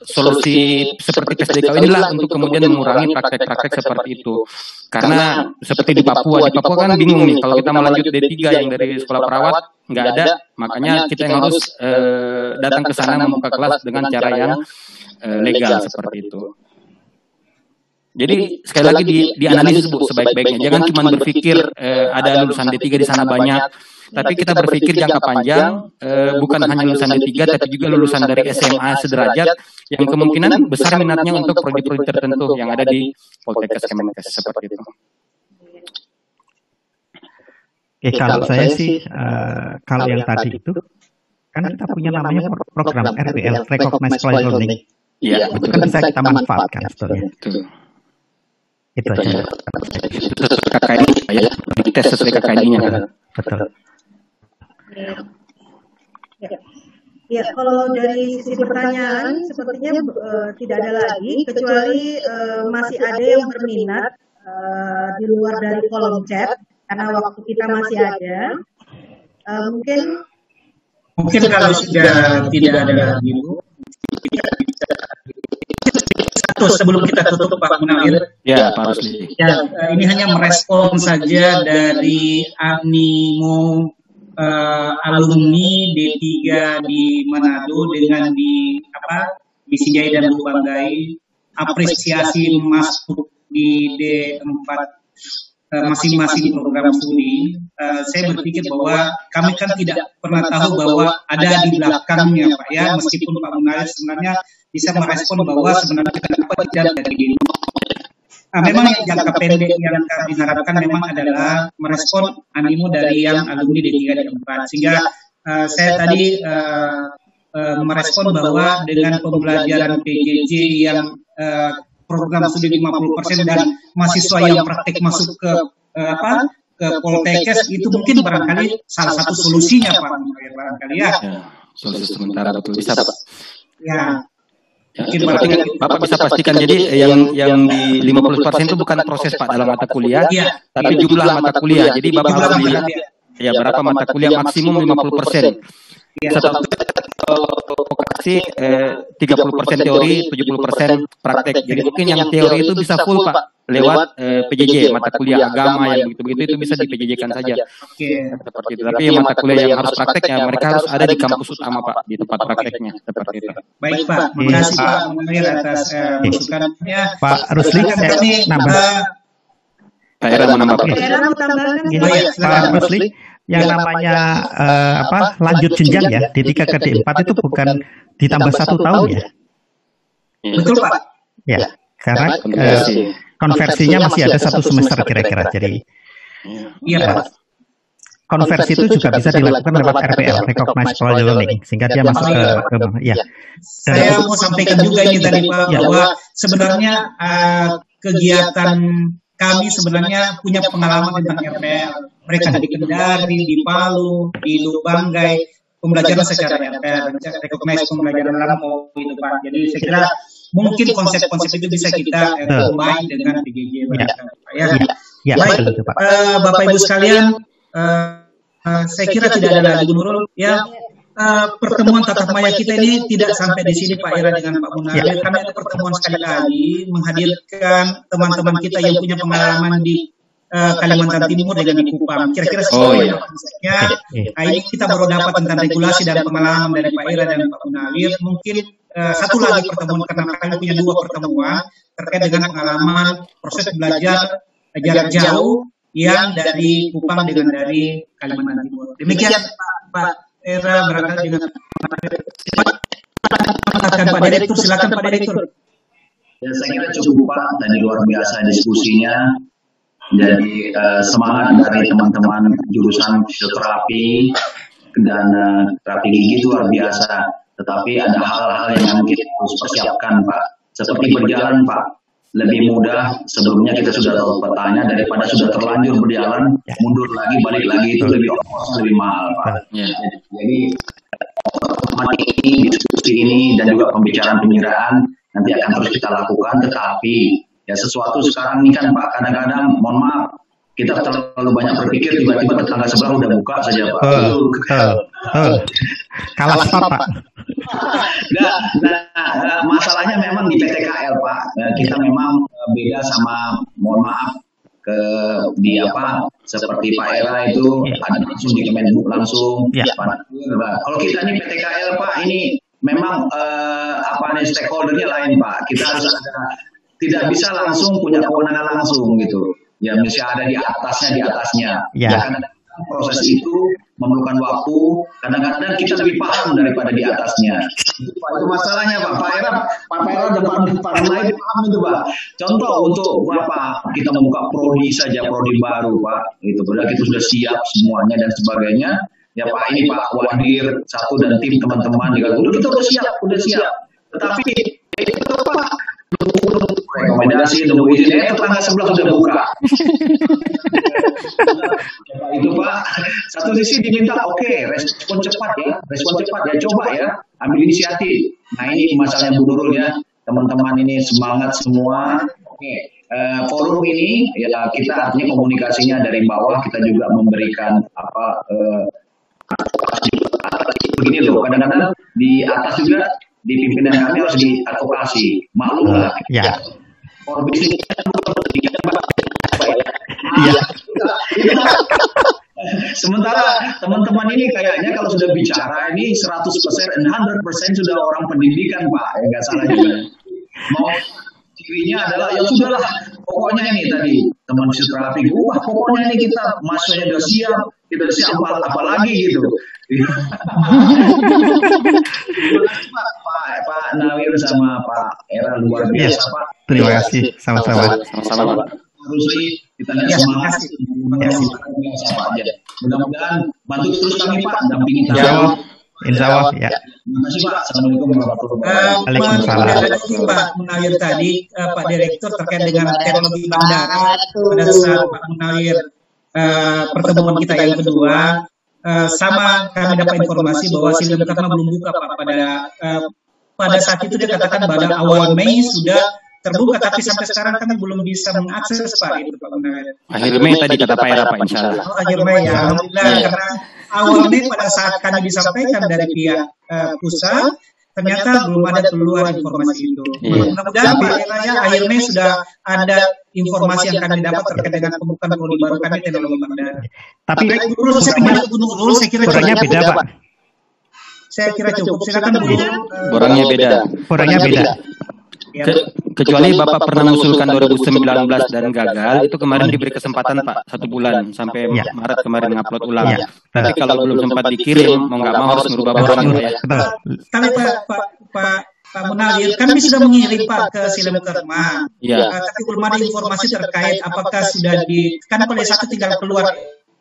solusi seperti PSDKU inilah untuk kemudian mengurangi praktek-praktek seperti itu. Karena seperti di Papua, di Papua kan bingung nih kalau kita mau lanjut D3 yang dari sekolah perawat nggak ada, makanya kita yang harus eh, datang ke sana membuka kelas dengan cara yang eh, legal seperti itu. Jadi sekali lagi di, dianalisis bu sebaik-baiknya. Jangan cuma berpikir eh, ada lulusan D3 di sana banyak, tapi kita berpikir jangka panjang, eh, bukan hanya lulusan D3, tapi juga lulusan dari SMA sederajat yang kemungkinan besar minatnya untuk prodi-prodi tertentu yang ada di Poltekkes Kemenkes seperti itu. Oke, kalau saya sih, eh, kalau yang tadi itu, kan kita punya namanya pro- program RPL, Recognized Play Learning. Iya, Itu kan bisa kita manfaatkan sebetulnya. betul. Itu aja. Itu sesuai KKNI ya, tes sesuai KKNI-nya kan. Betul. Ya. Ya, kalau dari sisi pertanyaan sepertinya eh, tidak ada lagi kecuali eh, masih ada yang berminat eh, di luar dari kolom chat karena waktu kita masih ada. Uh, mungkin mungkin kalau sudah tidak ada lagi Bu, satu sebelum kita tutup Pak Munawir. Ya, Pak Rusli. Ya, ini hanya merespon saja dari animo uh, alumni D3 di Manado dengan di apa di Sinjai dan Lubanggai apresiasi masuk di D4 masing-masing program studi, uh, saya berpikir bahwa kami kan tidak pernah tahu bahwa ada di belakangnya Pak ya, meskipun Pak Munawir sebenarnya bisa merespon bahwa sebenarnya kenapa tidak dari. Nah, memang yang jangka pendek yang kami harapkan memang adalah merespon animo dari yang alumni D3 dan 4 sehingga uh, saya tadi uh, uh, merespon bahwa dengan pembelajaran PJJ yang uh, program studi 50% dan mahasiswa yang praktek masuk ke uh, apa? ke Poltekkes itu mungkin barangkali salah satu solusinya Pak barangkali ya. ya solusi sementara betul bisa Pak. Ya, Ya, tapi Bapak bisa pastikan jadi yang yang di 50% itu bukan proses Pak dalam mata kuliah, ya, tapi jumlah mata kuliah. Jadi Bapak harus melihat ya berapa mata kuliah maksimum 50%. Satu vokasi eh, 30% teori, 70% praktek. Jadi mungkin yang teori itu bisa full Pak lewat eh, PJJ mata kuliah agama yang begitu-begitu itu bisa di PJJ-kan saja. Seperti itu. Tapi yang mata kuliah yang harus prakteknya mereka harus ada di kampus utama Pak di tempat prakteknya seperti itu. Baik Pak, terima kasih Pak Munir atas uh, masukannya. Pak Rusli, kami nambah. Pak Era mau nambah Pak Rusli, yang namanya uh, apa lanjut jenjang ya di tiga ke D4 itu bukan ditambah satu tahun ya? Betul Pak. Ya, karena uh, konversinya masih ada satu semester kira-kira. Jadi Iya Pak. konversi itu juga bisa dilakukan lewat RPL, Recognized Parallel Learning, sehingga dia masuk ke, ke ya. Saya mau sampaikan juga ini tadi Pak Ya. bahwa sebenarnya uh, kegiatan kami sebenarnya punya pengalaman tentang RPL. Mereka di Kendari, di Palu, di Lubanggai, pembelajaran secara RPL, recognize pembelajaran lama itu Pak. Jadi saya kira mungkin konsep-konsep itu bisa kita eh, combine dengan PJJ. Ya. Pak, Ya. Ya, Baik, betul Pak. eh, Bapak Ibu sekalian, eh, eh, saya kira tidak ada lagi Nurul. Ya, Eh, pertemuan tatap maya kita ini tidak sampai di sini Pak Ira dengan Pak Munawir. Kami ada pertemuan sekali lagi menghadirkan teman-teman kita yang punya pengalaman di eh, Kalimantan Timur dengan di Kupang. Kira-kira Oh, iya. konsepnya. Nah, ini kita baru dapat tentang regulasi dan pengalaman dari Pak Ira dan Pak Munawir. Mungkin eh, satu lagi pertemuan karena kami punya dua pertemuan terkait dengan pengalaman proses belajar jarak jauh yang dari Kupang dengan dari Kalimantan Timur. Demikian Pak, Pak Era barangkali dengan silakan Pak Direktur, silakan Pak Direktur. Ya, saya kira cukup Pak, tadi luar biasa diskusinya. Jadi eh, semangat dari teman-teman jurusan fisioterapi dan eh, terapi gigi itu luar biasa. Tetapi ada hal-hal yang kita harus persiapkan Pak. Seperti berjalan Pak, lebih mudah sebelumnya kita sudah tahu petanya daripada sudah terlanjur berjalan mundur lagi balik lagi itu lebih ongkosnya lebih mahal Pak. Ya. Jadi teman ini diskusi ini dan juga pembicaraan penyerahan nanti akan terus kita lakukan tetapi ya sesuatu sekarang ini kan Pak kadang-kadang mohon maaf kita terlalu banyak berpikir tiba-tiba tetangga sebelah udah buka saja Pak. Itu oh, oh. Kalah Pak. Nah, nah, masalahnya memang di PTKL Pak, Nah, kita memang eh, beda sama, mohon maaf, ke di apa seperti Pak Era itu Ya. ada langsung di Kemenhub langsung. Ya. Pak. Kalau kita ini PTKL Pak ini memang eh, apa nih stakeholdernya lain Pak. Kita harus ada tidak bisa langsung punya kewenangan langsung gitu. Ya mesti ada di atasnya di atasnya. Ya. karena proses itu memerlukan waktu. Kadang-kadang kita lebih paham daripada di atasnya. Itu, masalahnya Pak. Pak Era, Pak Era depan depan lain paham itu Pak. Contoh untuk apa? Kita membuka prodi saja prodi baru Pak. Itu berarti kita sudah siap semuanya dan sebagainya. Ya Pak ini Pak Wadir satu dan tim teman-teman juga udah kita udah siap, udah siap. Tetapi itu Pak rekomendasi nunggu izin eh tetangga sebelah sudah buka. Itu pak. Satu sisi diminta oke respon cepat ya. Respon cepat ya. Coba ya. Ambil inisiatif. Nah ini masalahnya Bu Nurul ya. Teman-teman ini semangat semua. Oke eh, forum ini ya kita artinya komunikasinya dari bawah. Kita juga memberikan apa eh, begini loh, kadang-kadang di atas juga di pimpinan kami harus diadvokasi, maklum lah. Ya. Orbis Iya. Sementara teman-teman ini kayaknya kalau sudah bicara ini 100% and 100% sudah orang pendidikan Pak, ya nggak salah juga. Mau cirinya adalah ya sudahlah, pokoknya ini tadi teman fisioterapi, wah pokoknya ini kita masuknya udah siap, kita udah siap apa, apa lagi gitu. Pak, Pak, Pak Nawir sama Pak Era luar biasa Pak. Terima kasih. Sama-sama. Sama-sama, Pak. Rusli, kita lihat Ya, semangat. Biasa Pak aja. Mudah-mudahan bantu terus kami Pak, dampingi kami. Ya. Insya Allah. Ya. Terima kasih Pak. Assalamualaikum warahmatullahi wabarakatuh. Waalaikumsalam. menanggapi Pak Munawir tadi, eh, Pak Direktur terkait dengan teknologi bandara pada saat Pak Munawir eh, pertemuan kita yang kedua, eh, sama kami dapat informasi bahwa Silem Karma belum buka Pak pada eh, pada saat itu dia katakan pada awal Mei sudah terbuka, tapi sampai sekarang kami belum bisa mengakses Pak itu Pak Munawir. Akhir Mei tadi kata Pak Era, Pak, insya Allah. Oh, akhir Mei ya, alhamdulillah Iya. karena awal Mei pada saat kami disampaikan dari pihak eh, pusat ternyata belum ada keluar informasi itu. Mudah-mudahan Eraya akhir Mei sudah ada informasi yang kami dapat terkait dengan pembukaan prodi baru kami teknologi bandara. Tapi Baik, Bu Nurul, saya kira cukup. beda, Pak. Saya kira cukup. Silakan Bu. Eh, Orangnya beda. Kurangnya beda. Ya. Ke- kecuali Bapak pernah mengusulkan 2019 dan gagal, itu kemarin diberi kesempatan Pak satu bulan sampai Ya. Maret kemarin ngupload ulang. Ya. Tapi kalau belum sempat dikirim, mau nggak mau harus merubah borongan Pak ya. Betul. Tapi Pak Pak Pak Pak Munawir, kami sudah mengirim Pak ke Silem Kerma. Iya. Uh, tapi belum ada informasi terkait apakah sudah di karena pada satu tinggal keluar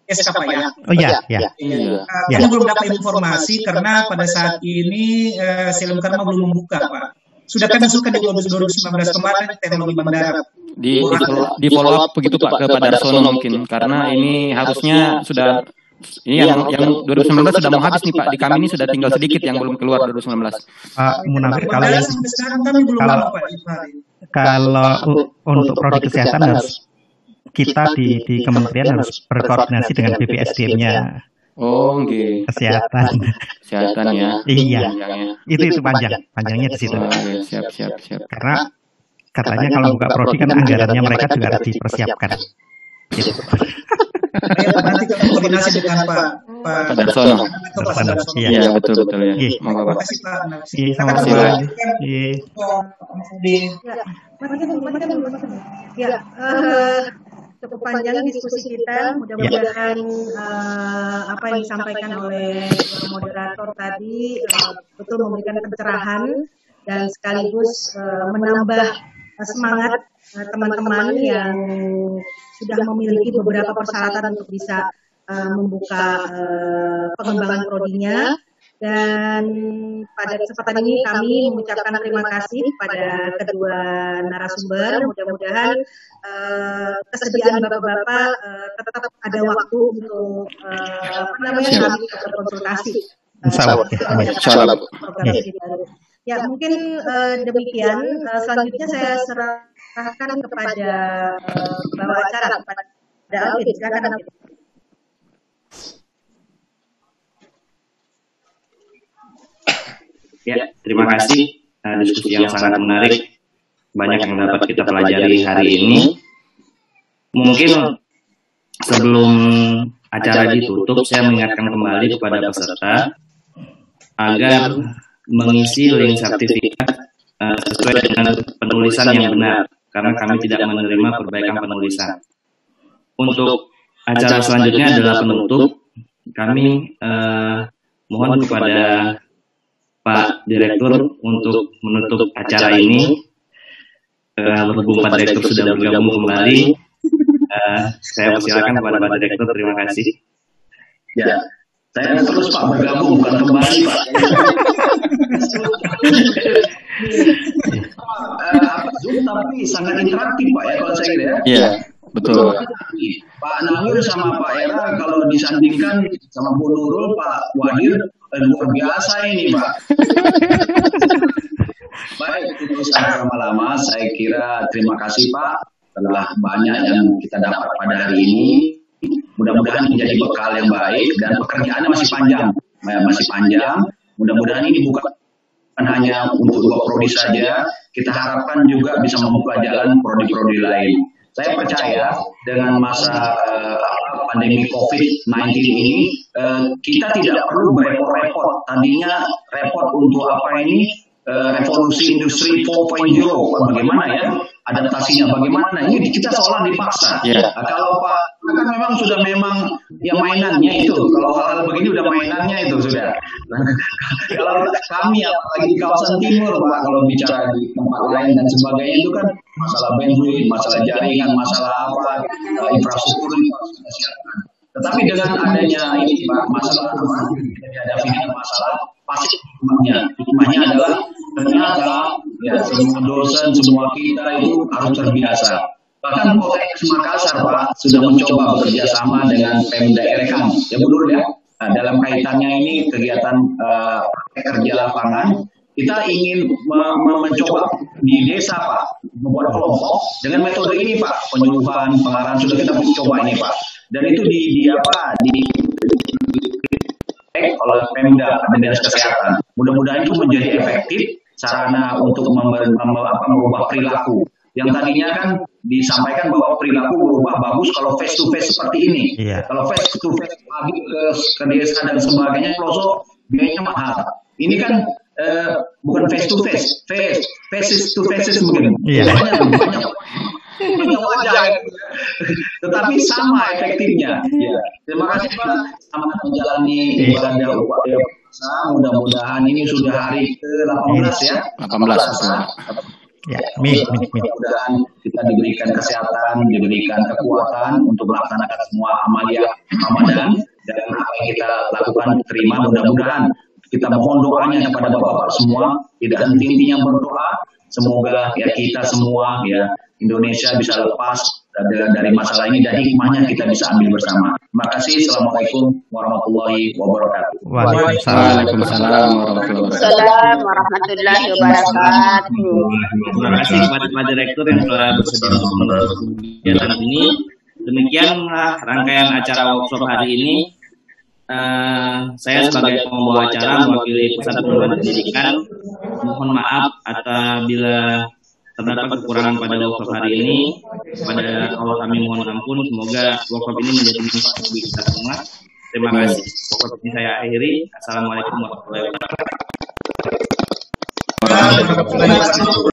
SK Pak ya. Oh iya, ya. Iya. Uh, Ya. Kami belum dapat informasi karena pada saat ini uh, Silem Karma belum membuka Pak. Sudah kami usulkan di 2019 kemarin teknologi bandara. Di, di, follow, di follow up begitu Pak ke Pak Darsono mungkin. karena ini harusnya sudah ini yang yang 2019 sudah mau habis nih Pak. Di kami ini sudah tinggal sedikit yang belum keluar 2019. Pak Munawir, kalau Bandara yang sampai sekarang kami belum kalau- kalau untuk prodi kesehatan harus kita di di kementerian harus berkoordinasi dengan BPSDM-nya Oh, nggih. kesehatan. Kesehatan ya. Iya. Panjangnya. Itu itu panjang, panjangnya di situ. Oh, iya, siap siap siap. Karena katanya kalau buka prodi kan anggarannya mereka juga harus dipersiapkan. Gitu. Nanti kami koordinasi dengan Pak Pak Darsono. Iya. Iya, betul betul ya. Iya. Monggo Terima Pak. kasih Pak. Iya. Iya. Di Ya, eh, cukup panjang diskusi kita. Mudah-mudahan eh, apa yang disampaikan oleh moderator tadi eh, betul memberikan pencerahan dan sekaligus eh, menambah semangat teman-teman yang sudah memiliki beberapa persyaratan untuk bisa eh, membuka eh, pengembangan prodinya. Dan pada kesempatan ini kami mengucapkan terima kasih pada kedua narasumber. Mudah-mudahan eh, kesediaan bapak-bapak eh, tetap ada waktu untuk eh, apa namanya kami untuk berkonsultasi. baru. Ya mungkin eh, demikian. Eh, selanjutnya saya serahkan kepada eh, pembawa acara kepada Alvin. Silakan Alvin. Ya, terima kasih uh, diskusi yang sangat menarik. Banyak yang dapat kita pelajari hari ini. Mungkin sebelum acara ditutup, saya mengingatkan kembali kepada peserta agar mengisi link sertifikat uh, sesuai dengan penulisan yang benar, karena kami tidak menerima perbaikan penulisan. Untuk acara selanjutnya adalah penutup. Kami uh, mohon kepada Pak Direktur untuk menutup acara ini. Eh, berhubung Pak Direktur sudah bergabung kembali, eh, saya persilakan kepada Pak Direktur. Terima kasih. Ya, saya terus Pak bergabung bukan kembali Pak. Eh, Zoom tapi sangat interaktif Pak ya kalau saya ya. Iya, betul. Pak Nawir sama Pak Era kalau disandingkan sama Bu Nurul, Pak Wadir eh, luar biasa ini Pak. Baik, tidak usah lama-lama. Saya kira terima kasih Pak telah banyak yang kita dapat pada hari ini. Mudah-mudahan menjadi bekal yang baik dan pekerjaannya masih panjang, Ya, masih panjang. Mudah-mudahan ini bukan hanya untuk dua prodi saja, kita harapkan juga bisa membuka jalan prodi-prodi lain. Saya percaya dengan masa uh, pandemi COVID-19 ini, uh, kita tidak perlu berepot-repot. Tadinya repot untuk apa ini? Uh, revolusi industri 4.0 bagaimana ya adaptasinya bagaimana? Ini kita seolah dipaksa. Yeah. Nah, kalau Pak kan memang sudah memang yang mainannya itu. Kalau hal-hal begini udah mainannya itu sudah. Kalau kami apalagi di kawasan timur Pak kalau bicara di tempat lain dan sebagainya itu kan masalah bandwidth masalah jaringan masalah apa eh, infrastruktur itu harus kita siapkan. Tetapi dengan adanya ini Pak masalah apa dihadapi dengan masalah pasti hikmahnya. Hikmahnya adalah ternyata ya semua dosen semua kita itu harus terbiasa Bahkan Polres Makassar Pak sudah mencoba bekerja sama dengan Pemda Erekan, ya Bu ya. Nah, dalam kaitannya ini kegiatan eh, kerja lapangan, kita ingin me- me- mencoba di desa Pak membuat kelompok dengan metode ini Pak penyuluhan pengarahan sudah kita coba ini Pak dan itu di, di apa di oleh Pemda Dinas Kesehatan. Mudah-mudahan itu menjadi efektif sarana untuk merubah perilaku. Yang tadinya kan disampaikan bahwa perilaku berubah bagus kalau face to face seperti ini. Iya. Kalau face to face lagi ke, ke desa dan sebagainya, pelosok biayanya mahal. Ini kan eh, bukan face to face, face faces to faces mungkin. Iya. Banyak, banyak, banyak wajah. Tetapi sama efektifnya. Ya. Terima kasih Pak. Selamat menjalani Iya. ibadah upacara puasa. Mudah-mudahan ini sudah hari ke-18 ya. 18 betul. Ya. Mudah-mudahan kita diberikan kesehatan, diberikan kekuatan untuk melaksanakan semua amalia Ramadan dan apa yang kita lakukan terima mudah-mudahan kita mohon doanya kepada Bapak-bapak semua tidak henti-hentinya berdoa semoga ya kita semua ya Indonesia bisa lepas dari, dari masalah ini dan hikmahnya kita bisa ambil bersama. Terima kasih. Assalamualaikum warahmatullahi wabarakatuh. Waalaikumsalam. Warahmatullahi wabarakatuh. Assalamualaikum warahmatullahi wabarakatuh. Terima kasih kepada Pak Direktur yang telah bersedia untuk mendukung kegiatan ini. Demikianlah rangkaian acara workshop hari ini. Eh, saya sebagai pembawa acara mewakili Pusat Pengembangan Pendidikan mohon maaf apabila terdapat kekurangan pada workshop hari ini. Pada Allah kami mohon ampun. Semoga workshop ini menjadi manfaat bagi kita semua. Terima kasih. Workshop ini saya akhiri. Assalamualaikum warahmatullahi wabarakatuh.